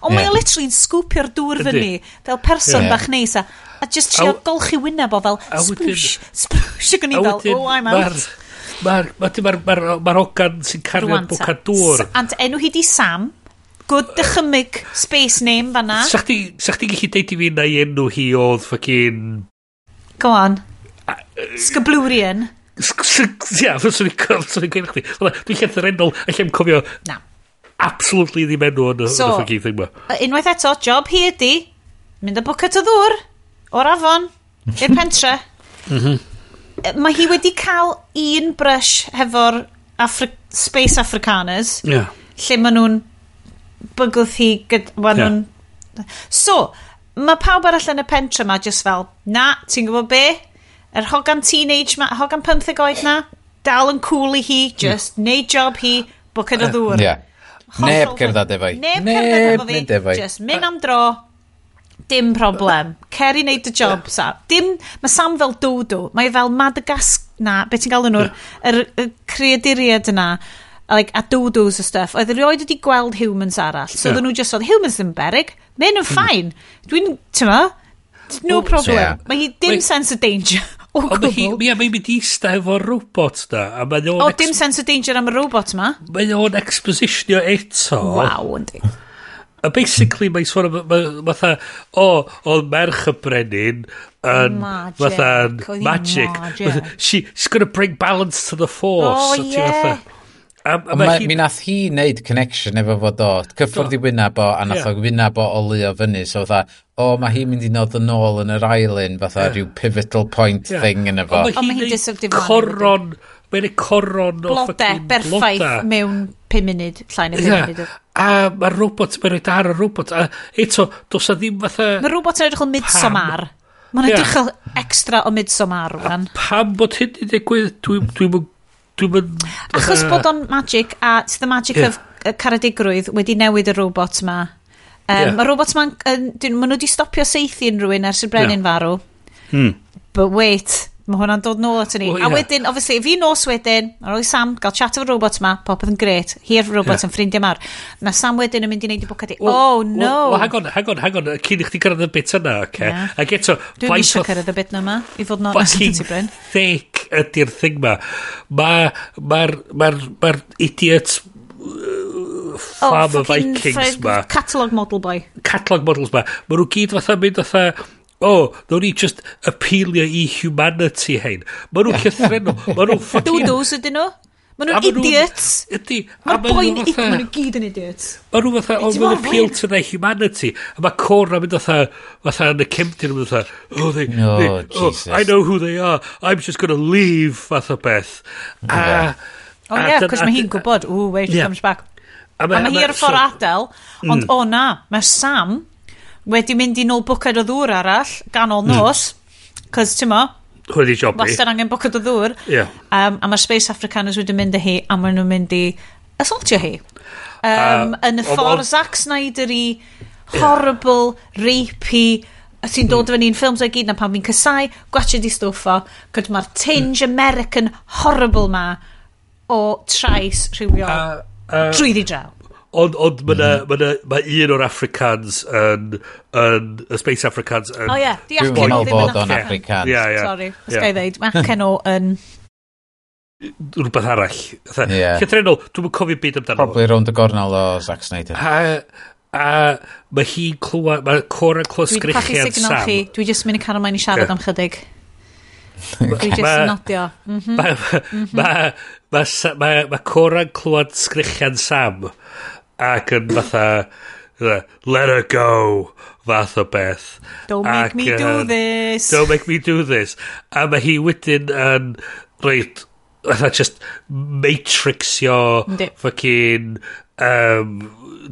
Ond yeah. mae o literally'n sgwpio'r dŵr fyny fel person yeah. bach neis a, a just trio golchi wyneb o fel splwsh, splwsh ac yn i fel, oh I'm out. Mae'r ma, ma, ma, ma, ma ogan sy'n cario'r bwca dŵr. Ant enw hi di Sam. Good dychymyg space name fanna. Sa'ch ti, sa chdi gallu deud i fi na i enw hi oedd ffocin... Go on. Sgablwrian. Ia, fyswn i'n cofio chdi. Dwi'n lleth yr enol, a lle'n cofio... Na. Absolutely ddim enw yn y ffogith yma. Unwaith eto, job hi ydi mynd y bwcet o ddŵr o'r afon i'r pentre. Mhm. Mae hi wedi cael un brush hefo'r Afri Space Africaners. Yeah. Lle maen nhw'n bygwth hi gyda... Yeah. So, mae pawb arall yn y pentre ma just fel, na, ti'n gwybod be? Yr hogan teenage ma, hogan 15 oed na, dal yn cool i hi, hmm. just mm. neud job hi, bwcyn o ddŵr. Uh, yeah. Neb cerdded efo efo'i. Neb neb cerdded efo efo'i. Just mynd am dro, dim problem. Ceri neud y job, Sam. Dim, mae Sam fel dodo. Mae e fel Madagasc na, beth ti'n galw nhw'r er, er, creaduriad yna, like, a dodos a stuff. Oedd erioed wedi gweld humans arall. So yeah. nhw just oedd humans yn hmm. berig, maen nhw'n ffain. Dwi'n, ti'n ma, no problem. Yeah. Mae hi dim Wait. sense of danger O, Ond mae hi, ia, mae'n mynd i sta efo'r robot na. A mae o'n... O, dim sense of danger am y robot ma. Mae o'n expositionio eto. Waw, yndi. A basically, mae'n sôn am, fatha, o, oedd merch y brenin, yn, fatha, magic. magic. She, she's gonna bring balance to the force. O, Oh, yeah. A, a ma, hi... Mi nath hi wneud connection efo fo do. Cyffwrdd i wynab o, a nath yeah. o wynab o o leo fyny. So, fatha, o, mae hi'n mynd i nod yn ôl yn yr island, fatha yeah. rhyw pivotal point yeah. thing yn efo. Ond mae hi'n disogdifon. Coron, mae'n ei coron o Bloda, berffaith bloda. mewn 5 munud, llai na 5 yeah. munud. A mae'r robot, mae'n rhaid ar y robot. A eto, dos a ddim fatha... Mae robot yn edrych o midsomar. Mae'n yeah. edrych yn extra o midsomar. A pam bod hyn i ddigwydd, dwi'n dwi, dwi, dwi, dwi Achos bod o'n magic, a it's the magic yeah. of caradigrwydd wedi newid y robot ma Um, yeah. Mae robot ma'n... Uh, maen nhw wedi stopio seithi unrhywun ers y brenin yeah. farw. Hmm. But wait, mae hwnna'n dod nôl at ni. Oh, yeah. A wedyn, obviously, fi nos wedyn, ar ôl i Sam gael chat efo'r robot ma, popeth yn gret, hi'r robot yeah. yn ffrindiau ma'r. Na Sam wedyn yn mynd i wneud i bwcad i, well, oh no! Well, well, hang on, hang on, hang on, cyn i chdi gyrraedd y bit yna, oce? Okay? Yeah. Ac eto... Dwi'n eisiau cyrraedd y bit yna, i fod yn onest yn ti, Bryn. Thick ydy'r thing ma. Mae'r ma, ma, ma, ma, ma idiot farmer oh, Vikings ma. Catalog model boy. Catalog models ma. Mae nhw gyd fatha mynd fatha, oh, no ni just appealio i humanity hein. Mae nhw'n llythrenol. Mae nhw'n ffucking... Dodos ydyn nhw? Mae nhw'n idiots. Ydy. Mae'r boi'n idiot. Mae nhw gyd yn idiots. Mae nhw fatha, oh, o, mae'n appeal to their humanity. A mae Cora mynd fatha, fatha yn y cymdyn yn fatha, oh, they, no, they, oh, Jesus. I know who they are. I'm just gonna leave, fatha beth. A, yeah. Oh, yeah, cos mae hi'n gwybod, ooh, wait, yeah. comes back. A mae, a mae hi ar y ffordd adael, hmm. ond mm. o na, mae Sam wedi mynd i nôl bwced o ddŵr arall, ganol hmm. nos, mm. cos ti'n mo, Hwyd i jobi. Wastad angen bwced o ddŵr. Yeah. Um, a mae'r Space Africaners wedi mynd â hi, a maen nhw'n mynd i assaultio hi. Um, uh, yn y ffordd Zack Snyder i horrible, yeah. rapey, sy'n hmm. dod mm. fyny'n ffilms o'i gyd na pan fi'n cysau, gwachio di stwffo, cyd mae'r tinge mm. American horrible ma o trais rhywio. Uh, Uh, Drwyddi draw. Ond on, mae mm. ma, ma un o'r Africans yn, yn, y Space Africans yn... O oh, ie, yeah. di Acen o ddim yn Africans. Yeah, yeah, Sorry, os yeah. gai ddeud, mae Acen o yn... Rhywbeth arall. Yeah. Llythrenol, dwi'n cofio byd amdano. Probably rownd y gornal o Zack Snyder. A, a mae hi'n clywed, mae Cora clywed sgrichian Sam. Dwi'n pachu signal chi, dwi'n just mynd i cael ymlaen i siarad yeah. am chydig. Dwi jyst yn nodio. Mhm. Mae mhm. Cora'n clywed sgrichian Sam ac yn fatha let her go fath o beth. Don't ac, make me do this. Don't make me do this. A mae hi wedyn yn reit fatha just matrixio fucking um,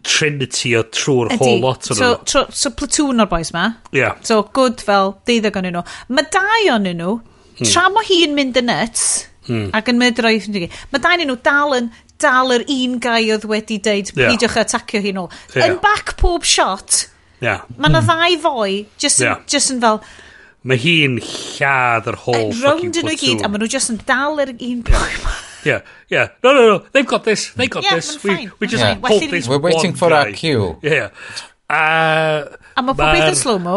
trinity o trwy'r whole lot o'n so, nhw. So, so platoon o'r boys ma. Yeah. So good fel deuddeg o'n nhw. Mae dau o'n nhw Mm. Tra mo hi'n mynd yn nuts, mm. ac yn mynd roi ffrindiau, mae dain nhw dal yn dal yr un gai oedd wedi deud yeah. peidiwch atacio hi nôl. Yeah. Yn back pob shot, yeah. mae yna hmm. ddau fwy, just, yeah. just yn fel... Mae hi'n lladd yr whole fucking platoon. nhw gyd, a maen nhw just yn dal yr un pwy yeah. yeah, yeah. No, no, no, they've got this, they've got yeah, this. We, we just yeah. hold this We're waiting for guy. our cue. Yeah. Uh, a mae pob popeth yn slow-mo.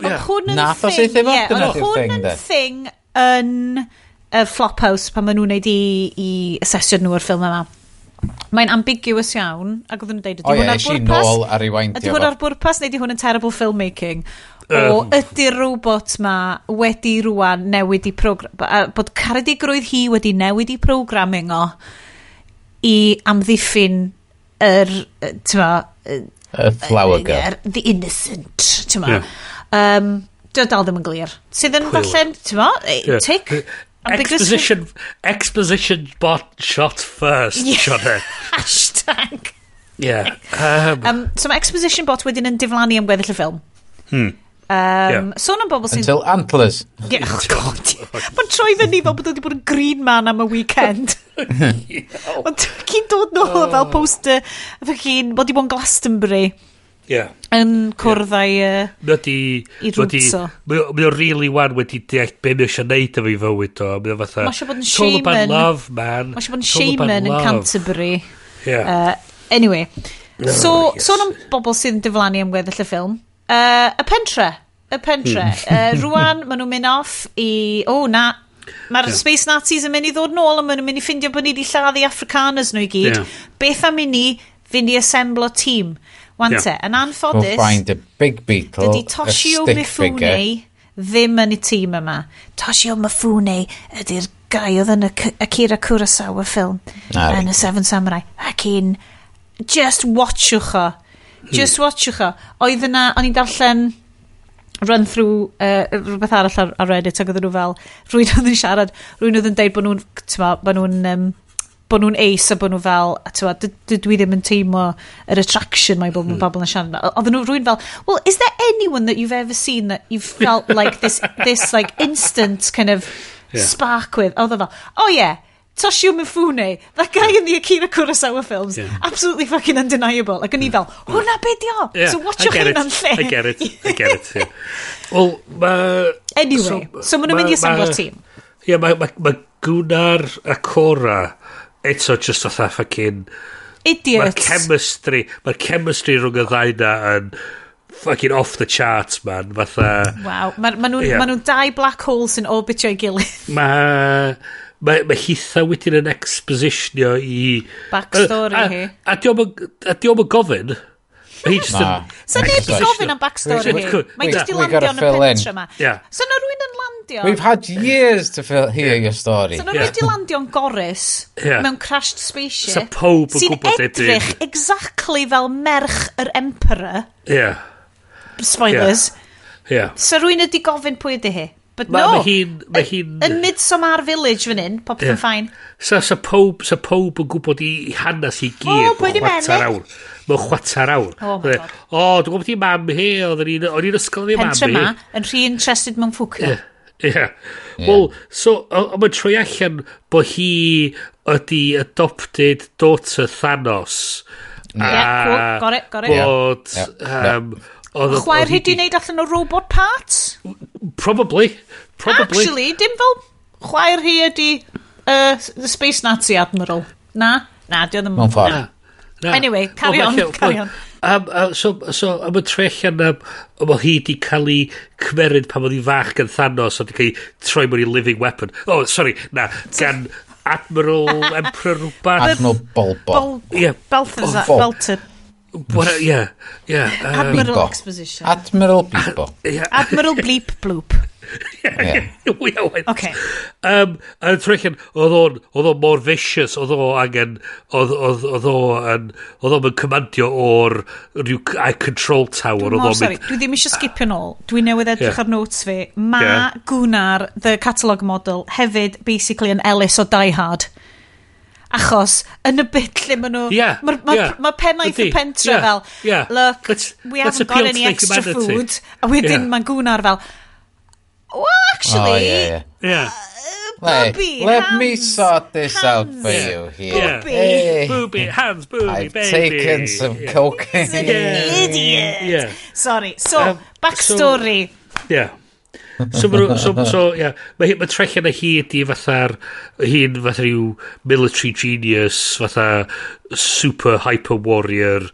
Ie. Hwn yn Nath o thing. saethu fo? Ie, Dyna oedd ydy'r hwn thing, yn de. thing yn y Flophouse pan maen nhw'n neud i, i asesio nhw o'r ffilm yma. Mae'n ambiguous iawn, ac oedden nhw'n deud, O ydy ie, hwn ar eisiau bwrpas? nôl a rewindio Ydy hwn fo. ar bwrpas neu ydy hwn yn terrible filmmaking? O, ydy'r robot ma wedi rwan newid i program... Bod caredigrwydd hi wedi newid i programming o i amddiffyn yr, yy, t'mo, yy, Y flower girl. yr- the innocent, ti'n Ie. Um, Dio dal ddim yn glir. Sydd yn falle'n, ti'n mo, tic? Exposition, exposition bot shot first, yeah. Sione. Hashtag. Yeah. Um, um, so mae exposition bot wedyn yn diflannu am gweddill y ffilm. Hmm. Um, yeah. Sôn am bobl sy'n... Until antlers. Yeah, oh god. Mae'n troi fyny fel bod wedi bod yn green man am y weekend. Ond ci'n dod nôl fel oh. poster fucking bod wedi bod yn Glastonbury yeah. yn cwrdd a'i yeah. Mydi, i rwtso. Mae o'n really wan wedi deall be mae eisiau neud efo i fywyd o. Mae o'n fatha... Mae eisiau bod yn shaman. love, man. Mae eisiau bod yn shaman yn Canterbury. Yeah. Uh, anyway. No, so, yes. sôn so am bobl sydd yn diflannu am weddill y ffilm. Uh, y pentre. Y pentre. Hmm. uh, rwan, maen nhw'n mynd off i... O, oh, na, Mae'r yeah. Space Nazis yn mynd i ddod nôl a maen nhw'n mynd i ffindio bod ni wedi lladdu Afrikaners nhw i gyd. Yeah. Beth am i ni fynd i assemblo tîm? Wan te, yn anffodus... We'll find a big beetle, Dydy Toshio Mifune ddim yn y tîm yma. Toshio Mifune ydy'r gai oedd yn y Akira Kurosawa ffilm yn y Seven Samurai. Ac un, just watchwch o. Hmm. Just watchwch o. Oedd yna, o'n i'n darllen run through uh, rhywbeth arall ar, ar Reddit ac oedden nhw fel rwy'n oedd yn siarad rwy'n oedd yn deud bod nhw'n bod nhw'n um, bod nhw'n ace a bod nhw fel, a tywa, dwi ddim yn teimlo yr attraction mae bod nhw'n hmm. bobl yn siarad. Oedden nhw rwy'n fel, well, is there anyone that you've ever seen that you've felt like this, this like instant kind of yeah. spark with? Oedden fel, oh yeah, Toshio Mifune, that guy in the Akira Kurosawa films, yeah. absolutely fucking undeniable. Like, o'n i fel, hwnna be di o? Yeah, so watch your hyn am lle. I get it, I get it, yeah. Well, ma... Anyway, so, so maen nhw'n mynd i assemble tîm. Ie, yeah, mae ma, ma, ma Gwnar a Cora eto just fatha fucking... Idiot. Mae'r chemistry, mae'r chemistry rhwng y ddau na yn fucking off the charts, man. Fatha... Wow. Mae ma nhw'n yeah. ma nhw dau black holes yn orbitio i gilydd. Mae... Mae ma hitha wedyn yn expositionio i... Backstory a, hi. A diolch yn gofyn He just yn... So neb i gofyn am backstory hi. Mae'n just i landio yn y pentre yma. So na rwy'n yn landio... We've had years to fill, hear your story. So na rwy'n di landio'n gorus mewn crashed spaceship. Sa pob yn gwybod edrych exactly fel merch yr emperor. Yeah. Spoilers. Yeah. So rwy'n ydi gofyn pwy ydi hi. But ma, no. Mae hi'n... Ma hi yn Midsommar Village fan hyn, popeth yeah. yn ffain. So, so, pob, so pob yn gwybod i hanes i gyd. O, pwy di meddwl? awr. Mae'n chwatar awr. Oh, my god. O, dwi'n gwybod i mam hi, o'n i'n ysgol i mam hi. Pentre ma, yn rhi interested mewn ffwcio. Yeah. yeah. Wel, so, mae'n troi allan bod hi ydi adopted daughter Thanos. Yeah, a, cool, got it, got it. Bod, yeah. um, yeah. Chwaer hyd i wneud allan o robot parts? Probably. Probably. Actually, dim fel chwaer hi ydi uh, the Space Nazi Admiral. Na, na, di oedd yn... Mewn ffordd. Anyway, carry on, carry on. Um, uh, so, so, am y trellian um, um, o hi di cael ei cymeryd pan oedd hi fach gan Thanos a di cael ei troi mewn i living weapon. Oh, sorry, na, gan Admiral Emperor rhywbeth. Admiral Bolbo. Bol, yeah. Balthazar. Bolter. What a, yeah, yeah. Um, Admiral Beepo. Exposition. Admiral Beepo. yeah. Admiral Bleep Bloop. yeah, yeah. okay. Um, a trecyn, oedd o'n, oedd o'n mor vicious, oedd o angen, oedd o'n, oedd o'n cymandio o'r rhyw control tower. Dwi'n mor sori, dwi ddim eisiau skipio nôl. Dwi newydd edrych yeah. ar notes fi. Ma yeah. Gwnar, the catalog model, hefyd basically yn Ellis o Die Hard. Achos, yn y bit lle maen nhw... Yeah, Mae ma, yeah, ma pennaeth y pentre yeah, fel, yeah. look, let's, we haven't got any extra humanity. food. A wedyn yeah. mae'n gwnar fel, well, actually... Oh, yeah, yeah. Uh, yeah. Wait, booby, let hands, me sort this out for yeah. you here. Yeah. Booby. Hey. booby, hands, booby, I've baby. I've taken some yeah. cocaine. He's idiot. Yeah. Sorry, so, um, backstory. Yeah so, ma, so, so yeah, mae ma trellian y hi ydi fatha'r hi'n fatha rhyw military genius fatha super hyper warrior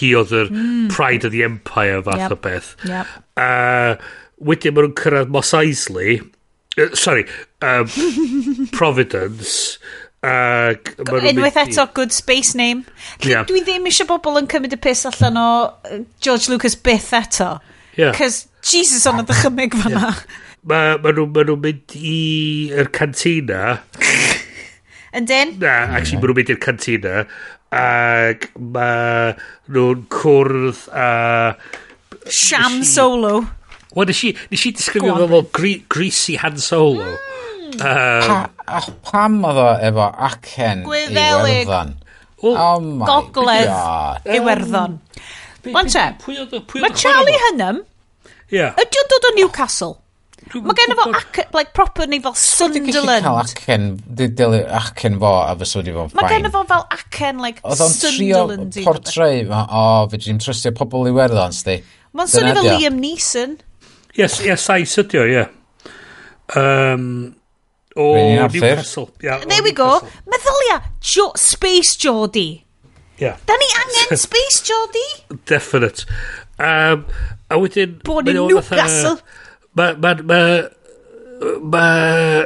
hi oedd yr mm. pride of the empire fath yep. o beth yep. uh, wedyn maen nhw'n cyrraedd Mos Eisley uh, sorry um, Providence Ac... Unwaith eto, good space name. Yeah. Dwi ddim eisiau bobl yn cymryd y piss allan o George Lucas byth eto. Yeah. Cos Jesus, ond y dychymig fanna. Mae ma nhw'n ma nhw mynd i'r cantina. Yndyn? Na, actually, mae nhw'n mynd i'r cantina. Ac mae nhw'n cwrdd a... Sham nes i, Solo. Wel, nes i, nes i disgrifio fo fel gre, greasy Han Solo. Mm. Um, pa, pam oedd o efo acen Gwyddelig. i werddon? Well, oh my Gogledd God. Iwerddon. Um, Ond te, mae Charlie Hunnam Yeah. Ydy o'n dod o Newcastle? Mae gen i fo like, proper neu fel Sunderland. Dwi'n cael acen, dwi'n delu acen fo a fes wedi fo'n ffain. Mae gen i fo fel acen, like, Oedd o'n trio portray, o, oh, fe dwi'n trystio pobl i werddon, sti. Mae'n swnio fel Liam Neeson. Yes, yes, I ydy o, ie. Um, o Newcastle. Yeah, There we go. Meddylia, jo Space Geordie. Yeah. Da ni angen Space Geordie? Definite. Um, a wedyn... Bod ni'n Newcastle! Mae... Mae... Mae... Mae...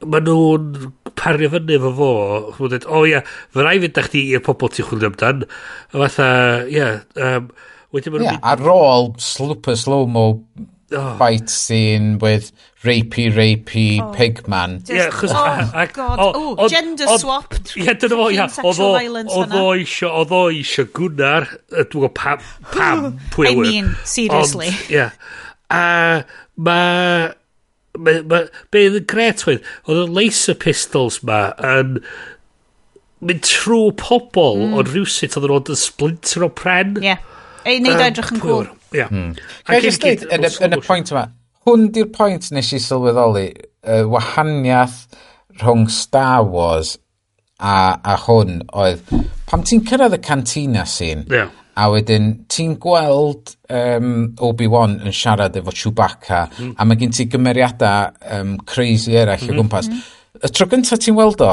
ma nhw'n pario fyny efo fo. Mae'n dweud, o ia, fy rai fynd â chdi i'r pobl ti'n chwilio amdan. A fatha, ia... Um, wedyn yeah, nhw'n... Ar ôl slwper slow-mo oh. fight scene with rapey, rapey oh. pigman. Just, yeah, chos, oh, god, Oh, o, gender o, swap. Ie, dyna fo, ia. Oedd o isio, oedd o isio gwnar, dwi'n gwybod pam, pam pwy I e? mean, seriously. Ond, yeah. A mae... Ma, ma, be oedd yn gret oedd, oedd y laser pistols ma yn mynd trwy pobl mm. o'n rhywsut oedd yn oed yn splinter o pren. Ie. Yeah. Ei, neud edrych yn cwr. Ia. Hmm. Ac i gyd, yn y, y pwynt yma, hwn di'r pwynt nes i sylweddoli, y wahaniaeth rhwng Star Wars a, a hwn oedd, pam ti'n cyrraedd y cantina sy'n, yeah. a wedyn ti'n gweld um, Obi-Wan yn siarad efo Chewbacca, mm. a mae gen ti gymeriadau um, crazy eraill mm. o gwmpas. Mm. Y tro gyntaf ti'n weld o,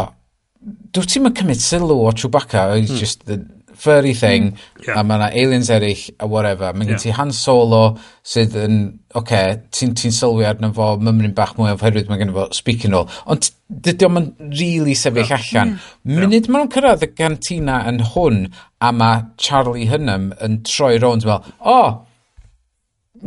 dwi ti'n mynd cymryd sylw o Chewbacca, mm. just the, furry thing, mm. yeah. a mae yna aliens eraill, a whatever. Mae gen yeah. ti Han Solo sydd yn, oce, okay, ti'n ti sylwi arno fo mymryn bach mwy oherwydd mae gen fo speaking all. Ond dydy o'n really sefyll yeah. allan. Mm. Yeah. Munud maen nhw'n cyrraedd y gantina yn hwn, a mae Charlie Hunnam yn troi rownd fel, o, oh,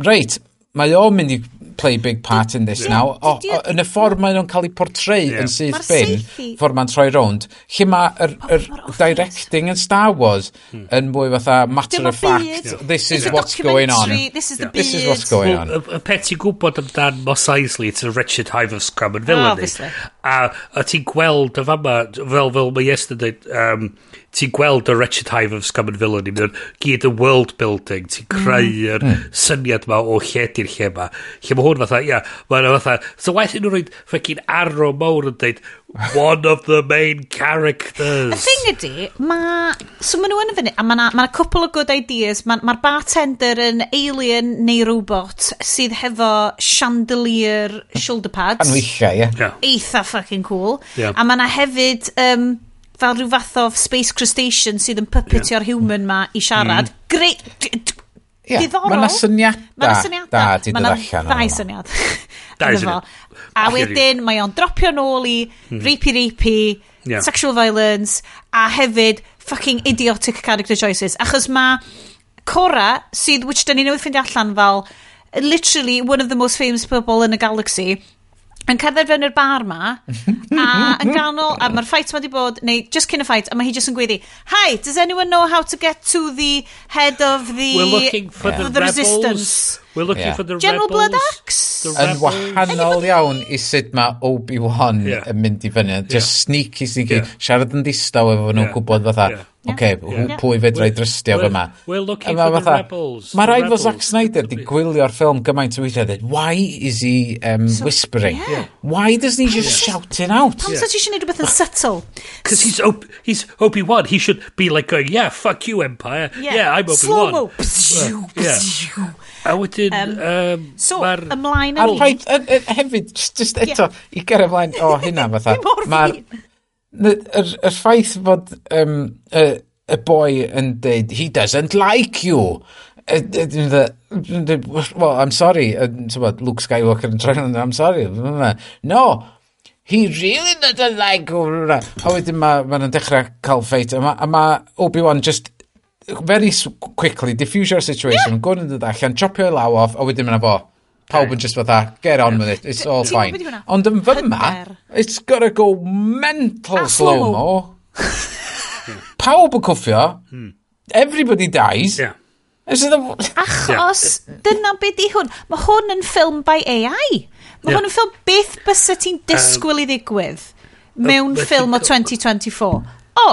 reit, mae o'n mynd i play big part in this yeah. now. O, o, yn y ffordd maen nhw'n cael eu portreu yeah. yn syth bin, ffordd maen troi rownd, lle mae yr, yr directing yn Star Wars hmm. yn mwy fatha matter of fact, yeah. this is It's what's going on. This is the yeah. This is what's going on. Y peth ti'n gwybod amdan Mos Eisley, it's a Richard Hive of Scrum and Villainy. A, a ti'n gweld y fama, fel, fel mae Yes dweud, um, ti'n gweld y Wretched Hive of Scum and Villainy, mae gyd y world building, ti'n mm. creu mm. syniad ma o lle di'r lle ma. Lle mae hwn fatha, ia, yeah, mae'n fatha, so waith nhw'n rhoi ffocin arro mawr yn dweud, one of the main characters. Y thing ydy, mae... So maen nhw yn y fyny, a mae yna ma cwpl o good ideas. Mae'r ma, bartender yn alien neu robot sydd hefo chandelier shoulder pads. Anwylla, ie. Yeah. Eitha fucking cool. Yeah. A mae yna hefyd... Um, fel rhyw fath o space crustacean sydd yn puppetio'r yeah. human ma i siarad. Mm. Greit, yeah. diddorol. Mae yna syniadau. Mae yna syniadau. Da, di dod allan. Mae yna syniad. Da, syniad. A wedyn mae o'n dropio nôl i mm. rapey rapey, yeah. sexual violence, a hefyd fucking idiotic character choices. Achos mae Cora, sydd, which dyn ni newydd ffeindio allan fel, literally one of the most famous people in the galaxy, yn cerdded fewn i'r bar ma, a yn ganol, a mae'r ffait ma wedi bod, neu just cyn y ffait, a mae hi just yn gweddi, Hi, does anyone know how to get to the head of the, We're looking for the, the, the resistance? We're looking yeah. for the General rebels, Blood Axe. Yn wahanol iawn i sut mae Obi-Wan yeah. yn mynd i fyny. Just yeah. sneaky, sneaky. Yeah. Siarad yn distaw efo nhw'n yeah. gwybod fatha, yeah. oce, okay, yeah. pwy fedra i drystio fy ma. We're looking for the rebels. Mae rhaid fod Zack Snyder di gwylio'r ffilm gymaint o weithiau. dweud, Why is he um, so, whispering? Yeah. Why doesn't he just yeah. shout it out? Pam sa ti eisiau should rhywbeth yn subtle? Because he's, Op he's Obi-Wan. He should be like going, yeah, fuck you, Empire. Yeah, I'm Obi-Wan. Slow-mo. Yeah. A wedyn... Um, um, so, mar... ymlaen a ni. Rhaid, hefyd, just eto, yeah. i ger ymlaen o hynna fatha. Mae'r yr, yr ffaith fod um, y, y boi yn deud, he doesn't like you. Well, I'm sorry. Luke Skywalker yn troi I'm sorry. No, he really doesn't like you. A wedyn mae'n ma dechrau cael ffeit. A mae ma Obi-Wan just very quickly, diffuse your situation, yeah. gwrdd yn dod allan, chopio i law off, a wedyn mynd fo. Pawb yn just fatha, get on with it, it's all fine. Ond yn fyma, it's gotta go mental slow-mo. Pawb yn cwffio, everybody dies. Yeah. Achos, dyna beth di hwn. Mae hwn yn ffilm by AI. Mae yeah. hwn yn ffilm beth bys ti'n disgwyl i ddigwydd mewn ffilm o 2024. O,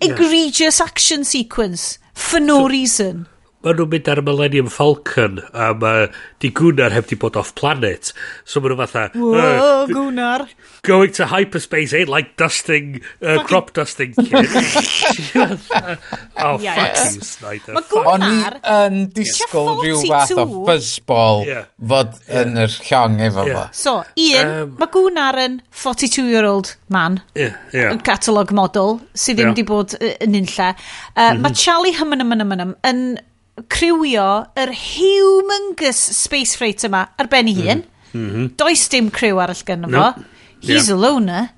egregious action sequence for no reason. maen nhw'n mynd ar y Millennium Falcon a mae di Gwnar heb di bod off planet so maen nhw fatha Whoa, oh, uh, Gwnar going to hyperspace ain't like dusting uh, crop dusting kid oh yes. fuck you Snyder mae Gwnar yn disgwyl rhyw fath o fuzzball yeah. fod yeah. yn yr llong efo yeah. fo so un um, mae Gwnar yn 42 year old man yeah, yeah. yn catalog model sydd ddim yeah. di bod yn unlle uh, mm mhm. -hmm. mae Charlie Humanum yn criwio yr humongous space freight yma ar ben ei hun. Mm -hmm. Does dim criw arall gynno no. fo. He's yeah. a loner.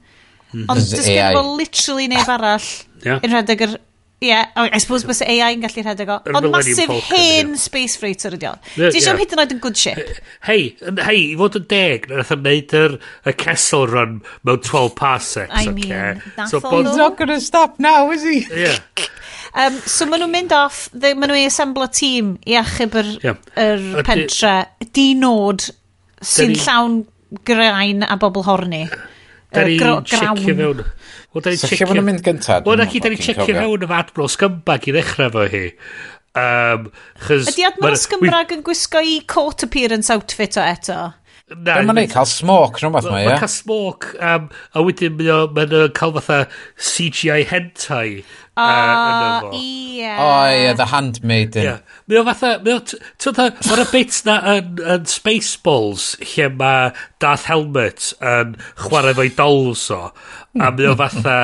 Mm -hmm. Ond does gen fo literally neb arall yeah. yn rhedeg yr... Ie, yeah, I suppose bys AI yn gallu rhedeg o. Ond masif hen space freighter ydi o. Di eisiau hyd yn oed yn good ship. Hei, hei, i fod yn deg, nath o'n neud yr y castle run mewn 12 parsecs. I mean, okay. that's so, all. He's not going to stop now, is he? Yeah. Um, so maen nhw'n mynd off, the, maen nhw'n assemble tîm i achub yr, yeah. yr er pentre, di nod sy'n ni... llawn grain a bobl horni. Da ni checio fewn. Wel, da ni checio. So, lle mynd gyntaf? Wel, da ni checio fewn efo Admiral Scumbag i ddechrau fo hi. Um, Ydy Admiral Scumbag yn gwisgo i court appearance outfit o eto? Na, Be mae'n neud cael smoke rhwng fath mae, ie? Mae'n cael smoke, um, a wedyn mae'n ma cael fatha CGI hentai Uh, uh, yeah. Oh, yeah, The Handmaiden. Yeah. Mae o fatha... Mae o... Ti'n fatha... Mae'r bit na yn, yn Spaceballs lle mae Darth Helmet yn chwarae fo'i dolls o. A mae o fatha...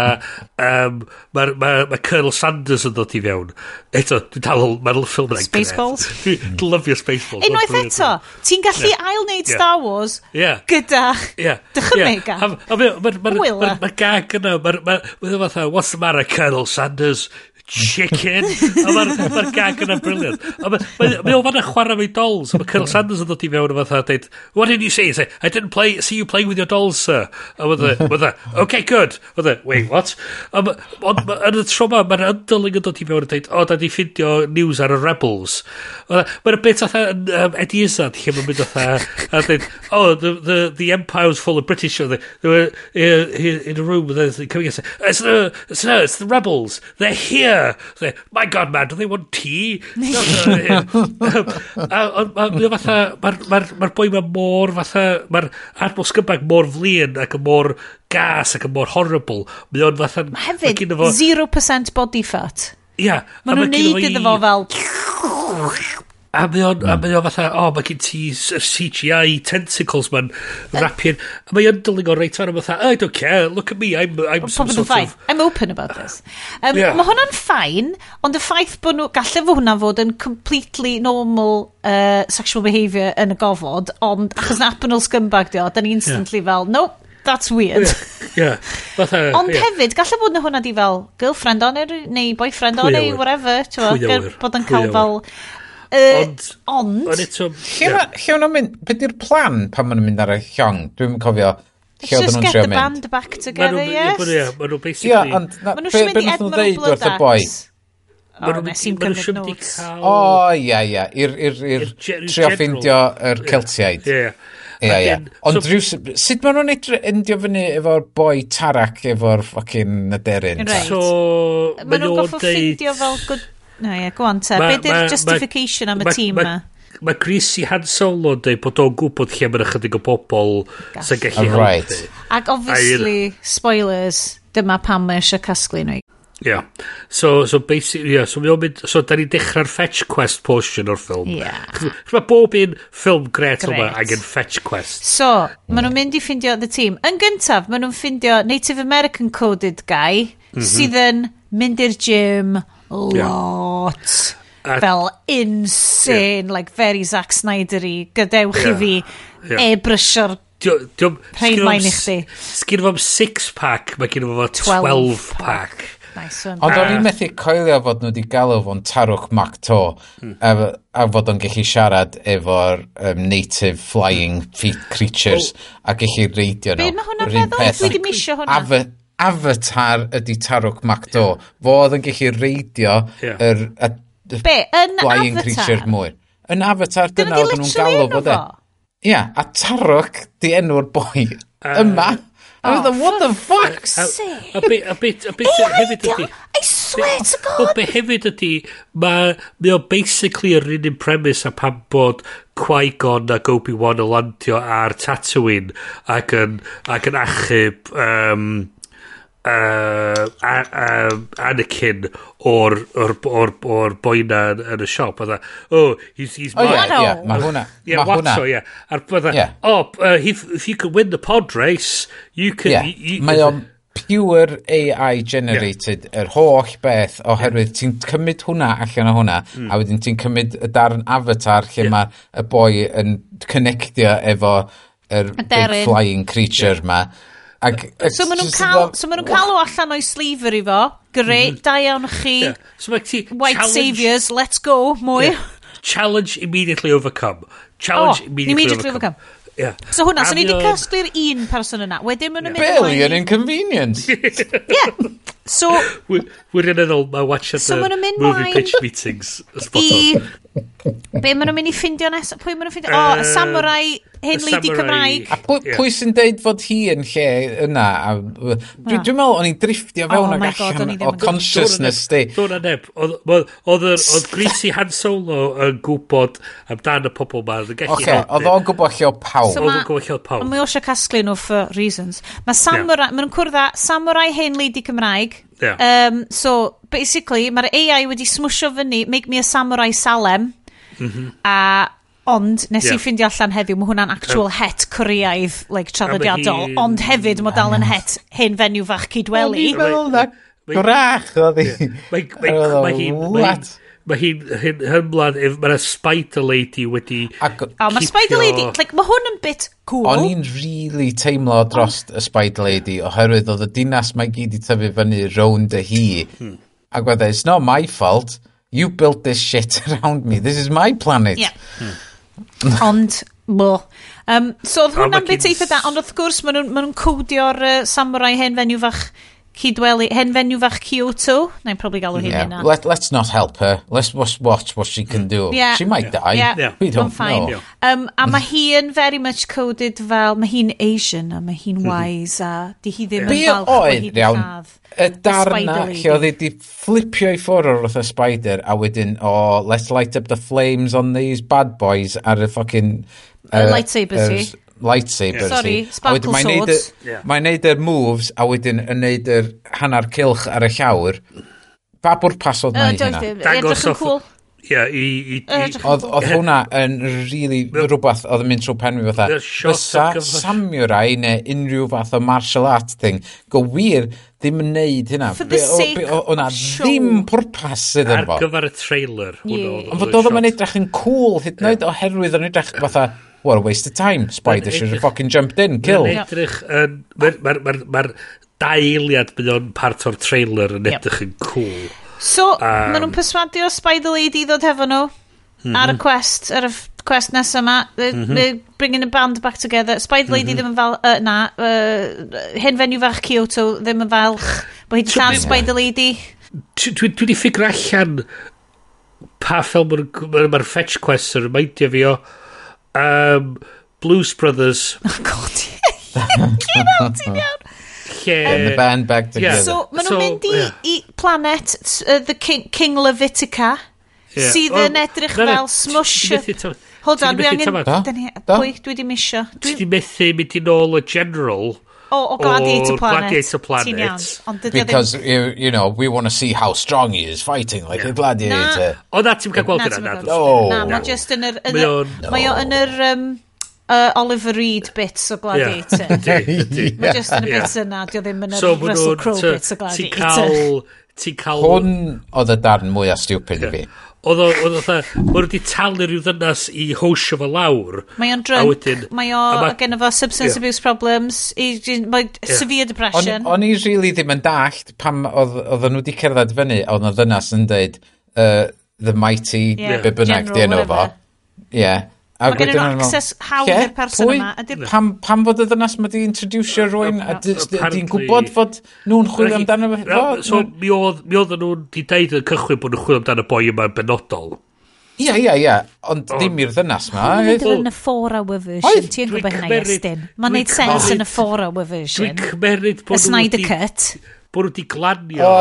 Um, Mae ma, ma Colonel Sanders yn dod i fewn. Eto, dwi'n dal... Mae'r ffilm yna'n Spaceballs? Dwi'n mm. lyfio Spaceballs. Unwaith eto, ti'n gallu yeah. ail wneud. Star Wars yeah. gyda yeah. dychymega. Yeah. A, a mae ma e. gag yna. mae'r ma, ma, fatha, what's the matter, Colonel Sanders? Chicken. a mae'r ma gag yna briliant. Mae o fanna chwarae mewn dolls. Mae Colonel Sanders yn dod i fewn a fatha dweud, what did you say? Say, I didn't play, see you playing with your dolls, sir. A mae okay, good. Dda, wait, what? A yn y tro ma, mae'r undling yn dod i fewn a dweud, o, da di ffindio news ar y Rebels. Mae'r bit atha um, Eddie Izzard, lle mae'n mynd atha, a dweud, oh, the, the, the empire was full of British, they they were uh, in a room, and they're coming and say, it's the, it's, the, it's the Rebels, they're here. beer. So, my god man, do they want tea? Uh, ond mae fatha, mae'r boi ma mor fatha, mae'r Admiral Scumbag mor flin ac yn mor gas ac yn mor horrible. Mae o'n fatha... Mae hefyd 0% body fat. Ia. Yeah, Mae nhw'n neud iddo fo fel... A mae o'n, mm. mae o'n fatha, o, oh, mae gen ti CGI tentacles ma'n rapio'n... A mae o'n dylun o'r reit ar fatha, I don't care, look at me, I'm, I'm some sort fine. of... I'm open about this. Um, yeah. Mae hwnna'n ffain, ond y ffaith bod nhw, gallai fod hwnna fod yn completely normal uh, sexual behaviour yn y gofod, ond achos na apenol scumbag di o, da ni instantly yeah. fel, nope, that's weird. Yeah. yeah. Ond yeah. hefyd, gallai bod na hwnna di fel girlfriend on neu boyfriend on neu whatever, bod yn cael fel... Ond... Ond... Ond eto... Lle yeah. nhw'n mynd... Be di'r plan pan maen nhw'n mynd ar y llong? Dwi'n cofio... Lle oedd nhw'n trio mynd? just get the band back together, yes? Maen nhw'n basically... Yeah, ond... Maen nhw'n mynd i Edmund Blood Axe. Maen nhw'n mynd i cael... O, ia, ia. I'r trio ffeindio yr Celtiaid. Ie, ie. Ia. Ond so, rhyw... Sut maen nhw'n endio fyny efo'r boi tarac efo'r ffocin naderyn? Right. So, maen nhw'n goffo ffeindio fel good No, ie, go on te. Be di'r justification am y tîm ma? Mae Chris i Han Solo yn dweud bod o'n gwybod lle mae'n ychydig o bobl sy'n gallu helpu. Right. Ac obviously, spoilers, dyma pam mae eisiau casglu nhw. Yeah. So, so basically, yeah, so, mynd, so da ni'n dechrau'r fetch quest portion o'r ffilm. Yeah. Mae bob un ffilm gret yma angen fetch quest. So, maen nhw'n mynd i ffindio the team. Yn gyntaf, maen nhw'n ffindio Native American coded guy mm -hmm. sydd yn mynd i'r gym, lot. Yeah. Fel insane, yeah. like very Zack Snyder-y. Gadewch yeah. i fi yeah. e-brysio'r rhaid mae'n i chdi. Sgyn fo'n six pack, mae gen fo 12-pack. Nice one. Ond o'n i'n methu coelio fod nhw wedi galw fo'n tarwch Mac to hmm. a, a fod o'n gallu siarad efo'r um, native flying creatures oh. a gallu reidio nhw. Be, mae hwnna'n meddwl? Dwi ddim isio hwnna avatar ydy Tarwch MacDo. Yeah. Fo oedd yn gallu reidio yeah. yr... A, Be, yn Flying Creature mwy. Yn Avatar, dyna oedd nhw'n galw fo, de. Ia, yeah, a Tarwg di enw'r boi uh, yma. Oh, the, what the fuck? A, a, a, a bit, a bit hefyd ydy... I swear to God! Be hefyd ydy, mae o basically yr un un premise a pan bod Qui-Gon ac Obi-Wan o landio ar Tatooine ac yn, ac yn achub... Um, uh, a, a, Anakin o'r, or, or, or boi na yn y siop. Oedd oh, he's, he's oh, mine. Yeah, yeah, mae hwnna. Yeah, ma hwnna. Yeah. Ar bydda, e, yeah. oh, uh, if, if you can win the pod race, you can... Yeah. You, mae o'n pure AI generated, yeah. yr holl beth, oherwydd yeah. ti'n cymryd hwnna allan o hwnna, mm. a wedyn ti'n cymryd y darn avatar lle yeah. mae y boi yn connectio efo yr big flying creature yeah. ma Ag, so maen nhw'n cael, so ma nhw cael o allan o'i sleever i fo. Great, mm -hmm. da iawn chi. Yeah. So White challenge, saviours, let's go, mwy. Yeah. Challenge immediately overcome. Challenge oh, immediately, immediately overcome. overcome. Yeah. So hwnna, so ni wedi casglu'r un person yna. Wedyn maen nhw'n yeah. mynd Barely an inconvenience. yeah. So... Wirioneddol, mae watching so the movie pitch meetings. Spot on. Be maen nhw'n mynd i ffindio nes? Pwy maen nhw'n ffindio? O, oh, samurai hen lady Cymraeg. A pwy, yeah. pwy sy'n deud fod hi yn lle yna? Dwi'n dwi, dwi meddwl o'n i'n driftio oh fewn oh ac allan o consciousness di. Dwi'n aneb. Oedd Greasy Han Solo yn gwybod amdan y pobl ma. Oce, oedd o'n gwybod lle o pawb. Oedd o'n gwybod lle o pawb. Mae eisiau casglu nhw for reasons. Mae samurai, yeah. maen nhw'n cwrdd samurai hen lady Cymraeg. Yeah. Um, so, basically, mae'r AI wedi smwsio fyny, make me a samurai Salem. Mm -hmm. A Ond nes yeah. i ffeindio allan heddiw, mae hwnna'n actual yeah. het Coreaidd like, traddodiadol, hi... ond hefyd mae dal yn het hen fenyw fach cydweli. O'n i'n meddwl na grach oedd hi. Mae hi'n... Mae hi'n hymlaen, mae yna Spider Lady wedi... O, mae Spider Lady, like, mae hwn yn bit cool. O'n i'n really teimlo dros y Spider Lady, oherwydd oedd y dinas mae gyd i tyfu fyny rownd y hi. Hmm. Ac wedi'n, it's not my fault you built this shit around me. This is my planet. Yeah. Hmm. Ond, bo. Um, so, oedd hwnna'n bit eitha da, ond wrth gwrs, maen nhw'n ma nhw codio'r uh, samurai hen fenyw fach Cydweli, henfenyw fach Kyoto. na'n probably galw hi'n yeah. hynna. Let, let's not help her. Let's watch what she can do. Yeah. She might yeah. die. Yeah. yeah. We don't fine. know. Um, a mae hi yn very much coded fel, mae hi'n Asian a mae hi'n hmm. wise a di hi ddim yeah. yn falch bod hi'n cadd. Y darna lle oedd hi wedi flipio i ffwrdd o'r y spider a wedyn, oh, let's light up the flames on these bad boys ar y fucking... Uh, lightsabers hi lightsaber yeah. Sorry, sparkle mae'n neud, yeah. mae'n neud y moves a wedyn yn neud yr hanner cilch ar y llawr pa bwrpas oedd uh, hynna dangos off cool. Yeah, i, i, i, oedd, oedd hwnna yn really rhywbeth oedd yn mynd trwy pen fi fatha. Fysa samurai neu unrhyw fath o martial art thing. Go wir ddim yn neud hynna. For the sake O'na ddim pwrpas sydd yn fo. Ar gyfer y trailer. Ond fod oedd yn edrych yn cool hyd yn oed oherwydd yn edrych fatha what a waste of time. Spider should have fucking jumped in, kill. Mae'n edrych yn... Mae'r ma, ma, ma, ma dailiad bydd o'n part o'r trailer yn edrych yn cool. So, um, maen nhw'n perswadio Spider Lady i ddod hefo nhw mhm. ar y quest, ar y quest nesaf yma. They're, mhm. they're bringing a band back together. Spider Lady mhm. ddim yn fel... Uh, na, uh, hen fenyw fach Kyoto ddim yn falch. bod hi di llawn Spider Lady. Dwi wedi ffigur allan pa ffilm mae'r ma fetch quest yn rymaidio fi o um, Blues Brothers. Oh, god. Cyn out ti'n iawn. Lle... And the band back together. Yeah. So, maen nhw'n so, mynd i, yeah. i planet, uh, the King, King Levitica, yeah. sydd yn edrych na, fel smush. Hold on, dwi angen... Da? Dwi, dwi di misio. Dwi di methu mynd i nôl y general O, o Gladiator Planet. Gladiator Planet. Ond Because, you, you know, we want to see how strong he is fighting, like yeah. a gladiator. Na. O, na, ti'n cael gweld yna. No. Na, mae just yn yr... Mae o yn yr... Um, uh, Oliver Reed bits o Gladiator. Yeah. mae just yn y bits yna, dio ddim yn yr so, Russell Crowe bits o Gladiator. Ti'n cael... Ti'n cael... Hwn oedd y darn mwyaf stupid i fi oedd o, oedd o, oedd wedi talu rhyw ddynas i hosio fo lawr. Mae o'n drunk, wedyn, mae o, ma, gen efo substance yeah. abuse problems, i, mae yeah. severe depression. O'n i really ddim yn dallt pam oedd oedd nhw wedi cerdded fyny, oedd o ddynas yn dweud, uh, the mighty, yeah. be bynnag di enw fo. Ie. Yeah. Mae gen nhw access hawdd i'r person pwy? yma. Pam, pam fod y ddynas mae di introducio rwy'n a di'n gwybod fod nhw'n chwilio amdano fo? So, mi oedd nhw'n di deud yn cychwyn bod nhw'n chwilio amdano boi yma'n benodol. Ia, ia, ia. Ond ddim i'r ddynas ma. Oedd yn y 4-hour version. Ti'n gwybod hynna, Iestyn? Mae'n neud sens yn y 4-hour version. Dwi'n cymeryd bod nhw wedi... Y Snyder Cut. Bod nhw wedi glanio.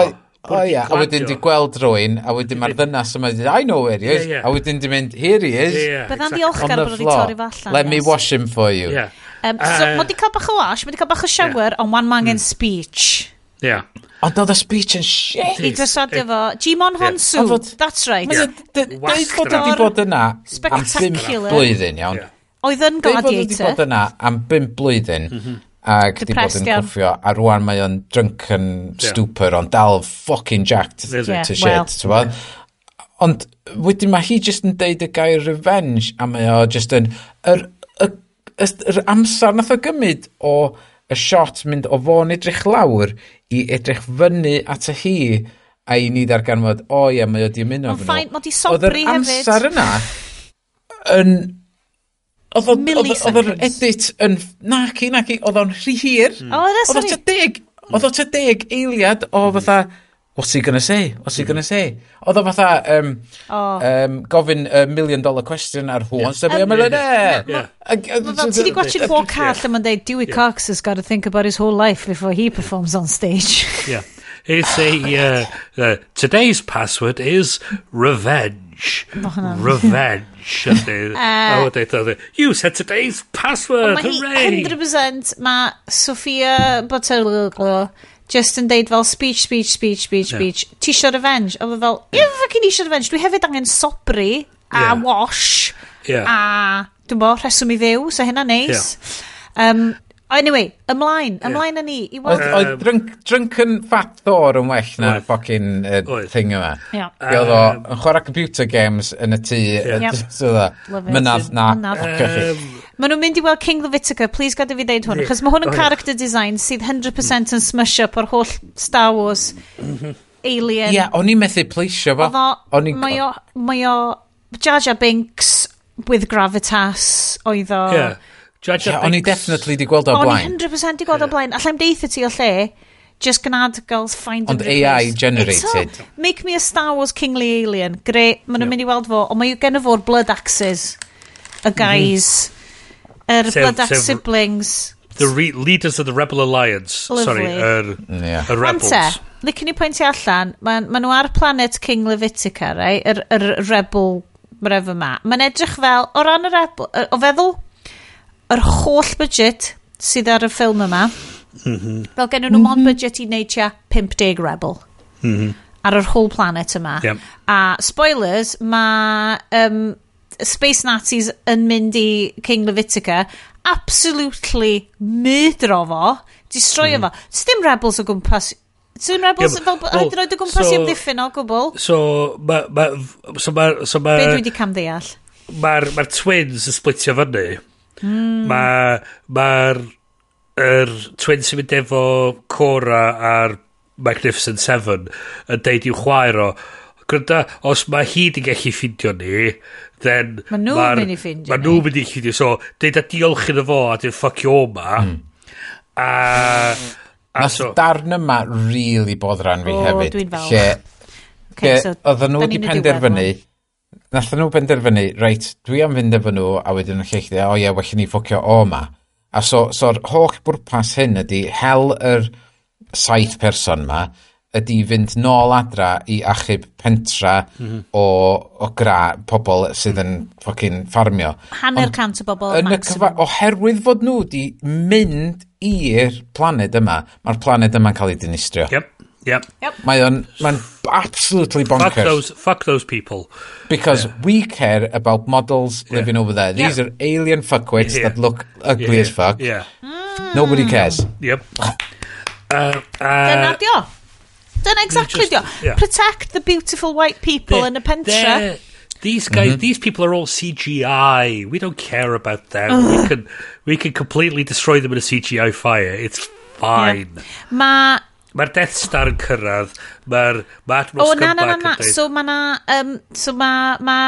O ia, a wedyn di gweld rwy'n, a wedyn mae'r ddynas yma wedi I know where he is, yeah, yeah. a wedyn di mynd, here he is. Yeah, yeah. Bydda'n ddiolchgar bod wedi torri fallan. Let me wash him for you. Yeah. Um, so, uh, mae di cael bach o wash, mae di cael bach o shower, ond one man mm. speech. Yeah. Oh, ond oedd y speech yn shit. I dysadio fo. Jimon Honsu, oh, yeah. that's right. Dweud Deud bod wedi bod yna am 5 blwyddyn, iawn. Oedd yn gladiator. Deud bod wedi bod yna am 5 blwyddyn, ac di bod yn cwffio a rwan mae o'n drunken yeah. stupor ond dal fucking jacked really? to shit well. ond wedyn mae hi just yn deud y gair revenge a mae o just yn yr, y, y, yr amser nath o gymryd o y shot mynd o fo'n edrych lawr i edrych fyny at y hi a i ni ddarganfod o oh, ie yeah, mae o di ymuno o'n ffain, mae o di sobri hefyd oedd yr amser yna yn Oedd o'n edit yn... Naci, naci, oedd o'n rhy hir. Mm. Oedd o'n deg, oedd o'n deg eiliad o hmm. fatha... What's he gonna say? What's he hmm. gonna say? Oedd o fatha um, um, gofyn a million dollar question ar who wants to be a millionaire yeah. Ti di gwachio Gwar Call lle ma'n deud Dewey. Cox has got to think about his whole life before he performs on stage. yeah. It's a, uh, uh, today's password is revenge. revenge. Siadydd. a wedyn oedd e, you said today's password, hooray! Mae hi 100% mae Sophia Botelgo just yn deud fel speech, speech, speech, speech, yeah. speech. Ti isio revenge? Oedd fel, yeah. fucking isio revenge, dwi hefyd angen sobri a yeah. wash yeah. a dwi'n bo, rheswm i fyw, so hynna neis. Yeah. Um, Oh, anyway, ymlaen, ymlaen yeah. â ni. Oedd um, drunk, Drunken Fat Thor yn well na ffocin uh, thing yma. Yeah. Oedd o yn chwarae computer games yn y tŷ. Mynadd na. Maen nhw'n mynd i weld King Levitica, please gada fi ddeud hwn, achos mae hwn yn character design sydd 100% yn smush up o'r holl Star Wars alien. Ie, o'n i'n methu pleisio fo. Mae o Jar Jar Binks with gravitas oedd o. Yeah Yeah, o'n i definitely di gweld o blaen. O'n i 100% di gweld o blaen. Allai'm deitha ti o lle, just gnad girls find Ond AI generated. Eto, make me a Star Wars Kingly Alien. Gre, maen nhw'n yep. mynd i weld fo. Ond mae gen fo'r blood axes, y mhm. guys, yr mm. er blood axe siblings. The leaders of the Rebel Alliance. Lovely. Sorry, yr er, yeah. er rebels. Ante, licen i pwyntio allan, maen ma nhw ar planet King Levitica, right? Yr er, er rebel, whatever ma. Mae'n edrych fel, o ran y rebel, o feddwl yr holl budget sydd ar y ffilm yma, mhm. fel gen nhw mm -hmm. mond mhm. budget i wneud tia 50 rebel. Mm -hmm. Ar yr whole planet yma. Yep. A spoilers, mae um, Space Nazis yn mynd i King Levitica absolutely mydro fo, distroio mm. fo. Sdim rebels o gwmpas Swn Rebels yn fel bod yn oed o gwmpas so, i amddiffyn o gwbl. So, ma, ma, so, ma, so ma, Be dwi wedi cam ddeall? Mae'r ma twins yn splitio fyny. Mm. Mae'r ma er twin sy'n mynd efo Cora a'r Magnificent Seven yn deud i'w chwaer o, Gwrda, os mae hi di gallu ffindio ni, then... Mae nhw'n mynd i ffindio Ma' Mae nhw'n mynd i ffindio, so, deud a diolch iddo fo a dyn ffocio oma. Mm. A... a Mae so, darn yma really bodran fi o, hefyd. Dwi'n falch. Lle, okay, so, oedden nhw wedi penderfynu, Nathon nhw benderfynu, reit, dwi am fynd efo nhw, a wedyn yn lleich o ie, well i ni ffocio o ma. A so, so'r holl bwrpas hyn ydy hel yr saith person ma ydy fynd nôl adra i achub pentra mm -hmm. o, o gra pobl sydd yn mm. ffocin ffarmio. Hanner cant o bobl yn y maximum. Oherwydd fod nhw wedi mynd i'r planed yma, mae'r planed yma'n cael ei dinistrio. Yep. Yep. Mae o'n, mae'n absolutely Fuck bonkers. those, fuck those people. Because we care about models living over there. These are alien fuckwits Yeah. that look ugly Yeah, as fuck. Yeah. Nobody cares. Yep. Uh, Dyna uh, dio. Dyna exactly just- dio. yeah. Protect the beautiful white people in y pentre. they're- These guys, these people are all CGI. We don't care about them. We can, we can completely destroy them in a CGI fire. It's fine. Mae Mae'r Death Star yn cyrraedd, mae'r ma Admiral Scumbag yn dweud... O, na, na, na, so mae na, um, so mae ma,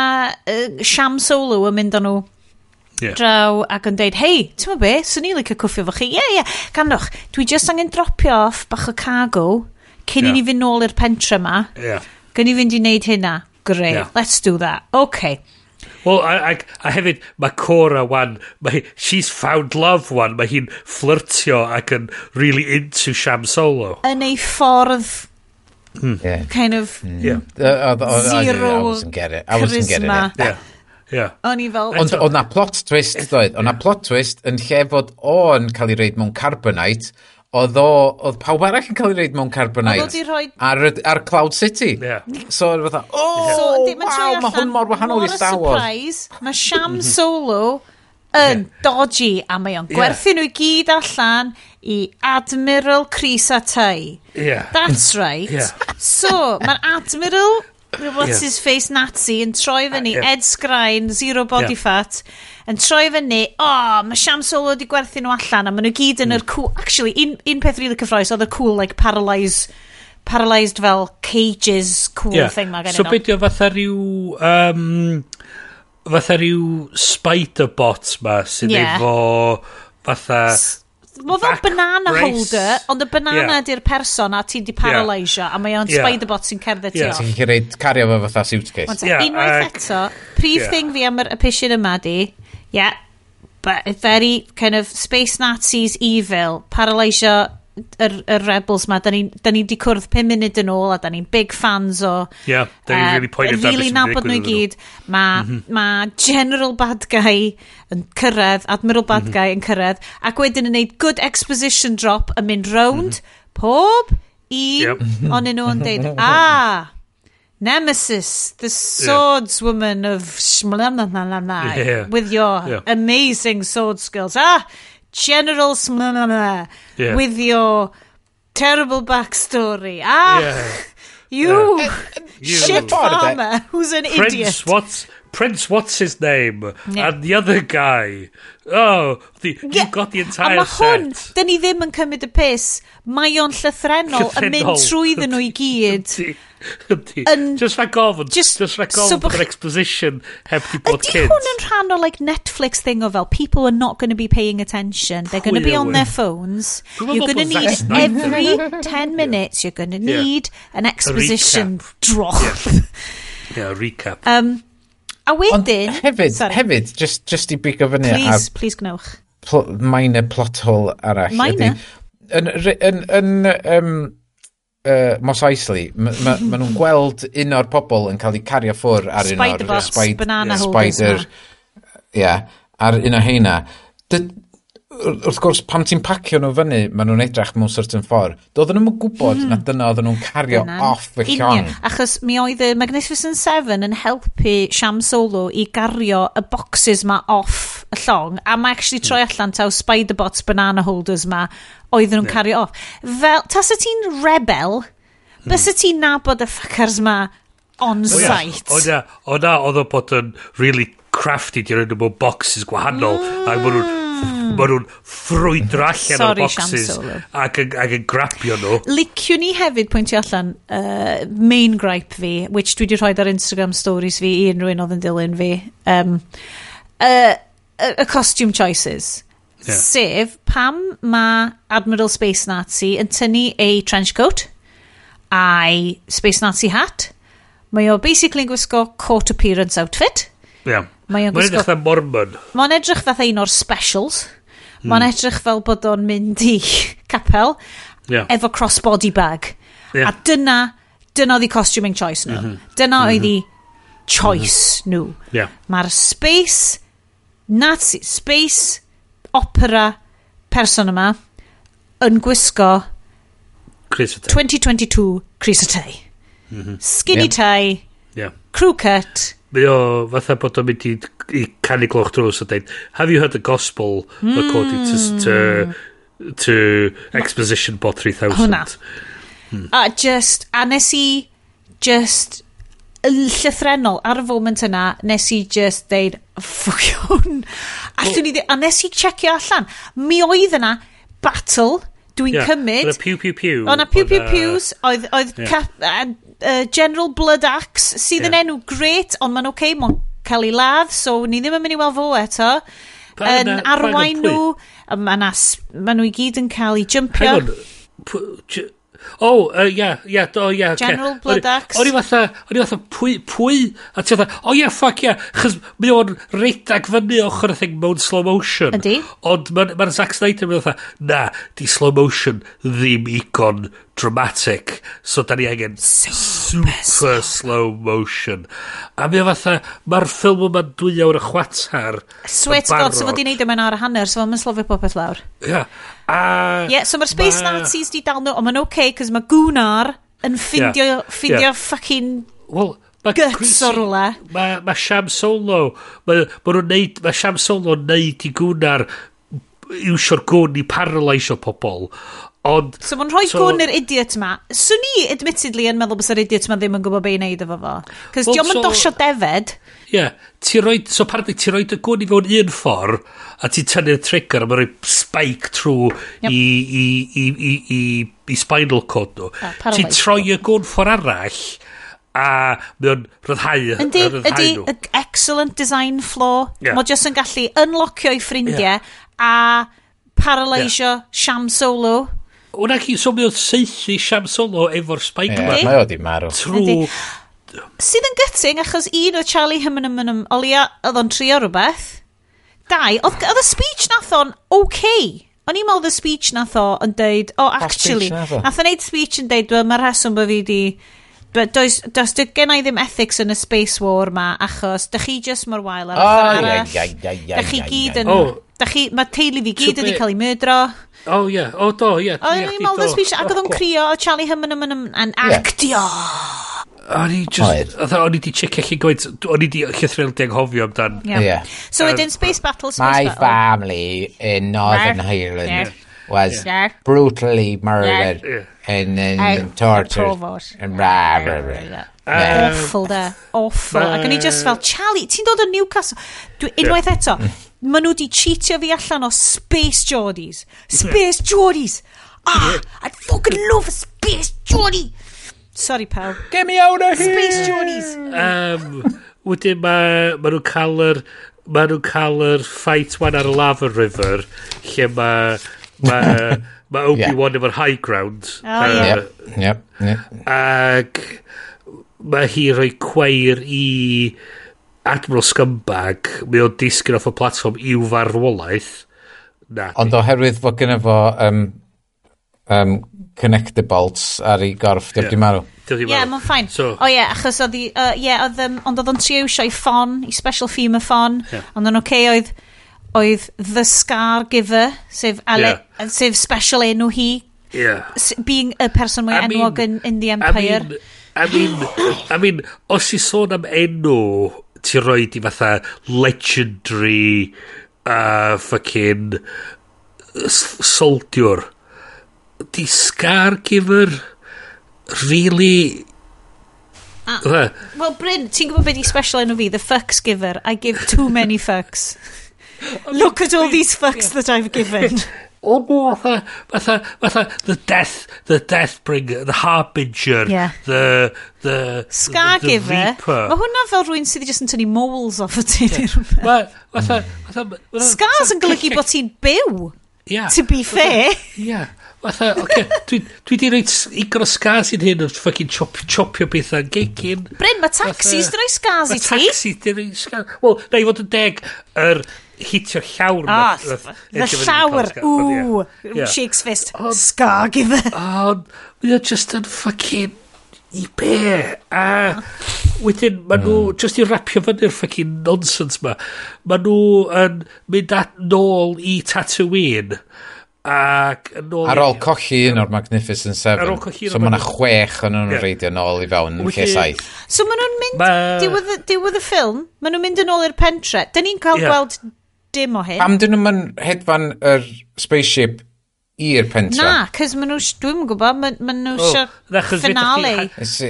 uh, Sham Solo yn mynd o nhw yeah. draw ac yn deud, hei, ti'n mynd be, swn i'n licio cwffio fo chi. Ie, yeah, ie, yeah. gandwch, dwi just angen dropio off bach o cargo cyn yeah. i ni fynd nôl i'r pentre ma. Yeah. Gyn i fynd i wneud hynna. Great, yeah. let's do that. Okay. Well, a, a, a hefyd, mae Cora wan, mae, she's found love wan, mae hi'n flirtio ac yn really into Sham Solo. Yn ei ffordd mm. yeah. kind of mm. yeah. Uh, uh, uh, zero I wasn't getting it. I wasn't getting it. Yeah. Yeah. O'n i fel... Ond o'na plot twist, doedd. O'n na plot twist yn lle fod o'n cael ei reid mewn carbonite, oedd o, oedd pawb arall yn cael ei reid mewn Carbonite oedd rhoi... ar, ar Cloud City. Yeah. So, oedd fatha, o, oh, so, wow, mae hwn mor wahanol i Star Wars. surprise, Mae Sham mhm. Solo yn yeah. dodgy a mae o'n gwerthu yeah. nhw i gyd allan i Admiral Chris a Tai. Yeah. That's right. Yeah. So, mae'r Admiral, what's yeah. his face, Nazi, yn troi fyny, yeah. Ed Sgrain, zero body yeah. fat, yn troi fyny, o, oh, mae Sham Solo wedi gwerthu nhw allan, a maen nhw gyd yn mm. yr hmm. cool... Actually, un, un peth rili really cyffroes oedd y cool, like, paralyzed, paralyzed fel cages cool yeah. thing ma gen i So beth yw fatha rhyw um, fatha rhyw spider bot ma sydd yeah. efo fatha Mae fel banana brace. holder, ond y banana yeah. ydy'r person a ti'n di paralysio, yeah. a mae o'n yeah. spider bot sy'n cerdded ti yeah. off. Ti'n cario fo fatha suitcase. Yeah, Unwaith uh, eto, prif yeah. thing fi am yr episod yma di, yeah, but very kind of space Nazis evil, paralysio yr, yr rebels ma. Da ni, da ni di cwrdd 5 munud yn ôl a da ni'n big fans o... Yeah, da ni'n uh, really pointed really nabod nhw i gyd. Mae mm -hmm. ma General Bad Guy yn cyrraedd, Admiral Bad mm -hmm. Guy yn cyrraedd, ac wedyn yn neud good exposition drop yn mynd round, mm -hmm. pob un yep. o'n nhw yn deud, a... Ah, Nemesis, the swordswoman of Shmlamlamlamlamai, Yeah. with your Yeah. amazing sword skills. Ah, General Shmlamlamlamai, Yeah. with your terrible backstory. Ah, Yeah. you, You- shit Part of it. farmer who's an idiot. Prince, what's Prince what's his name? Yeah. and the other guy. Oh the, yeah. you got the entire set a mae hwn set. dyn ni ddim yn cymryd y pus mae o'n llythrenol yn mynd trwy ddyn nhw i gyd. Yn, just rhaid gofyn just, just rhaid gofyn so bod exposition heb di bod ydy kids. ydy hwn yn rhan o like Netflix thing o fel people are not going to be paying attention. They're going to be on their phones. You're going to need every 10 minutes you're going to need an exposition drop. Yeah, recap. Um A wedyn... Ond hefyd, sorry. hefyd, just, just i bigo fyny... Please, a, please gnewch. Pl minor plot hole arall. Minor? Ydy, yn, yn, yn um, uh, Mos Eisley, ma, ma, ma nhw'n gweld un o'r pobl yn cael ei cario ffwr ar un o'r... Spider-Bots, banana holders. Spider, yeah, ar un o heina. Dyd, wrth gwrs, pam ti'n pacio nhw fyny, maen nhw'n edrych mewn certain ffordd. Doedden nhw'n gwybod mm. na dyna oedden nhw'n cario dyna. off y llong. Union, achos mi oedd y Magnificent Seven yn helpu Sham Solo i gario y boxes ma off y llong, a mae actually troi hmm. allan taw Spiderbots banana holders ma oedden nhw'n cario off. Fel, tas y ti'n rebel, mm. bys y ti'n nabod y fuckers ma on-site. O na, o na, oedd o bod yn really crafty, di'r enw mewn boxes gwahanol, mm. a maen nhw'n maen nhw'n ffrwydro allan o'r boxes ac, ac yn grapio nhw. Liciwn ni hefyd pwyntio allan uh, main gripe fi, which dwi wedi rhoi ar Instagram stories fi i unrhyw un oedd yn dilyn fi. Um, uh, y costume choices. Yeah. Sef, pam mae Admiral Space Nazi yn tynnu ei trench coat a'i Space Nazi hat, mae o basically yn gwisgo court appearance outfit. Yeah. Mae o'n gwisgo... Mae'n edrych fatha Mormon. Mae'n edrych fatha un o'r specials. Mm. Mae'n edrych fel bod o'n mynd i capel yeah. efo crossbody bag. Yeah. A dyna, dyna oedd i costuming choice nhw. Mm -hmm. Dyna oedd mm -hmm. i choice mm -hmm. nhw. Yeah. Mae'r space, Nazi, space opera person yma yn gwisgo Crisatei. 2022 Crisatei. Mm -hmm. Skinny yeah. tie, yeah. crew cut, mae o fatha bod o'n mynd i, i canu gloch drws a dweud, have you heard the gospel mm. according to, to, to Exposition Bot 3000? Hwna. Hmm. A just, a nes i just llythrenol ar y foment yna nes i just deud ffwciwn allwn ni a nes i checio allan mi oedd yna battle dwi'n yeah, cymryd. Oedd yna piw piw piw. Yna piw piw piws, oedd, oedd yeah uh, General Blood Axe, sydd yeah. yn enw great, ond mae'n okay, mae'n cael ei ladd, so ni ddim yn mynd i weld fo eto. Yn arwain nhw, mae nhw i gyd yn cael ei jumpio. O, oh, uh, yeah, yeah, oh, yeah, okay. General Blood Axe. O'n i fatha, o'n i fatha, pwy, pwy? A ti fatha, oh yeah, fuck yeah, chys mi o'n redag fyny ochr y thing mewn slow motion. Ydy. Ond mae'r ma Zack Snyder yn fatha, na, di slow motion ddim icon dramatic. So, da ni angen super, super slow motion. A mi o fatha, mae'r ffilm yma'n dwy awr y chwatar. Sweet god, so fod i'n neud yma'n ar y hanner, so mae'n slofi popeth lawr. Ia. Yeah. A... Yeah, so mae'r Space ma... Nazis di dal nhw, ond mae'n oce, okay, cos mae Gwnar yn ffindio, yeah. ffindio yeah. fucking... Well, Ma guts o rwle. Mae ma Sham Solo, mae ma nhw'n neud, mae Sham Solo yn neud i gwnar iwsio'r gwn i paralysio pobl. Ond... So mae'n rhoi so, gwn i'r idiot ma. Swn i, admittedly, yn meddwl bys yr idiot ma ddim yn gwybod be i wneud efo fo. Cos well, diolch yn so, dosio defed. Ie. Yeah, ti roi, so apparently, ti roi dy gwn i fewn un ffordd, a ti tynnu'r trigger, a mae'n rhoi spike trwy yep. i, i, i, i, i, i spinal cord nhw. Ah, ti troi y gwn ffordd arall, a mae'n rhyddhau, Yndi, ydy, nhw. excellent design flaw. Yeah. Mae jyst yn gallu unlockio i ffrindiau, yeah. a paralysio yeah. Sham Solo. Wna chi so sôn oedd seithi Sham Solo efo'r Spike Ie, mae oedd i marw. Trw... Sydd yn gytting, achos un o Charlie Hymenum olia oedd o'n trio rhywbeth. Dau, oedd y speech nath o'n okay. O'n i'n meddwl y speech nath o yn deud, oh actually, nath o'n neud speech yn deud, well, mae'r rheswm bod fi di But does, does dy gen i ddim ethics yn y space war ma, achos dych chi just mor wael ar y oh, arall. Yeah, yeah, yeah, dych chi gyd yn... Oh. Dych chi, mae teulu fi gyd wedi cael ei mydro. Oh, oh, o ie, o do, ie. Yeah. O'n i'n meddwl dysgu eisiau, ac oedd o'n crio, o Charlie Hyman yn yn actio. O'n i just, o'n i di checio chi gwaith, o'n i di llythryl di anghofio amdan. Ie. So wedyn Space Battle, Space My Battle. My family in Northern Ireland yeah. was yeah. brutally murdered yeah. and, then and tortured. And rah, rah, rah. Um, awful da, awful. Ac o'n i just fel, Charlie, ti'n dod o Newcastle? Unwaith eto, maen nhw wedi cheatio fi allan o Space Geordies. Space Geordies! Ah, I'd fucking love a Space Geordie! Sorry, pal. Get me out of here! Space Geordies! Um, wedyn mae ma nhw'n cael yr... Mae nhw'n cael yr fight one ar y lava river, lle mae... Mae ma Obi-Wan yeah. efo'r high ground. Oh, uh. Yep, yep, yep. Ac mae hi rhoi cweir i Admiral Scumbag, mae o'n disgyn off y platform i'w farwolaeth. Na. Ond oherwydd fod gen fo um, um, connector bolts ar ei gorff, yeah. di marw. Ie, yeah, mae'n ffain. So, o oh, ie, yeah, achos oedd, ie, uh, yeah, oedd, um, ond oedd o'n trio eisiau i ffon, i special femur ffon, yeah. ond o'n oce okay, oedd, oedd the scar giver, sef, Ale, yeah. sef special enw hi, yeah. being y person mwy I enwog mean, in, in the empire. I mean, I mean, I mean os i sôn am enw ti roed di fatha legendary uh, fucking soldiwr di Scargiver really ah, uh, Wel Bryn, ti'n gwybod beth i special enw fi? The fucks giver. I give too many fucks. Look at all these fucks that I've given. o oh, fatha, fatha, fatha, the death, the death bringer, the harbinger, yeah. the, the, Scar the, the reaper. Mae hwnna fel rhywun sydd just yn tynnu moles off y ti. Yeah. Fatha, fatha, Scars yn golygu bod ti'n byw. Yeah. To be fair. Yeah. Fatha, okay, dwi, dwi di reit igon o scars i'n hyn o ffucking chop, chopio bethau yn gegin. Bryn, mae taxis di roi scars i ti. Mae taxis di roi scars. Wel, na i fod yn deg, yr hitio llawr. Oh, na llawr, ww, shakes fist. scar iddo. Ond, mae o just yn ffucking i be? A wedyn, maen nhw, mm. just i rapio fyny'r ffucking nonsense ma, maen nhw yn mynd at nôl i Tatooine Ac yn ôl... Ar ôl colli un o'r Magnificent Seven. Ar ôl colli un So mae yna chwech yn nhw'n yeah. reidio nôl i fewn yn lle saith. So mae nhw'n mynd... Ma... Diwedd y ffilm, mae nhw'n mynd yn ôl i'r pentre. Dyn ni'n cael yeah. gweld dim o hyn. Am dyn nhw'n hedfan yr spaceship i'r pentre? Na, cys mae nhw... Dwi'n gwybod, mae ma nhw eisiau finale. It's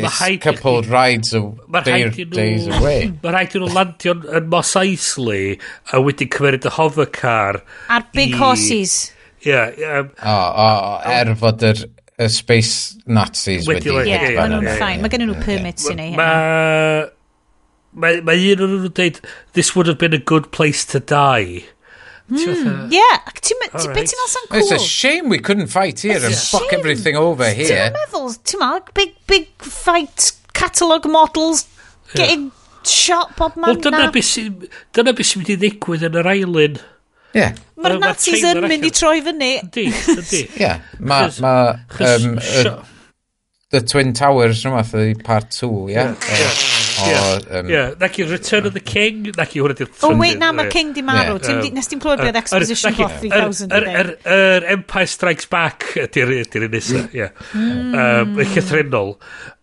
couple rides days away. Mae rhaid i nhw landio yn Mos Eisley a wedi cymryd y hovercar. Ar big horses. Yeah, um, o, o, er fod yr y space Nazis wedi... Ie, yeah, maen nhw'n ffain. Mae gen nhw permits i ni. Mae... Mae ma un o'n nhw'n dweud, this would have been a good place to die. Mm, yeah, ac ti'n meddwl, beth ti'n meddwl sy'n cool? It's a shame we couldn't fight here and fuck everything over here. Ti'n meddwl, ti'n meddwl, big, big fight, catalogue models, getting shot bob man Wel, dyna beth sy'n mynd i ddigwydd yn yr island. Yeah. Mae'r Nazis yn mynd i troi fyny. Ydy, di. Ie. Mae... Ma, um, The Twin Towers rhywbeth ydy part 2, ie? Yeah? Yeah. Yeah. Um, yeah. Naci Return of the King, nac i hwnna di'r... Oh wait, na, mae King di marw. Yeah. Um, Nes ti'n clywed beth Exposition Hot 3000 Yr Empire Strikes Back ydy'r un nesaf, ie. Y llythrenol.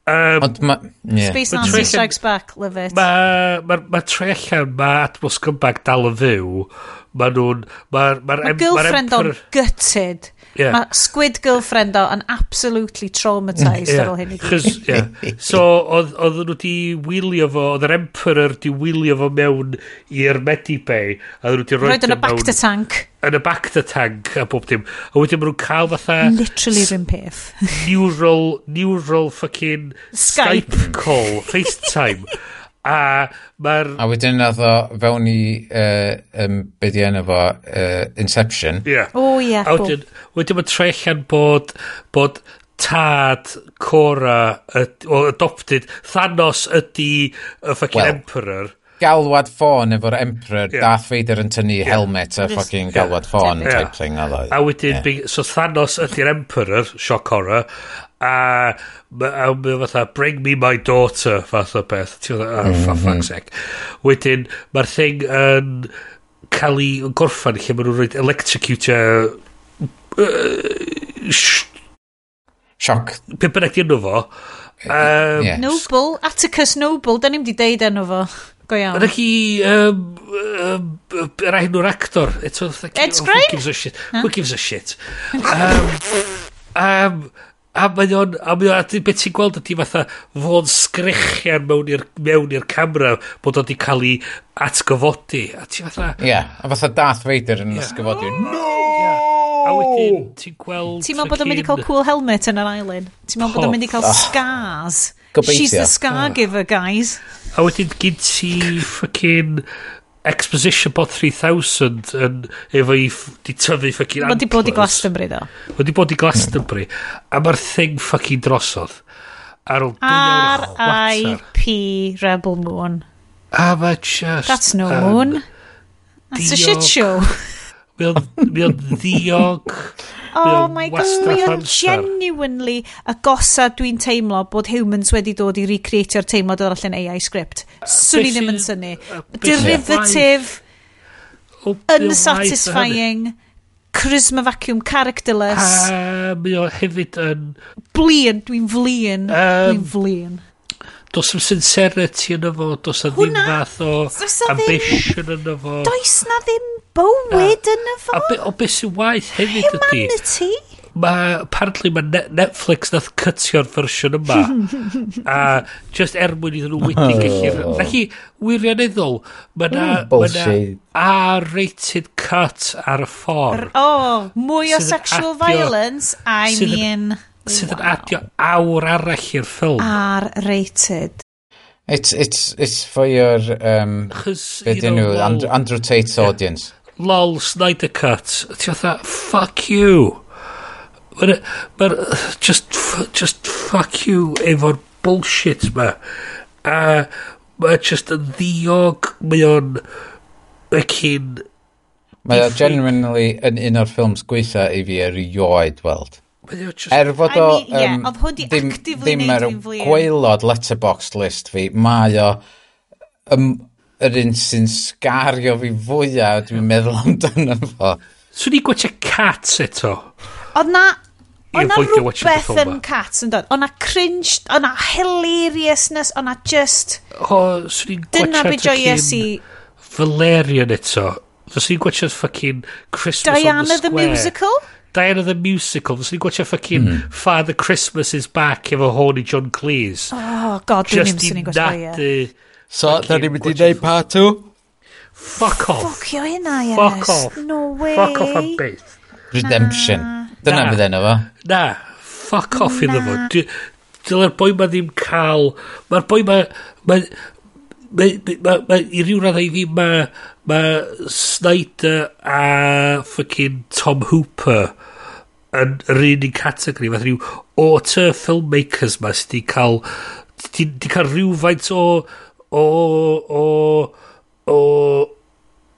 Um, Ond ma... Yeah. Space Nazi Strikes Back, love it. Mae ma, ma, ma tre allan, mae Atmos Cymbag dal yn fyw. Mae nhw'n... Mae'r ma ma girlfriend o'n gutted. Yeah. Mae squid girlfriend o'n absolutely traumatised yeah. ar ôl hyn i gyd. yeah. So, oedd nhw di wylio fo, oedd yr emperor di wylio fo mewn i'r medibay, a oedd nhw di roed yn y back to tank. Yn y back to tank, a bob dim. A wedyn maen nhw'n cael fatha... Literally rhywun peth. neural, neural fucking Skype, Skype call, FaceTime. A mae'r... A wedyn nath o fewn i, uh, um, be di enw fo, uh, Inception. Ie. Yeah. O, ie. A wedyn, wedyn mae'n trellian bod, bod tad Cora, o adopted, Thanos ydy y fucking well, Emperor galwad ffôn efo'r Emperor, yeah. Darth Vader yn tynnu yeah. helmet a fucking galwad ffôn yeah. type thing. Oedd. A wedyn, yeah. so Thanos ydy'r Emperor, shock horror, a mae fatha, bring me my daughter, fath o beth. Ti'n fatha, oh, for mhm. fuck's sake. Wedyn, mae'r thing yn cael ei gorffan lle maen nhw'n rhoi electrocute Sioc. Pe bynnag di enw fo. Um, yeah. Noble, Atticus Noble, da ni'n di deud enw fo. Go iawn. Yna chi... Um, um, yr enw'r actor. Eto, Ed Skrein? Who gives a shit? Huh? Who gives a shit? Um, um, a mae o'n, a mae o'n, beth ti'n gweld ydy fatha fo'n sgrichian mewn i'r mewn i'r camera bod o'n di cael ei atgyfodi. A ti fatha... Ie, yeah, a fatha Darth Vader yn yeah. ysgyfodi. Oh! No! A wedyn, ti'n gweld... Ti'n meddwl bod o'n mynd i cael cool helmet yn yr island? Ti'n meddwl bod o'n mynd i cael scars? Gobeithio. She's the scar ah. giver, guys. A wedyn gyd ti ffocin Exposition Bot 3000 yn efo i di tyfu ffocin Mae di bod i Glastonbury, ddo. Mae di bod i Glastonbury. A mae'r thing ffocin drosodd. Ar ôl R.I.P. Rebel Moon. A mae just... That's no um, moon. That's a shit show. Mi o'n ddiog. Oh my god, mi oedd genuinely y gosod dwi'n teimlo bod humans wedi dod i recreatio'r teimlad arall allan AI script. Swn i ddim yn syni. Derivative, unsatisfying, charisma vacuum, characterless. A mi oedd hefyd yn... Blin, dwi'n flin. Dwi'n flin. Does am sincerity yn efo, does a ddim fath o ambition yn efo. Does na ddim bywyd yn fo. A be, o beth sy'n waith hefyd ydy. Humanity. Mae, apparently mae Netflix nath cytio'r fersiwn yma. a just er mwyn iddyn nhw wedi oh. gallu... Na chi, wirioneddol, mae na... Mm, R-rated cut ar y ffordd. Oh, mwy o sexual violence, I mean sydd yn adio awr arall i'r ffilm. R-rated. It's, it's, it's for your, um, beth you know, Andrew, Andrew Tate's yeah. audience. Lol, Snyder Cut. Ti fatha, fuck you. But, but just, just fuck you efo'r bullshit ma. A mae just yn ddiog, mae o'n, mae cyn... Mae o genuinely yn un o'r ffilms gweitha i fi erioed weld. Er fod o I mean, yeah, um, ddim, ddim ar gweilod letterbox list fi, mae o um, yr un sy'n sgario fi fwyaf, dwi'n meddwl amdano fo. Swn i'n gwachio Cats eto. Oedd na Oedd na rhywbeth yn cats yn dod. Oedd na cringe, oedd na hilariousness, oedd na just... O, swn i'n gwachad Dyna be joies i... Valerian eto. Swn i'n gwachad fucking Christmas Diana on the Square. Diana the Musical? Diana the Musical. Fos i'n gwachio fucking mm. Father Christmas is Back efo horny John Cleese. Oh, god, dwi'n ni'n sy'n ni'n gwachio. So, da ni'n mynd i neud part 2? Fuck off. Ffwcio hynna, yes. Fuck off. No way. Fuck off am beth. Redemption. Dyna fydd enw fo. Na. Fuck off iddo fo. Dyla'r boi ma ddim cael... Mae'r boi ma... Mae... Mae... Mae... Mae... I ryw radd i ddim ma mae Snyder a fucking Tom Hooper yn yr un un categori fath rhyw auteur filmmakers ma sydd wedi cael di, di cael rhywfaint o o o o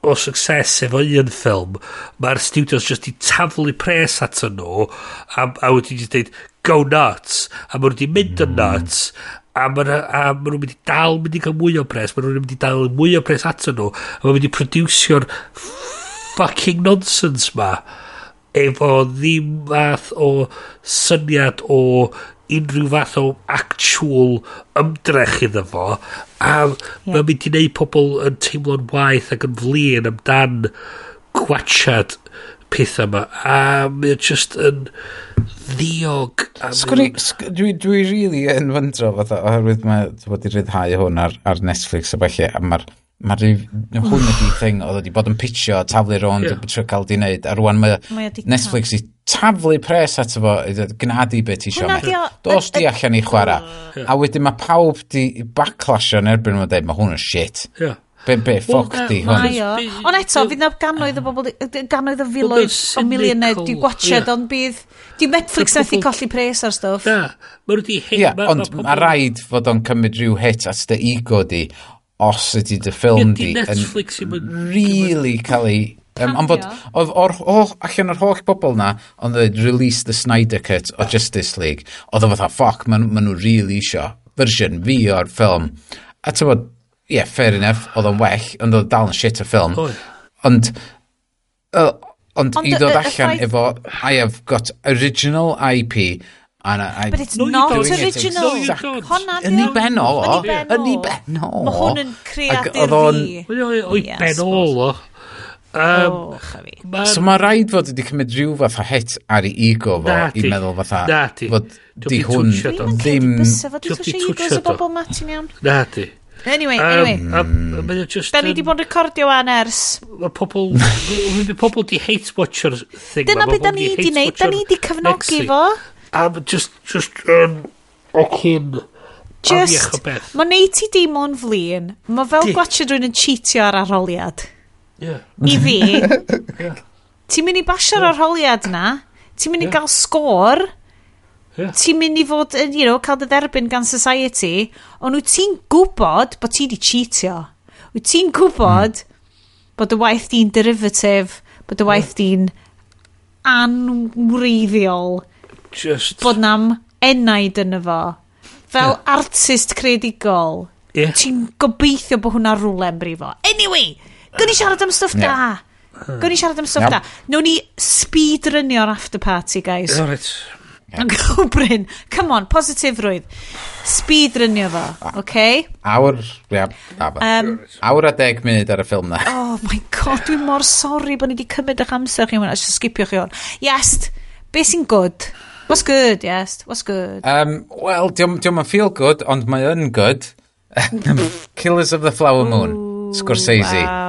o success efo un ffilm. Mae'r studios just i taflu pres at nhw a, a wedi just dweud go nuts. A mae wedi mynd yn nuts a maen a ma nhw'n mynd i dal mynd i cael mwy o pres, maen nhw'n mynd i dal mwy o pres ato nhw, a maen nhw'n mynd i producio'r fucking nonsense ma, efo ddim fath o syniad o unrhyw fath o actual ymdrech iddo fo, a yeah. mae'n mynd i wneud pobl yn teimlo'n waith ac yn flin amdan gwachad pethau yma. A mae just yn ddiog. Sgwri, dwi, dwi really yn fyndro fatha, oherwydd mae wedi rhyddhau hwn ar, ar Netflix a falle, a mae'r ma hwn ydi thing oedd wedi bod yn pitio a taflu rownd yeah. trwy cael di wneud a rwan mae, mae Netflix i taflu pres ato fo gnadu beth i Sioned dos di allan i chwarae a wedyn mae pawb di backlash yn erbyn nhw'n dweud mae hwn yn shit yeah. Be, be, ffoc di hwn. Ond eto, fydd na ganoedd o bobl, ganoedd o filoedd o miliynau di gwachod, ond bydd, di Netflix nath i colli pres ar stwff. Da, mae rwy'n di hit. Ia, ond mae rhaid fod o'n cymryd rhyw hit at dy ego di, os ydy dy ffilm di, yn really cael ei Um, ond bod, oedd o'r holl, allan o'r holl bobl na, ond dweud, release the Snyder Cut o Justice League, oedd o fatha, ffoc, maen ma nhw really isio fersiwn fi o'r ffilm. A ti'n bod, ie, yeah, fair enough, oedd o'n well, ond oedd dal yn shit o ffilm. Ond, uh, ond ond, i ddod allan efo, I have got original IP, and I... But it's no, not original. Yn i ben o, yn i ben o. Mae hwn yn creadur fi. Oedd ben o, o. Um, oh, so mae rhaid fod wedi cymryd rhyw fath o het ar ei ego fo i meddwl fatha na ti. fod di hwn ddim... Dwi'n mynd cedi bysau fod wedi twysio egos o bobl Martin iawn. Na ti. Anyway, um, anyway. Um, um, just, da ni di bod yn recordio an ers. Mae pobl, mae pobl di hate watcher thing. Dyna beth da ni di neud, da ni di cefnogi fo. Am just, just, um, o cyn... Just, mae neud ti dim o'n flin, mae fel gwachio rwy'n yn cheatio ar arholiad. Yeah. I fi, yeah. ti'n mynd i basio'r yeah. arholiad na, ti'n mynd i yeah. gael sgôr, Yeah. Ti'n mynd i fod, yn, you know, cael dy dderbyn gan society, ond wyt ti'n gwybod bod ti wedi cheatio. Wyt ti'n gwybod mm. bod y waith di'n derivative, bod y waith di'n anwreiddiol. Just... Bod na'm enaid yn fo. Fel yeah. artist credigol. Yeah. Ti'n gobeithio bod hwnna rhywle yn brifo. Anyway, gwn i siarad am stwff yeah. da. Gwn i siarad am stwff yep. da. Nw'n ni speedrunio'r after party, guys. Alright. Yn gobrin. Come on, positifrwydd. Speed rynio fo, oce? Okay? Awr, ia, um, awr a deg munud ar y ffilm na. Oh my god, dwi'n mor sori bod ni wedi cymryd eich amser chi hwnna. Ys sgipio chi hwn. Yes, be sy'n good? What's good, yes? What's good? Um, Wel, diolch yn feel good, ond mae yn good. Killers of the Flower Moon, Ooh, Scorsese. Wow.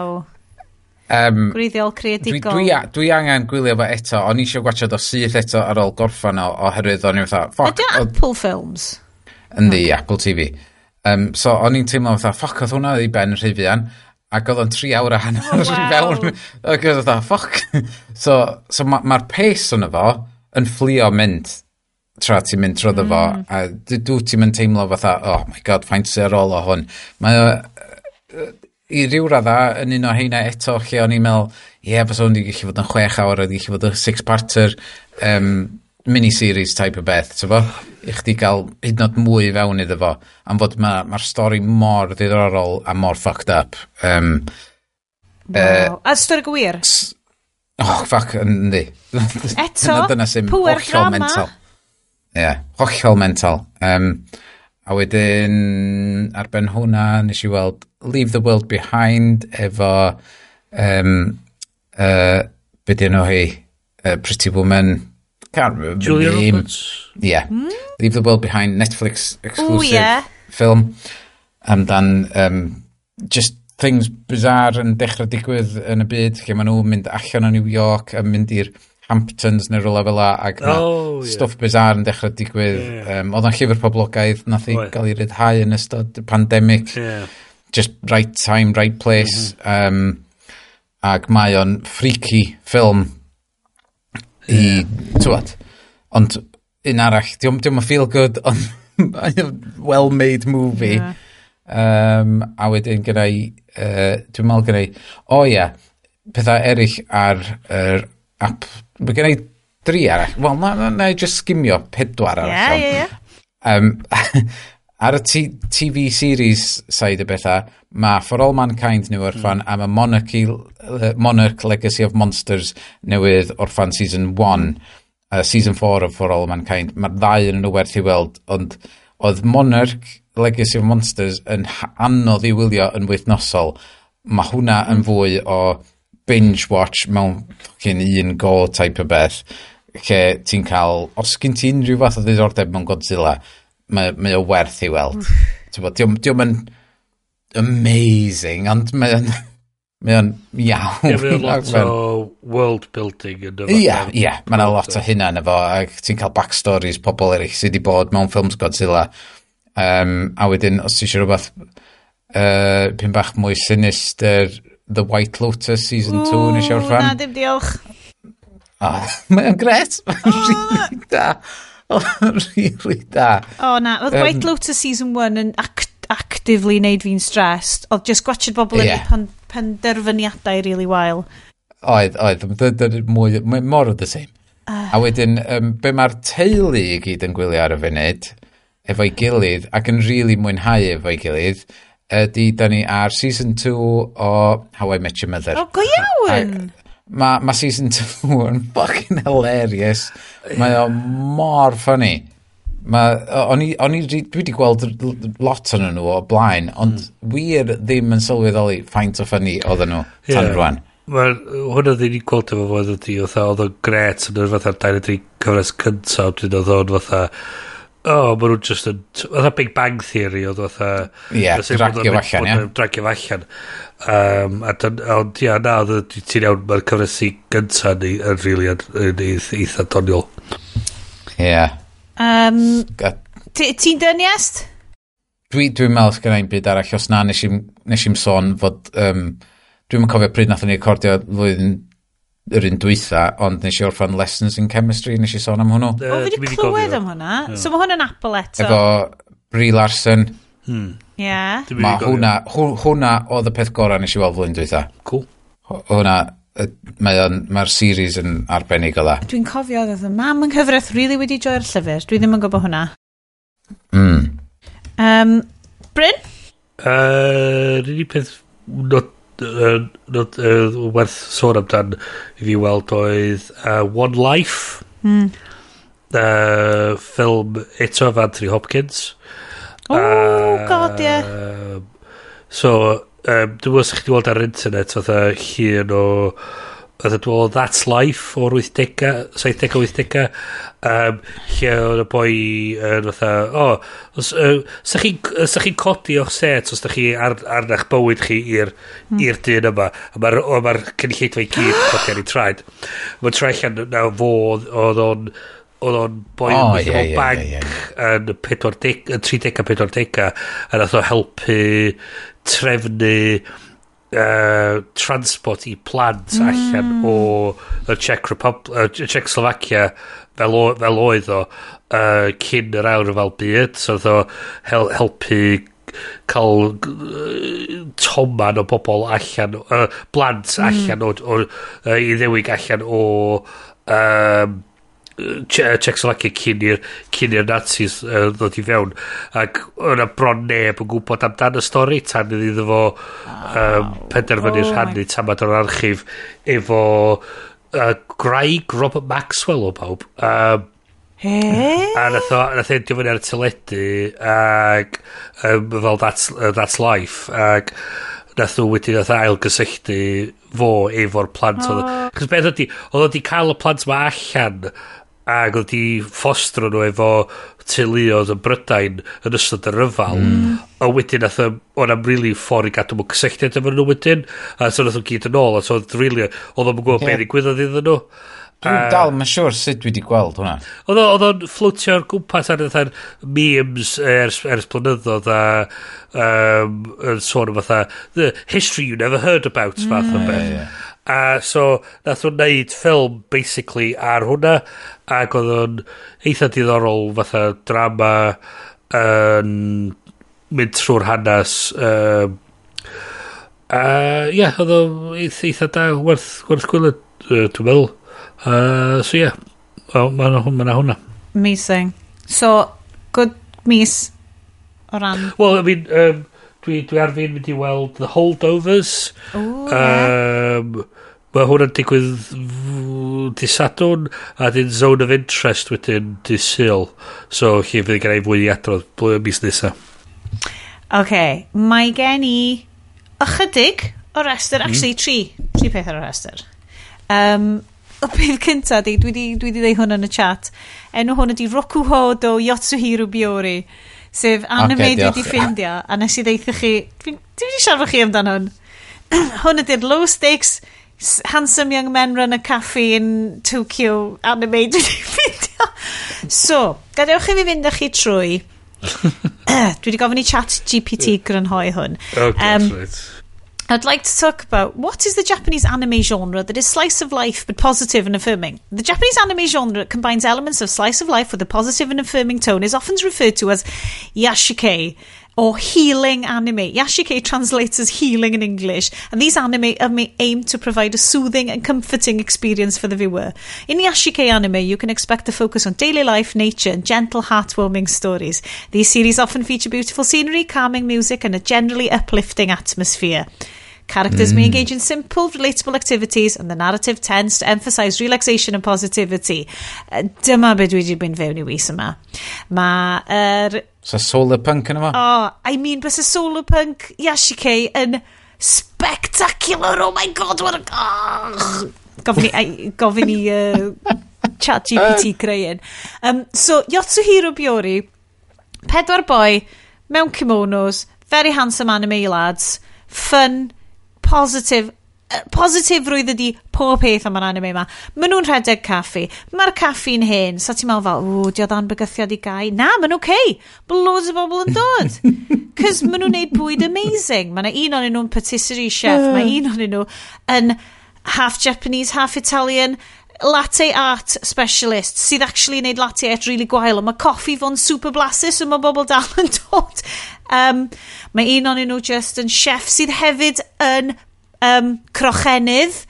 Um, Gwreiddiol creadigol. Dwi, dwi, a, dwi angen gwylio fo eto. O'n i eisiau gwachod o syth eto ar ôl gorffan o, oherwydd o'n i'n fatha, ffoc. Ydy Apple Films? Yndi, okay. Apple TV. Um, so o'n i'n teimlo fatha, ffoc, oedd hwnna i ben rhyfian. Ac oedd o'n tri awr a hanner oh, wow. fewn. Ac oedd o'n ffoc. So, so mae'r ma pace o'n efo yn fflio mynd tra ti'n mynd trwy mm. A dwi, dwi ti'n mynd teimlo fatha, oh my god, faint sy'n ar ôl o hwn. Mae i ryw radda yn un o heina eto lle o'n i'n meddwl ie, yeah, bys o'n i gallu fod yn chwech awr oedd gallu fod yn six-parter um, miniseries type o beth ti'n tyfo? i chdi gael hyd yn oed mwy fewn iddo fo am fod mae'r ma, stori mor ddiddorol a mor fucked up um, wow. uh, a stori gwir? oh fuck yndi eto, dyna, dyna sy'n hollol drama. mental yeah, hollol mental um, A wedyn, ar ben hwnna, nes i weld Leave the World Behind efo, um, uh, be dyn nhw hi, uh, Pretty Woman, can't remember Julia name. Roberts. Yeah. Mm? Leave the World Behind, Netflix exclusive Ooh, yeah. film. Amdan, um, just things bizarre yn dechrau digwydd yn y byd, lle maen nhw'n mynd allan o New York a mynd i'r Hamptons neu rhywle fel la, ac na oh, yeah. stwff bizar yn dechrau digwydd. Yeah. Um, oedd o'n llyfr poblogaidd, nath i oh, gael ei ryddhau yn ystod y pandemig. Yeah. Just right time, right place. Mm -hmm. um, ac mae o'n freaky ffilm yeah. i, tywad, ond un arall, diwm, yn feel good, ond well-made movie. Yeah. Um, a wedyn gyda i, uh, dwi'n meddwl gyda i, o oh, ia, yeah, pethau eraill ar yr er app Mae gen i dri arall. Wel, na, na, na i just skimio pedwar arall. Ie, ie, ie. Ar y TV series side y bethau, mae For All Mankind new orffan mm. a mae Monarchy, Monarch Legacy of Monsters newydd orffan season 1, uh, season 4 of For All Mankind. Mae'r ddau yn nhw werth i weld, ond oedd Monarch Legacy of Monsters yn anodd i wylio yn wythnosol. Mae hwnna yn fwy o binge watch mewn fucking un go type o beth lle ti'n cael, os gyn ti unrhyw fath o ddiddordeb mewn Godzilla, mae, mae o werth i weld. Diolch yn amazing, ond mae o'n mae o'n iawn. Ie, mae lot o world building yn efo. Ie, ie, mae yna lot o hynna yn efo, ac ti'n cael backstories pobl eraill sydd wedi bod mewn ffilms Godzilla. Um, a wedyn, os ti eisiau rhywbeth uh, pyn bach mwy sinister, The White Lotus Season 2 nes i orffan. Na, dim diolch. Oh, mae o'n gret. Mae'n oh. really da. Oh, really da. O na, oedd White Lotus Season 1 yn act actively wneud fi'n stressed. Oedd just gwachod bobl yeah. yn penderfyniadau really wael. Oedd, oedd. Mwy, more of the same. Uh. A wedyn, um, be mae'r teulu i gyd yn gwylio ar y funud, efo'i gilydd, ac yn rili really mwynhau efo'i gilydd, ydy, da ni ar season 2 o How I Met Your Mother. O, go iawn! Mae ma season 2 yn fucking hilarious. Mae o mor funny. Ma, o'n i, o'n i, dwi wedi gweld lot o'n nhw o blaen, ond mm. wir ddim yn sylweddoli faint o funny oedden nhw tan yeah. rwan. Mae hwnna ddim i gweld efo fod ydi, oedd oedd o'n gret yn yr fatha 23 cyfres cyntaf, dwi'n oedd o'n fatha oh, maen nhw'n just yn... Oedd Big Bang Theory, oedd oedd... Ie, dragio fallan, ie. Dragio fallan. Um, a dyn, ond ia, na, oedd ti'n iawn, mae'r cyfresi gyntaf ni yn rili yn eitha doniol. Ie. Yeah. Um, ti'n dyniast? Dwi, dwi'n meddwl sgan ein byd arall, os na nes i'm, nes im sôn fod... Um, dwi'n cofio pryd nath ni'n recordio flwyddyn yr un dwytha, ond nes i orffan Lessons in Chemistry, nes i sôn am hwnnw. O, fi wedi clywed am hwnna. Yeah. So mae hwn yn Apple eto. Efo Brie Larson. Hmm. Yeah. Mae hwnna, hwnna oedd y peth gorau nes i weld flwyddyn dwytha. Cool. Hwnna, mae'r mae series yn arbennig o dda. Dwi'n cofio oedd y mam yn cyfraith really wedi joio'r llyfr. Dwi ddim yn gwybod hwnna. Mm. Um, Bryn? Uh, Rydyn peth not werth sôn amdan i fi weld oedd uh, One Life mm. uh, ffilm eto of Anthony Hopkins oh uh, god ie yeah. so um, dwi'n meddwl sa'ch chi weld ar internet fatha hun o oedd y dwo That's Life o'r 80, 70, 80 um, lle oedd y boi yn uh, fatha, o, oh, os, uh, sa chi'n chi codi o'ch set os da chi ar, arna'ch bywyd chi i'r mm. dyn yma, a mae'r ma, ma cynulleidfa i gyd codi ar ei traed. Mae'n tra allan na fo oedd o'n oedd o'n boi oh, yeah, yeah, bank yeah, yeah. yn 30 a 40 a nath o helpu trefnu uh, transport i plant mm. allan o y Czech, Republic, uh, Czech Slovakia fel, o, fel oedd o uh, cyn yr awr fel byd so oedd o hel, helpu cael uh, toman o bobl allan uh, blant hmm. allan mm. o, o uh, i ddewig allan o um, Czechoslovakia cyn i'r cyn i'r Nazis uh, ddod i fewn ac o'na bron neb yn gwybod amdan y stori tan iddo fo um, penderfynu oh rhannu tamad o'r archif efo uh, Graig Robert Maxwell o bawb um, Hey. A nath o, nath e'n fyny ar y teledu ac um, fel that's, uh, that's life ac nath nhw wedi nath e ail gysylltu fo efo'r plant. Oh. Chos beth ydy, oedd wedi cael y plant ma allan ag oedd di ffostro nhw efo teuluodd yn Brydain yn ystod y ryfal mm. a wedyn nath o'n am really ffordd i gadw mewn cysylltiad efo nhw wedyn a so nath o'n gyd yn ôl a so oedd really oedd o'n gwybod yeah. beth i gwyddoedd iddyn nhw Dwi'n dal, mae'n siŵr sut dwi wedi gweld hwnna. Oedd o'n fflwtio'r gwmpas ar ythyn memes e, ers, ers blynyddoedd a um, yn sôn o fatha, the history you never heard about, fath o mm. beth. A so, nath o'n neud ffilm, basically, ar hwnna, ac oedd o'n eitha diddorol, fatha drama, yn mynd trwy'r hanes. Uh, a ie, yeah, oedd o'n eitha eitha da, werth, werth gwylio uh, dwi'n meddwl. Uh, so ie, yeah. well, mae yna ma hwnna. Amazing. So, good mis o ran... Wel, I mean, um, dwi, dwi ar fi'n mynd i weld The Holdovers. Ooh, um, Mae hwn yn digwydd disadwn a dyn zone of interest wedyn disil. So, chi fydd gen i fwy i adrodd blwyddyn mis nesaf. OK, mae gen i ychydig o rester, mm. actually tri, tri peth ar y rester. Um, y peth cyntaf, dwi wedi dwi dweud hwn yn y chat, enw hwn ydi Rokuho do Yotsuhiro Biori. Sef anime okay, dwi wedi ffeindio, a nes i ddeitha chi, dwi wedi siarad chi amdano hwn. hwn ydy'r low stakes handsome young men run a cafe in Tokyo anime dwi wedi ffeindio. So, gadewch i fi fynd â chi trwy. dwi wedi gofyn i chat GPT grynhoi hwn. Oh, God, um, right. I'd like to talk about what is the Japanese anime genre that is slice of life but positive and affirming. The Japanese anime genre that combines elements of slice of life with a positive and affirming tone is often referred to as yashike or healing anime. Yashike translates as healing in English, and these anime aim to provide a soothing and comforting experience for the viewer. In Yashike anime, you can expect a focus on daily life, nature, and gentle, heartwarming stories. These series often feature beautiful scenery, calming music, and a generally uplifting atmosphere. Characters mm. may engage in simple, relatable activities and the narrative tends to emphasise relaxation and positivity. Dyma beth dwi wedi mynd fewn i wis yma. Mae'r er So solar punk yna fo? Oh, I mean, bys y solar punk Yashike yn spectacular, oh my god, what a... Oh. Gofyn i, gofyn i uh, chat GPT creu un. Um, so, Yotsuhiro Biori, pedwar boi, mewn kimonos, very handsome anime lads, fun, positive, positifrwydd ydi pob peth am yr anime yma. Maen nhw'n rhedeg caffi. Mae'r caffi'n hen. So ti'n meddwl fel, o, di oedd anbygythiad i gai. Na, maen nhw'n cei. Mae loads o bobl yn dod. Cys maen nhw'n neud bwyd amazing. Mae yna un o'n nhw'n patisserie chef. Mae un o'n nhw yn half Japanese, half Italian latte art specialist sydd actually neud latte art really gwael ond mae coffi fo'n super blasus so mae bobl dal yn dod um, mae un o'n nhw just yn chef sydd hefyd yn um, crochennydd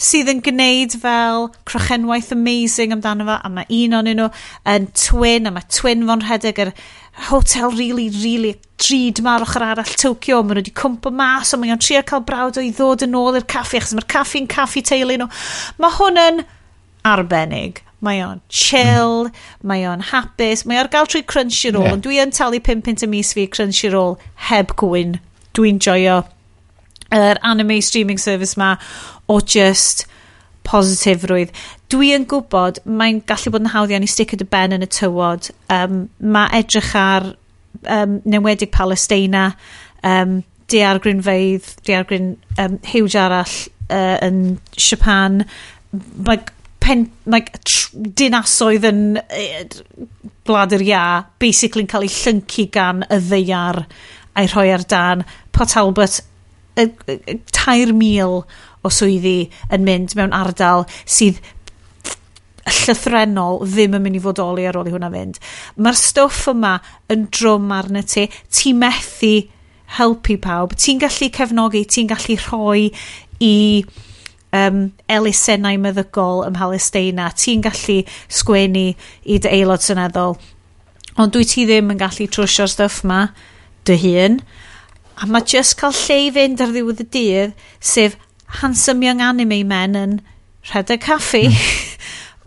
sydd yn gwneud fel crochenwaith amazing amdano fo, a mae un o'n nhw yn twin, a mae twin fo'n rhedeg yr hotel really, really drud ma'r ochr arall Tokyo, maen nhw wedi cwmpo mas, a mae o'n trio cael brawd o'i ddod yn ôl i'r caffi, achos mae'r caffi'n caffi teulu nhw. Mae hwn yn arbennig. Mae o'n chill, mae o'n hapus, mae o'r gael trwy Crunchyroll, yeah. ond dwi yn talu 5 pint y mis fi Crunchyroll heb gwyn. Dwi'n joio yr er anime streaming service ma o just positifrwydd. Dwi yn gwybod mae'n gallu bod yn hawdd iawn i stick at y ben yn y tywod. Um, mae edrych ar um, newedig Palestina, um, diar Grynfeidd, diar Gryn um, hiwj arall uh, yn Japan. Mae pen, mae dinasoedd yn gwlad yr ia, basically'n cael ei llyncu gan y ddeiar a'i rhoi ar dan. Pot Albert tair mil o swyddi yn mynd mewn ardal sydd llythrenol ddim yn mynd i fodoli ar ôl i hwnna fynd. Mae'r stwff yma yn drwm arna ti. Ti methu helpu pawb. Ti'n gallu cefnogi, ti'n gallu rhoi i um, elusennau meddygol ym Mhalesteina. Ti'n gallu sgwennu i dy aelod syneddol. Ond dwi ti ddim yn gallu trwsio'r stwff yma dy hun. A mae just cael lle i fynd ar ddiwedd y dydd, sef handsome young anime men yn rhedeg caffi.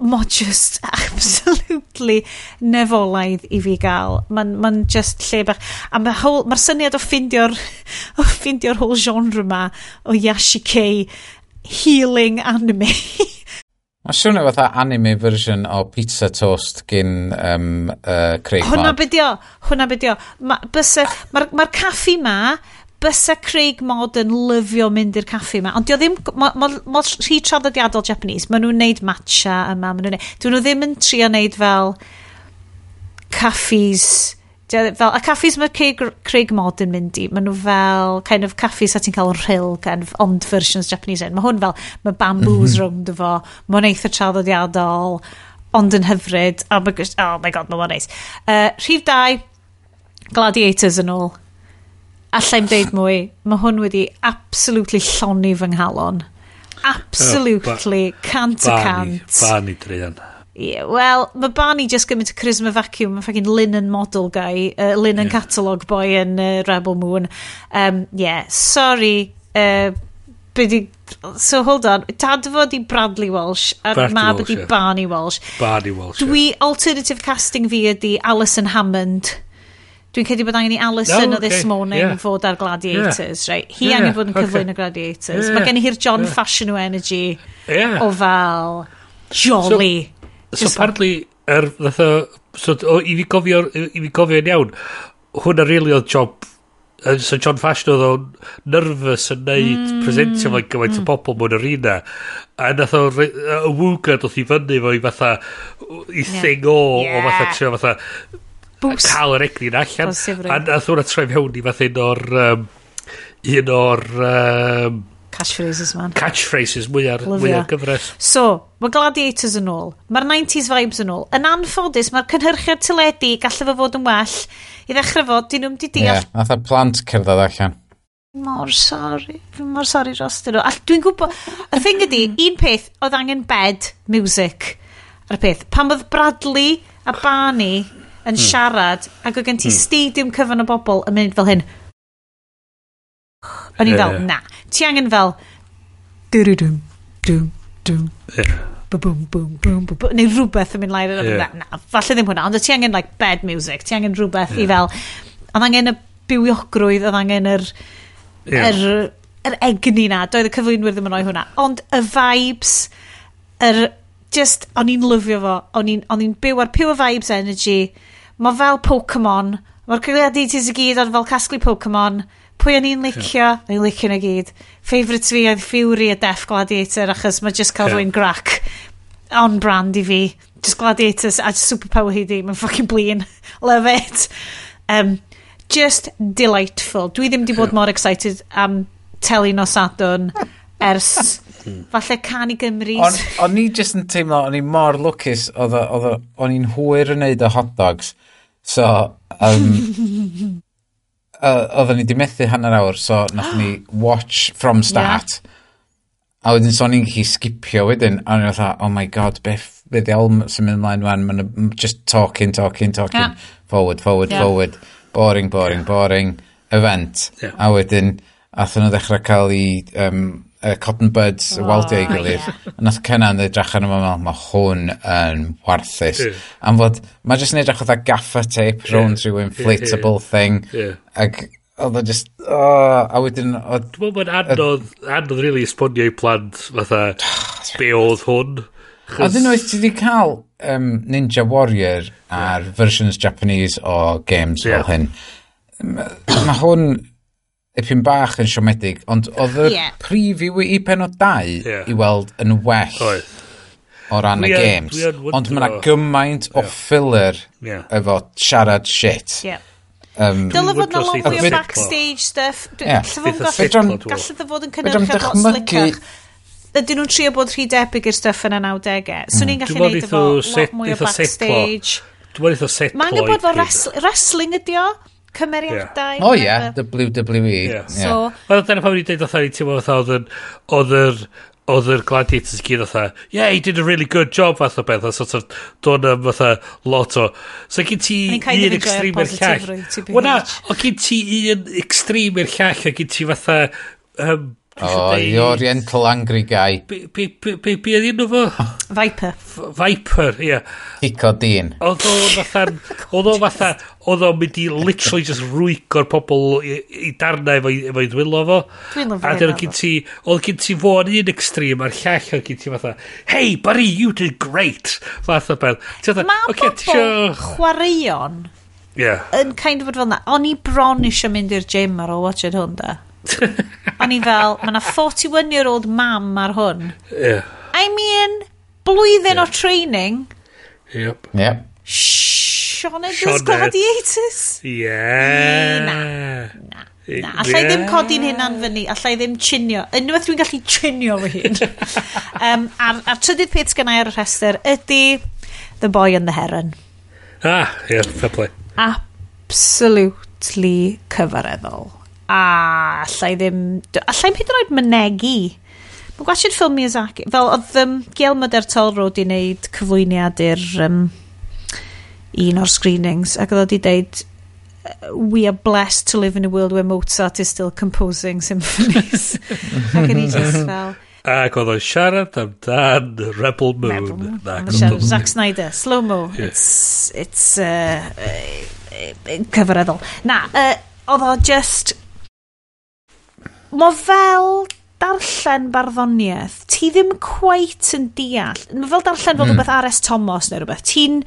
Mo just absolutely nefolaidd i fi gael. Mae'n ma just lle bach... A mae'r ma syniad o ffindio'r o ffindio'r whole genre ma o Yashikei healing anime Mae'n siŵr fatha anime version o Pizza Toast gyn um, uh, Craig Hwna bydio, hwna bydio. Mae'r ma, ma caffi ma, bysa Craig Mod yn lyfio mynd i'r caffi ma. Ond dio ddim, mae ma, ma rhi traddodiadol Japanese, maen nhw'n neud matcha yma, maen nhw'n neud, dyn nhw ddim yn trio neud fel caffis fel, a caffis mae Craig, Craig Mod yn mynd i, maen nhw fel kind of caffis a ti'n cael yn rhyl gan ond versions Japanese yn. Mae hwn fel, mae bamboos mm -hmm. rownd efo, mae hwn eitha traddodiadol, ond yn hyfryd, oh my, oh my god, mae hwn neis. Uh, rhif 2, Gladiators yn ôl. Allai'm deud mwy, mae hwn wedi absolutely lloni fy nghalon. Absolutely, oh, cant y cant. Bani, Drian. Yeah, Wel, mae Barney just gymaint o charisma vacuum, mae ffagin linen model guy, uh, linen yeah. catalog boy yn uh, Rebel Moon. Um, yeah, sorry, uh, di, So, hold on. Dad fod i Bradley Walsh, a ma ydi yeah. Barney Walsh. Barney Walsh, Dwi, yeah. alternative casting fi ydi Alison Hammond. Dwi'n credu bod angen i Alison no, o. This Morning yeah. fod ar Gladiators, yeah. right? Hi yeah, angen bod yn cyflwyn okay. Gladiators. Yeah. Mae gen i hi'r John yeah. Fashion o Energy yeah. o fel... Jolly. So, So Is... partly, er, fatha, so, o, i fi gofio, i fi gofio yn iawn, hwnna really oedd job so John Fashion oedd o'n nervous yn neud mm. presentio fo'n gymaint mm. o bobl mewn yr una a nath o y wwga dod i fyny fo'i fatha i yeah. thing o yeah. o fatha trio fatha Bws. cael yr egnin allan a nath hwnna troi fewn i fath un o'r um, un o'r um, Catchphrases, man. Catchphrases, mwyar, mwyar gyfres. So, mae Gladiators yn ôl. Mae'r 90s vibes yn ôl. Yn anffodus, mae'r cynhyrchiad tyledu gallu fo fod yn well. I ddechrau fod, dyn nhw'n di deall. Ie, yeah, nath y plant cerdded allan mor sori, mor sori dros dyn nhw. A dwi'n gwybod, y thing ydi, un peth oedd angen bed music ar y peth. Pan oedd Bradley a Barney yn hmm. siarad ac oedd gen ti mm. stadiwm cyfan o bobl yn mynd fel hyn, O'n i fel, na. Ti angen fel... Dwrwdwm, dwm, dwm. Boom, boom, boom, boom, neu rhywbeth yn mynd lai yeah. na, falle ddim hwnna ond ti angen like bed music. Ti angen rhywbeth yeah. i fel Oedd angen y bywiogrwydd oedd angen yr yeah. yr, yr egni na. Doedd y cyflwynwyr ddim yn rhoi hwnna. Ond y vibes yr just o'n i'n lyfio fo. O'n i'n byw ar pure vibes energy. Mae fel Pokemon. Mae'r cyfeiriad i ti gyd ar fel casglu Pokemon pwy o'n i'n licio, yeah. o'n i'n licio na gyd. Favourites fi oedd Fury a Death Gladiator, achos mae just cael yeah. rwy'n grac on brand i fi. Just Gladiators a just Superpower hi di, mae'n fucking blin. Love it. Um, just delightful. Dwi ddim di bod yeah. mor excited am teli nos adwn ers hmm. falle can i Gymru. On, o'n i just yn teimlo, o'n i mor lwcus, o'n i'n hwyr yn neud y hot dogs. So, um, uh, oedden ni di methu hanner awr, so nath ni watch from start. Yeah. A wedyn so ni'n gallu skipio wedyn, a ni'n fatha, oh my god, beth be ddiol sy'n mynd ymlaen wan, mae'n just talking, talking, talking, yeah. forward, forward, yeah. forward, boring, boring, boring, event. Yeah. A wedyn, athyn nhw ddechrau cael i um, uh, Cotton Buds oh, waldio i gilydd. Yeah. Nath Kenan edrych arno fel, mae hwn yn warthus. Yeah. Am fod, mae jyst yn edrych oedd gaffer tape yeah. rownd rhyw inflatable yeah. thing. Yeah. Ac oedd o just, oh, a wedyn... Dwi'n meddwl bod anodd, anodd really esbonio i plant fatha be oedd hwn. A dyn nhw, ti wedi cael um, Ninja Warrior a'r yeah. versions Japanese o games yeah. fel hyn. Mae ma hwn Ipyn bach yn siomedig, ond oedd y yeah. preview i penod 2 yeah. i weld yn well Oed. o ran y games. Ond mae yna gymaint o filler yeah. efo siarad shit. Yeah. Um, Dyle fod na lot mwy o backstage stuff. Yeah. Gallu dda fod yn cynnyrch efo slicach. Ydyn nhw'n trio bod rhy debyg i'r stuff yn y 90au. Swn i'n gallu neud efo lot mwy o backstage. Dwi'n meddwl eitho set. Mae'n gwybod fod wrestling ydi o cymeriadau. O ie, yeah, WWE. Yeah. So, Wel, dyna pan wedi dweud oedd hi'n teimlo fatha oedd yr oedd yr gladiators gyd fatha, yeah, he did a really good job fath o beth, a sort of dod am fatha lot o. So gyd ti un extreme i'r llall. Wel na, o gyd ti un extreme i'r llall, a gyd ti fatha um, O, the Oriental Angry Guy. Be be, be, be, oedd un o fo? Viper. Viper, ie. Yeah. Hico Dean. Oedd o fatha, oedd o fatha, oedd o'n mynd i literally just rwygo'r pobl i, i darnau efo, efo i ddwylo fo. Dwi'n lyfio. A dyn gyn ti, oedd gyn ti fo yn un extreme a'r llall oedd gyn ti fatha, hey buddy, you did great. Fatha beth. Mae okay, pobl chwaraeon yeah. yn kind of fel na. O'n i bron eisiau mynd i'r gym ar ôl watch it hwn da. O'n i fel, mae yna 41 year old mam ar hwn. Yeah. I mean, blwyddyn yeah. o training. Yep. Yep. Sean Edwards Gladiators. Yeah. Na, na. Na, allai ddim codi'n hynna'n fyny, allai ddim chinio. Unwaith dwi'n gallu chinio fy hun. um, a'r, ar trydydd peth gynnau ar y rhestr ydy The Boy and the Heron. Ah, yeah, fair play. Absolutely cyfareddol a allai ddim... Allai ddim hyd yn oed mynegu. Mae'n gwasod ffilm Miyazaki. Fel, oedd um, Gael Myder Tolro di wneud cyflwyniad i'r um, un o'r screenings ac oedd o di deud we are blessed to live in a world where Mozart is still composing symphonies. ac yn i just fel... Ac oedd o'n siarad amdan Rebel Moon. Rebel Moon. Siarad, Zack Snyder, slow-mo. Yeah. It's, it's uh, uh, cyfareddol. Na, uh, oedd o just mo fel darllen barddoniaeth, ti ddim cweit yn deall. Mae fel darllen fel mm. rhywbeth R.S. Thomas neu rhywbeth. Ti'n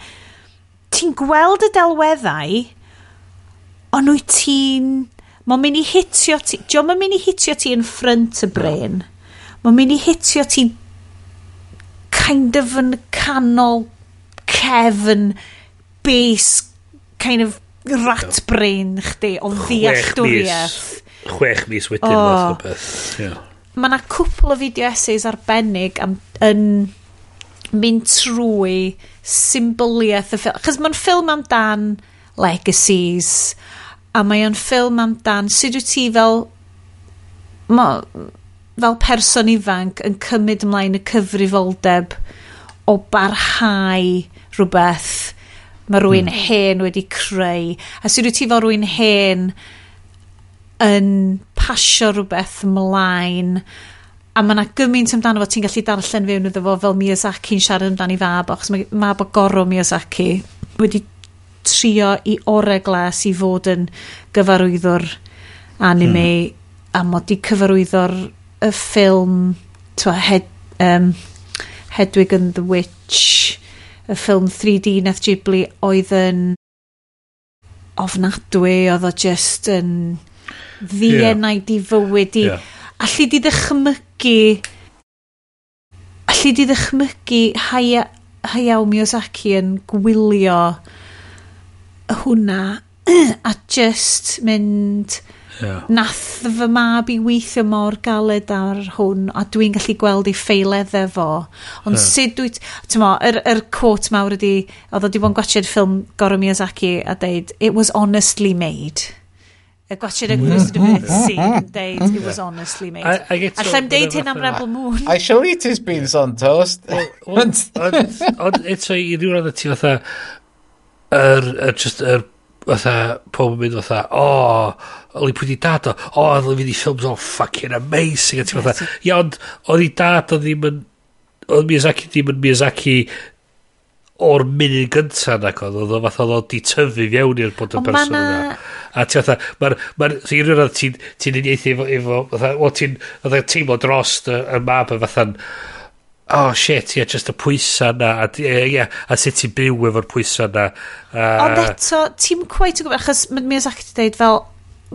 ti gweld y delweddau, ond wyt ti'n... Mae'n mynd i hitio ti... Jo, mae'n mynd i hitio ti yn ffrynt y brain. Mae'n mynd i hitio ti kind of yn canol cefn base kind of rat brain chdi o ddealltwriaeth chwech mis wedyn oh. math o beth. Yeah. Mae yna cwpl o fideo essays arbennig am, yn mynd trwy symboliaeth y ffilm. Chos mae'n ffilm amdan legacies, a mae o'n ffilm amdan sut wyt ti fel ma, fel person ifanc yn cymryd ymlaen y cyfrifoldeb o barhau rhywbeth mae rhywun mm. hen wedi creu. A sut wyt ti fel rhywun hen yn pasio rhywbeth mlaen a mae yna gymaint amdano fo ti'n gallu darllen fewn iddo fo fel Miyazaki'n siarad amdano i fab achos mae mab o goro Miyazaki wedi trio i ore glas i fod yn gyfarwyddwr anime mm. a mod i cyfarwyddo'r y ffilm twa, hed, um, Hedwig and the Witch y ffilm 3D Neth Ghibli oedd yn ofnadwy oedd o just yn ddienau yeah. di fywyd i. Yeah. Allu di ddychmygu... Allu di ddychmygu Haya, Hayao Miyazaki yn gwylio hwnna a just mynd... Yeah. Nath fy mab i weithio mor galed ar hwn a dwi'n gallu gweld ei ffeileddau fo. Ond yeah. sut dwi... Tymo, yr, yr quote mawr ydi... Oedd o wedi bod yn ffilm Goro Miyazaki a deud, It was honestly made y gwachod yng Nghymru sydd sy'n deud it was honestly made. A lle'n deud hyn am Rebel Moon. I shall eat his beans on toast. Ond eto i ryw rhan ti fatha yr, just yr fatha pob yn mynd fatha o oedd i pwydi dad o o oedd i fynd i ffilms o fucking amazing a ti fatha ia ond oedd i dad oedd ddim yn oedd Miyazaki ddim yn Miyazaki o'r munud gynta na oedd, oedd o fath oedd o di tyfu fewn i'r bod y person yna. A ti fatha, mae'r, mae'r, i rhywun oedd ti'n ti uniaethu efo, efo fatha, o ti'n, fatha teimlo drost y, y mab yn fatha'n, oh shit, ie, yeah, just y pwysa na, a, ie, yeah, yeah, a sut ti'n byw efo'r pwysa na. Uh, Ond eto, ti'n quite yn gwybod, achos mae'n mynd ac ti'n deud fel,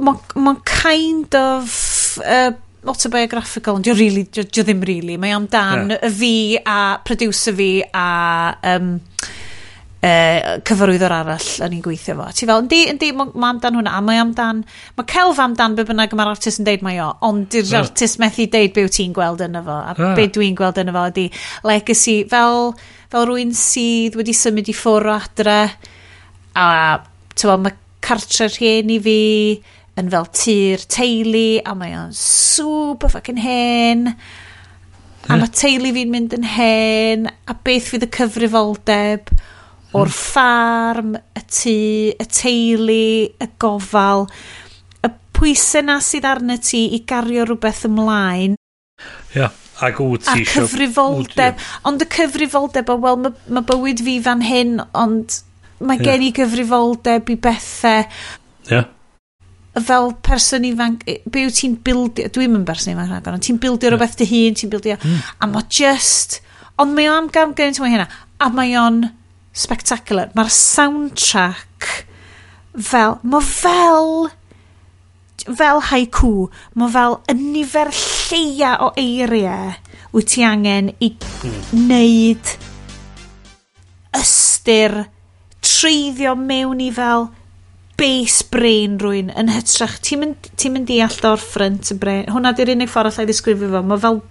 mae'n ma kind of, uh, autobiographical, ond dio really, dio, dio ddim really. Mae amdan yeah. y fi a producer fi a um, uh, cyfarwyddwr arall yn i'n gweithio fo. Ti fel, yndi, yndi, mae amdan hwnna, a mae amdan, mae celf amdan be bynnag mae'r artist yn deud mae o, ond dy'r yeah. artist methu deud be wyt ti'n gweld yn efo, a yeah. be dwi'n gweld yn efo ydi legacy, fel, fel rwy'n sydd wedi symud i ffwrdd o adre, a tywa, mae cartre rhieni fi yn fel tir teulu, a mae o'n super fucking hen, a mae teulu fi'n mynd yn hen, a beth fydd y cyfrifoldeb, o'r ffarm, y tŷ, y teulu, y gofal, y pwysau na sydd arna ti i gario rhywbeth ymlaen. Ia, ac wyt ti eisiau... A cyfrifoldeb, ond y cyfrifoldeb o, wel, mae ma bywyd fi fan hyn, ond mae yeah. gen i gyfrifoldeb i bethau. Ia. Yeah fel person ifanc, be wyt ti'n bildio, dwi'n mynd person ifanc rhagor, ond ti'n bildio yeah. rhywbeth dy hun, ti'n bildio, mm. a mae just, ond mae o am gam gynt mae hynna, a mae o'n spectacular. Mae'r soundtrack fel, mae fel fel haiku, mae fel y nifer lleia o eiriau wyt ti angen i hmm. wneud ystyr treiddio mewn i fel base brain rwy'n yn hytrach. Ti'n mynd, ti mynd deall o'r front y brain hwnna di'r unig ffordd allai ddisgrifio fo. Mae fel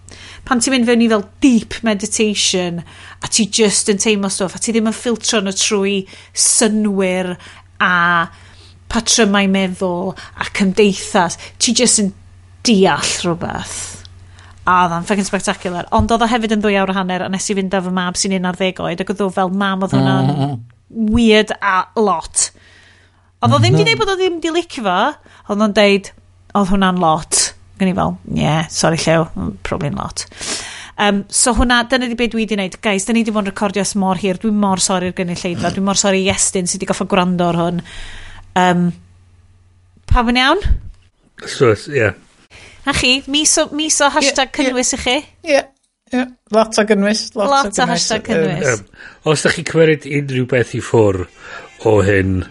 pan ti'n mynd fewn i fel deep meditation a ti just yn teimlo stwff a ti ddim yn ffiltro nhw trwy synwyr a patrymau meddwl a cymdeithas ti just yn deall rhywbeth. A oedd o'n ffegin spectacular. Ond oedd o hefyd yn ddwy awr a hanner a nes i fynd â fy mab sy'n 11 oed ac oedd o fel mam oedd hwnna'n mm, mm, mm. weird a lot. Oedd o ddim di mm-hmm. dweud bod o ddim di licio fo oedd o'n deud oedd hwnna'n lot. Gwni fel, yeah, sorry llew, probably not. Um, so hwnna, dyna di beth dwi wedi wneud. Guys, dyna ni wedi bod yn recordio mor hir. Dwi'n mor sori'r gynulleidfa. Mm. Dwi'n mor sori i Iestyn sydd wedi goffa gwrando ar hwn. Um, pa fy'n iawn? So, yeah. Na chi, mis o, mis o hashtag yeah, cynnwys yeah, i chi? Ie, yeah, yeah. lot o gynnwys. Lot, lot o, gynnwys. hashtag cynnwys. Um, um, os da chi cymryd unrhyw beth i ffwr o hyn,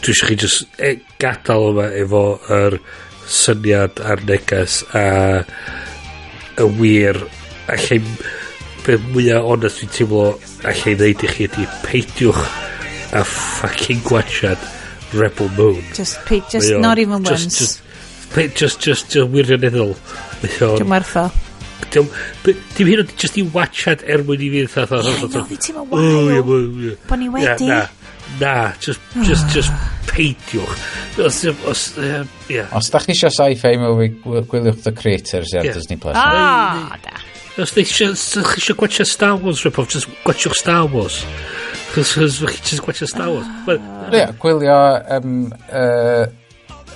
dwi eisiau chi just e, gadael yma efo yr er syniad a'r neges a y wir allai be mwyaf onest dwi'n teimlo allai ddeud i chi ydy peidiwch a fucking gwachad Rebel Moon. Just, pe, just o, not even just, once. just, pe, just, just, just wirioneddol. Dwi'n martho dim, dim hyn o'n just i watchad er mwyn i fi dda dda dda dda dda dda dda dda dda dda dda dda na just, just, just ah. peidiwch. Os, os, uh, yeah. os da chi eisiau sci-fi movie gwyliwch The Creators ar yeah. Disney Plus. Ah, da. Os da chi eisiau gwachio Star Wars rip-off just gwachio'ch Star Wars. Chos chi just gwachio Star Wars. Ah. Ie gwylio um, uh,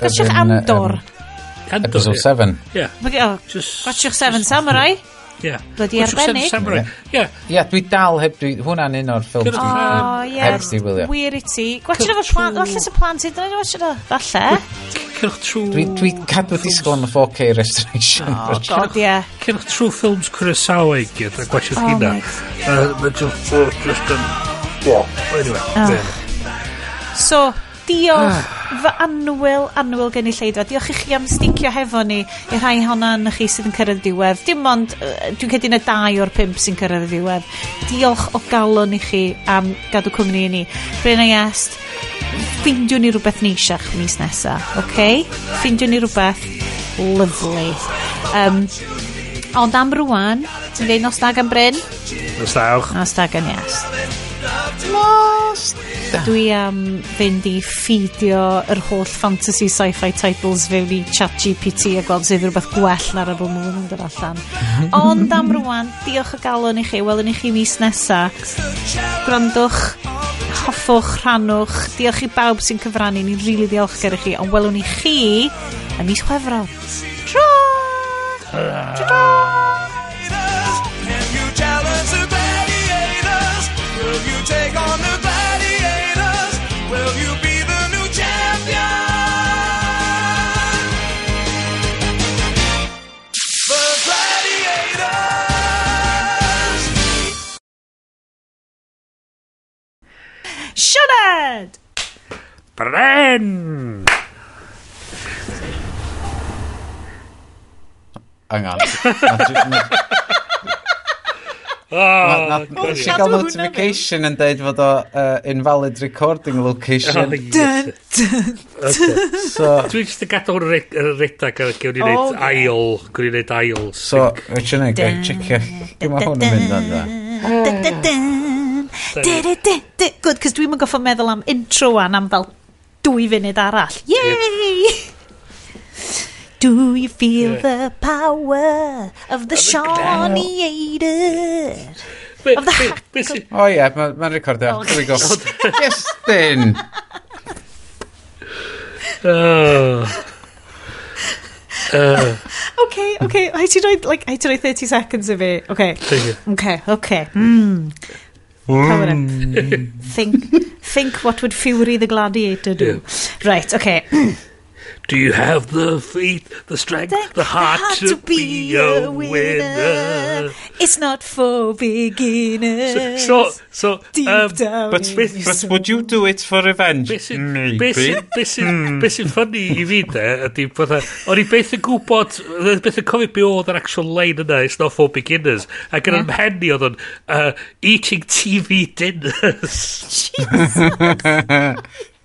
gwachio'ch Andor. Andor episode 7 yeah. yeah. just, gwachio'ch 7 Samurai? just, Yeah. Bloody arbennig. Ie. Ie, dwi dal heb... Dwi, hwnna'n un o'r ffilm dwi oh, yeah. heb di wylio. Wir i ti. Gwatch nhw plant. Falle sy'n plant i ddyn nhw watch nhw. Falle. Cyrch trwy... Dwi, dwi cadw disgwyl am y 4K restoration. Oh, god, ie. Cyrch trwy ffilms Kurosawa i gyd a gwatch nhw hynna. Mae just yn... Ie. Anyway. Ah. So, Diolch ah. fy anwyl, anwyl gen i lleidfa. Diolch i chi am sticio hefo ni i rhai honna yn chi sydd yn cyrraedd diwedd. Dim ond, yy, dwi'n cedi na dau o'r pimp sy'n cyrraedd diwedd. Diolch o galon i chi am gadw cwmni i ni. Bryn a Iest, ffindiwn ni rhywbeth neisiach mis nesa, oce? okay? Ffindiwn ni rhywbeth lyflu. Um, ond am rwan, ti'n dweud nos da gan Bryn? Nos dawch. Nos da gan Iest. Lost! Dwi am fynd i ffidio yr holl fantasy sci-fi titles fewn i chat GPT a gweld sydd rhywbeth gwell na'r ar maen yn dod allan. Mhm. Ond am rwan, diolch o galon i chi, welwn i chi mis nesa. Grandwch, hoffwch, rhannwch, diolch i bawb sy'n cyfrannu, ni'n rili really ddiolchgar i chi, ond welwn i chi y mis chwefro. Tra! Tra! Tra! Siarad! Bren! Hang on. Nath nes i gael notification yn deud fod o uh, invalid recording location. Oh, dun, dun, dun. So, Dwi jyst yn gadael hwn yr redag a gewn ni wneud ail, gewn ni wneud ail. So, wyt ti'n ei gael checio. Dwi'n ma hwn yn mynd o'n dda. Good, cos dwi'n goffo meddwl am intro an am fel dwy funud arall. Yay! Do you feel the power of the Shawneator? Of the hackle... O ie, mae'n recordio. E. Oh, Here we go. Yes, then. Oh. Uh. okay, okay. I did like I did 30 seconds of it. Okay. Okay, okay. Mm. Mm. Think, think what would Fury the Gladiator do? Yeah. Right, okay. Do you have the feet, the strength, the, the heart, heart to, to, be, be a winner. winner? It's not for beginners. So, so, so um, down but, with, but would you do it for revenge? Beth sy'n ffynnu hmm. i fi de, ydy, bydda, o'n i beth yn gwybod, beth yn cofio be oedd yr actual line yna, it's not for beginners. Ac yn yeah. mhenni oedd o'n, uh, eating TV dinners. Jesus.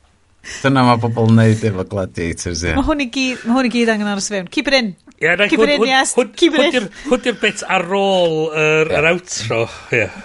Dyna mae pobl yn neud efo gladiators, ie. Mae hwn i gyd, ma hwn i gyd angen aros fewn. Keep it in. Yeah, na, Keep it in, yes. Keep it in. Hwn di'r bit ar ôl yr er, outro, ie. Yeah.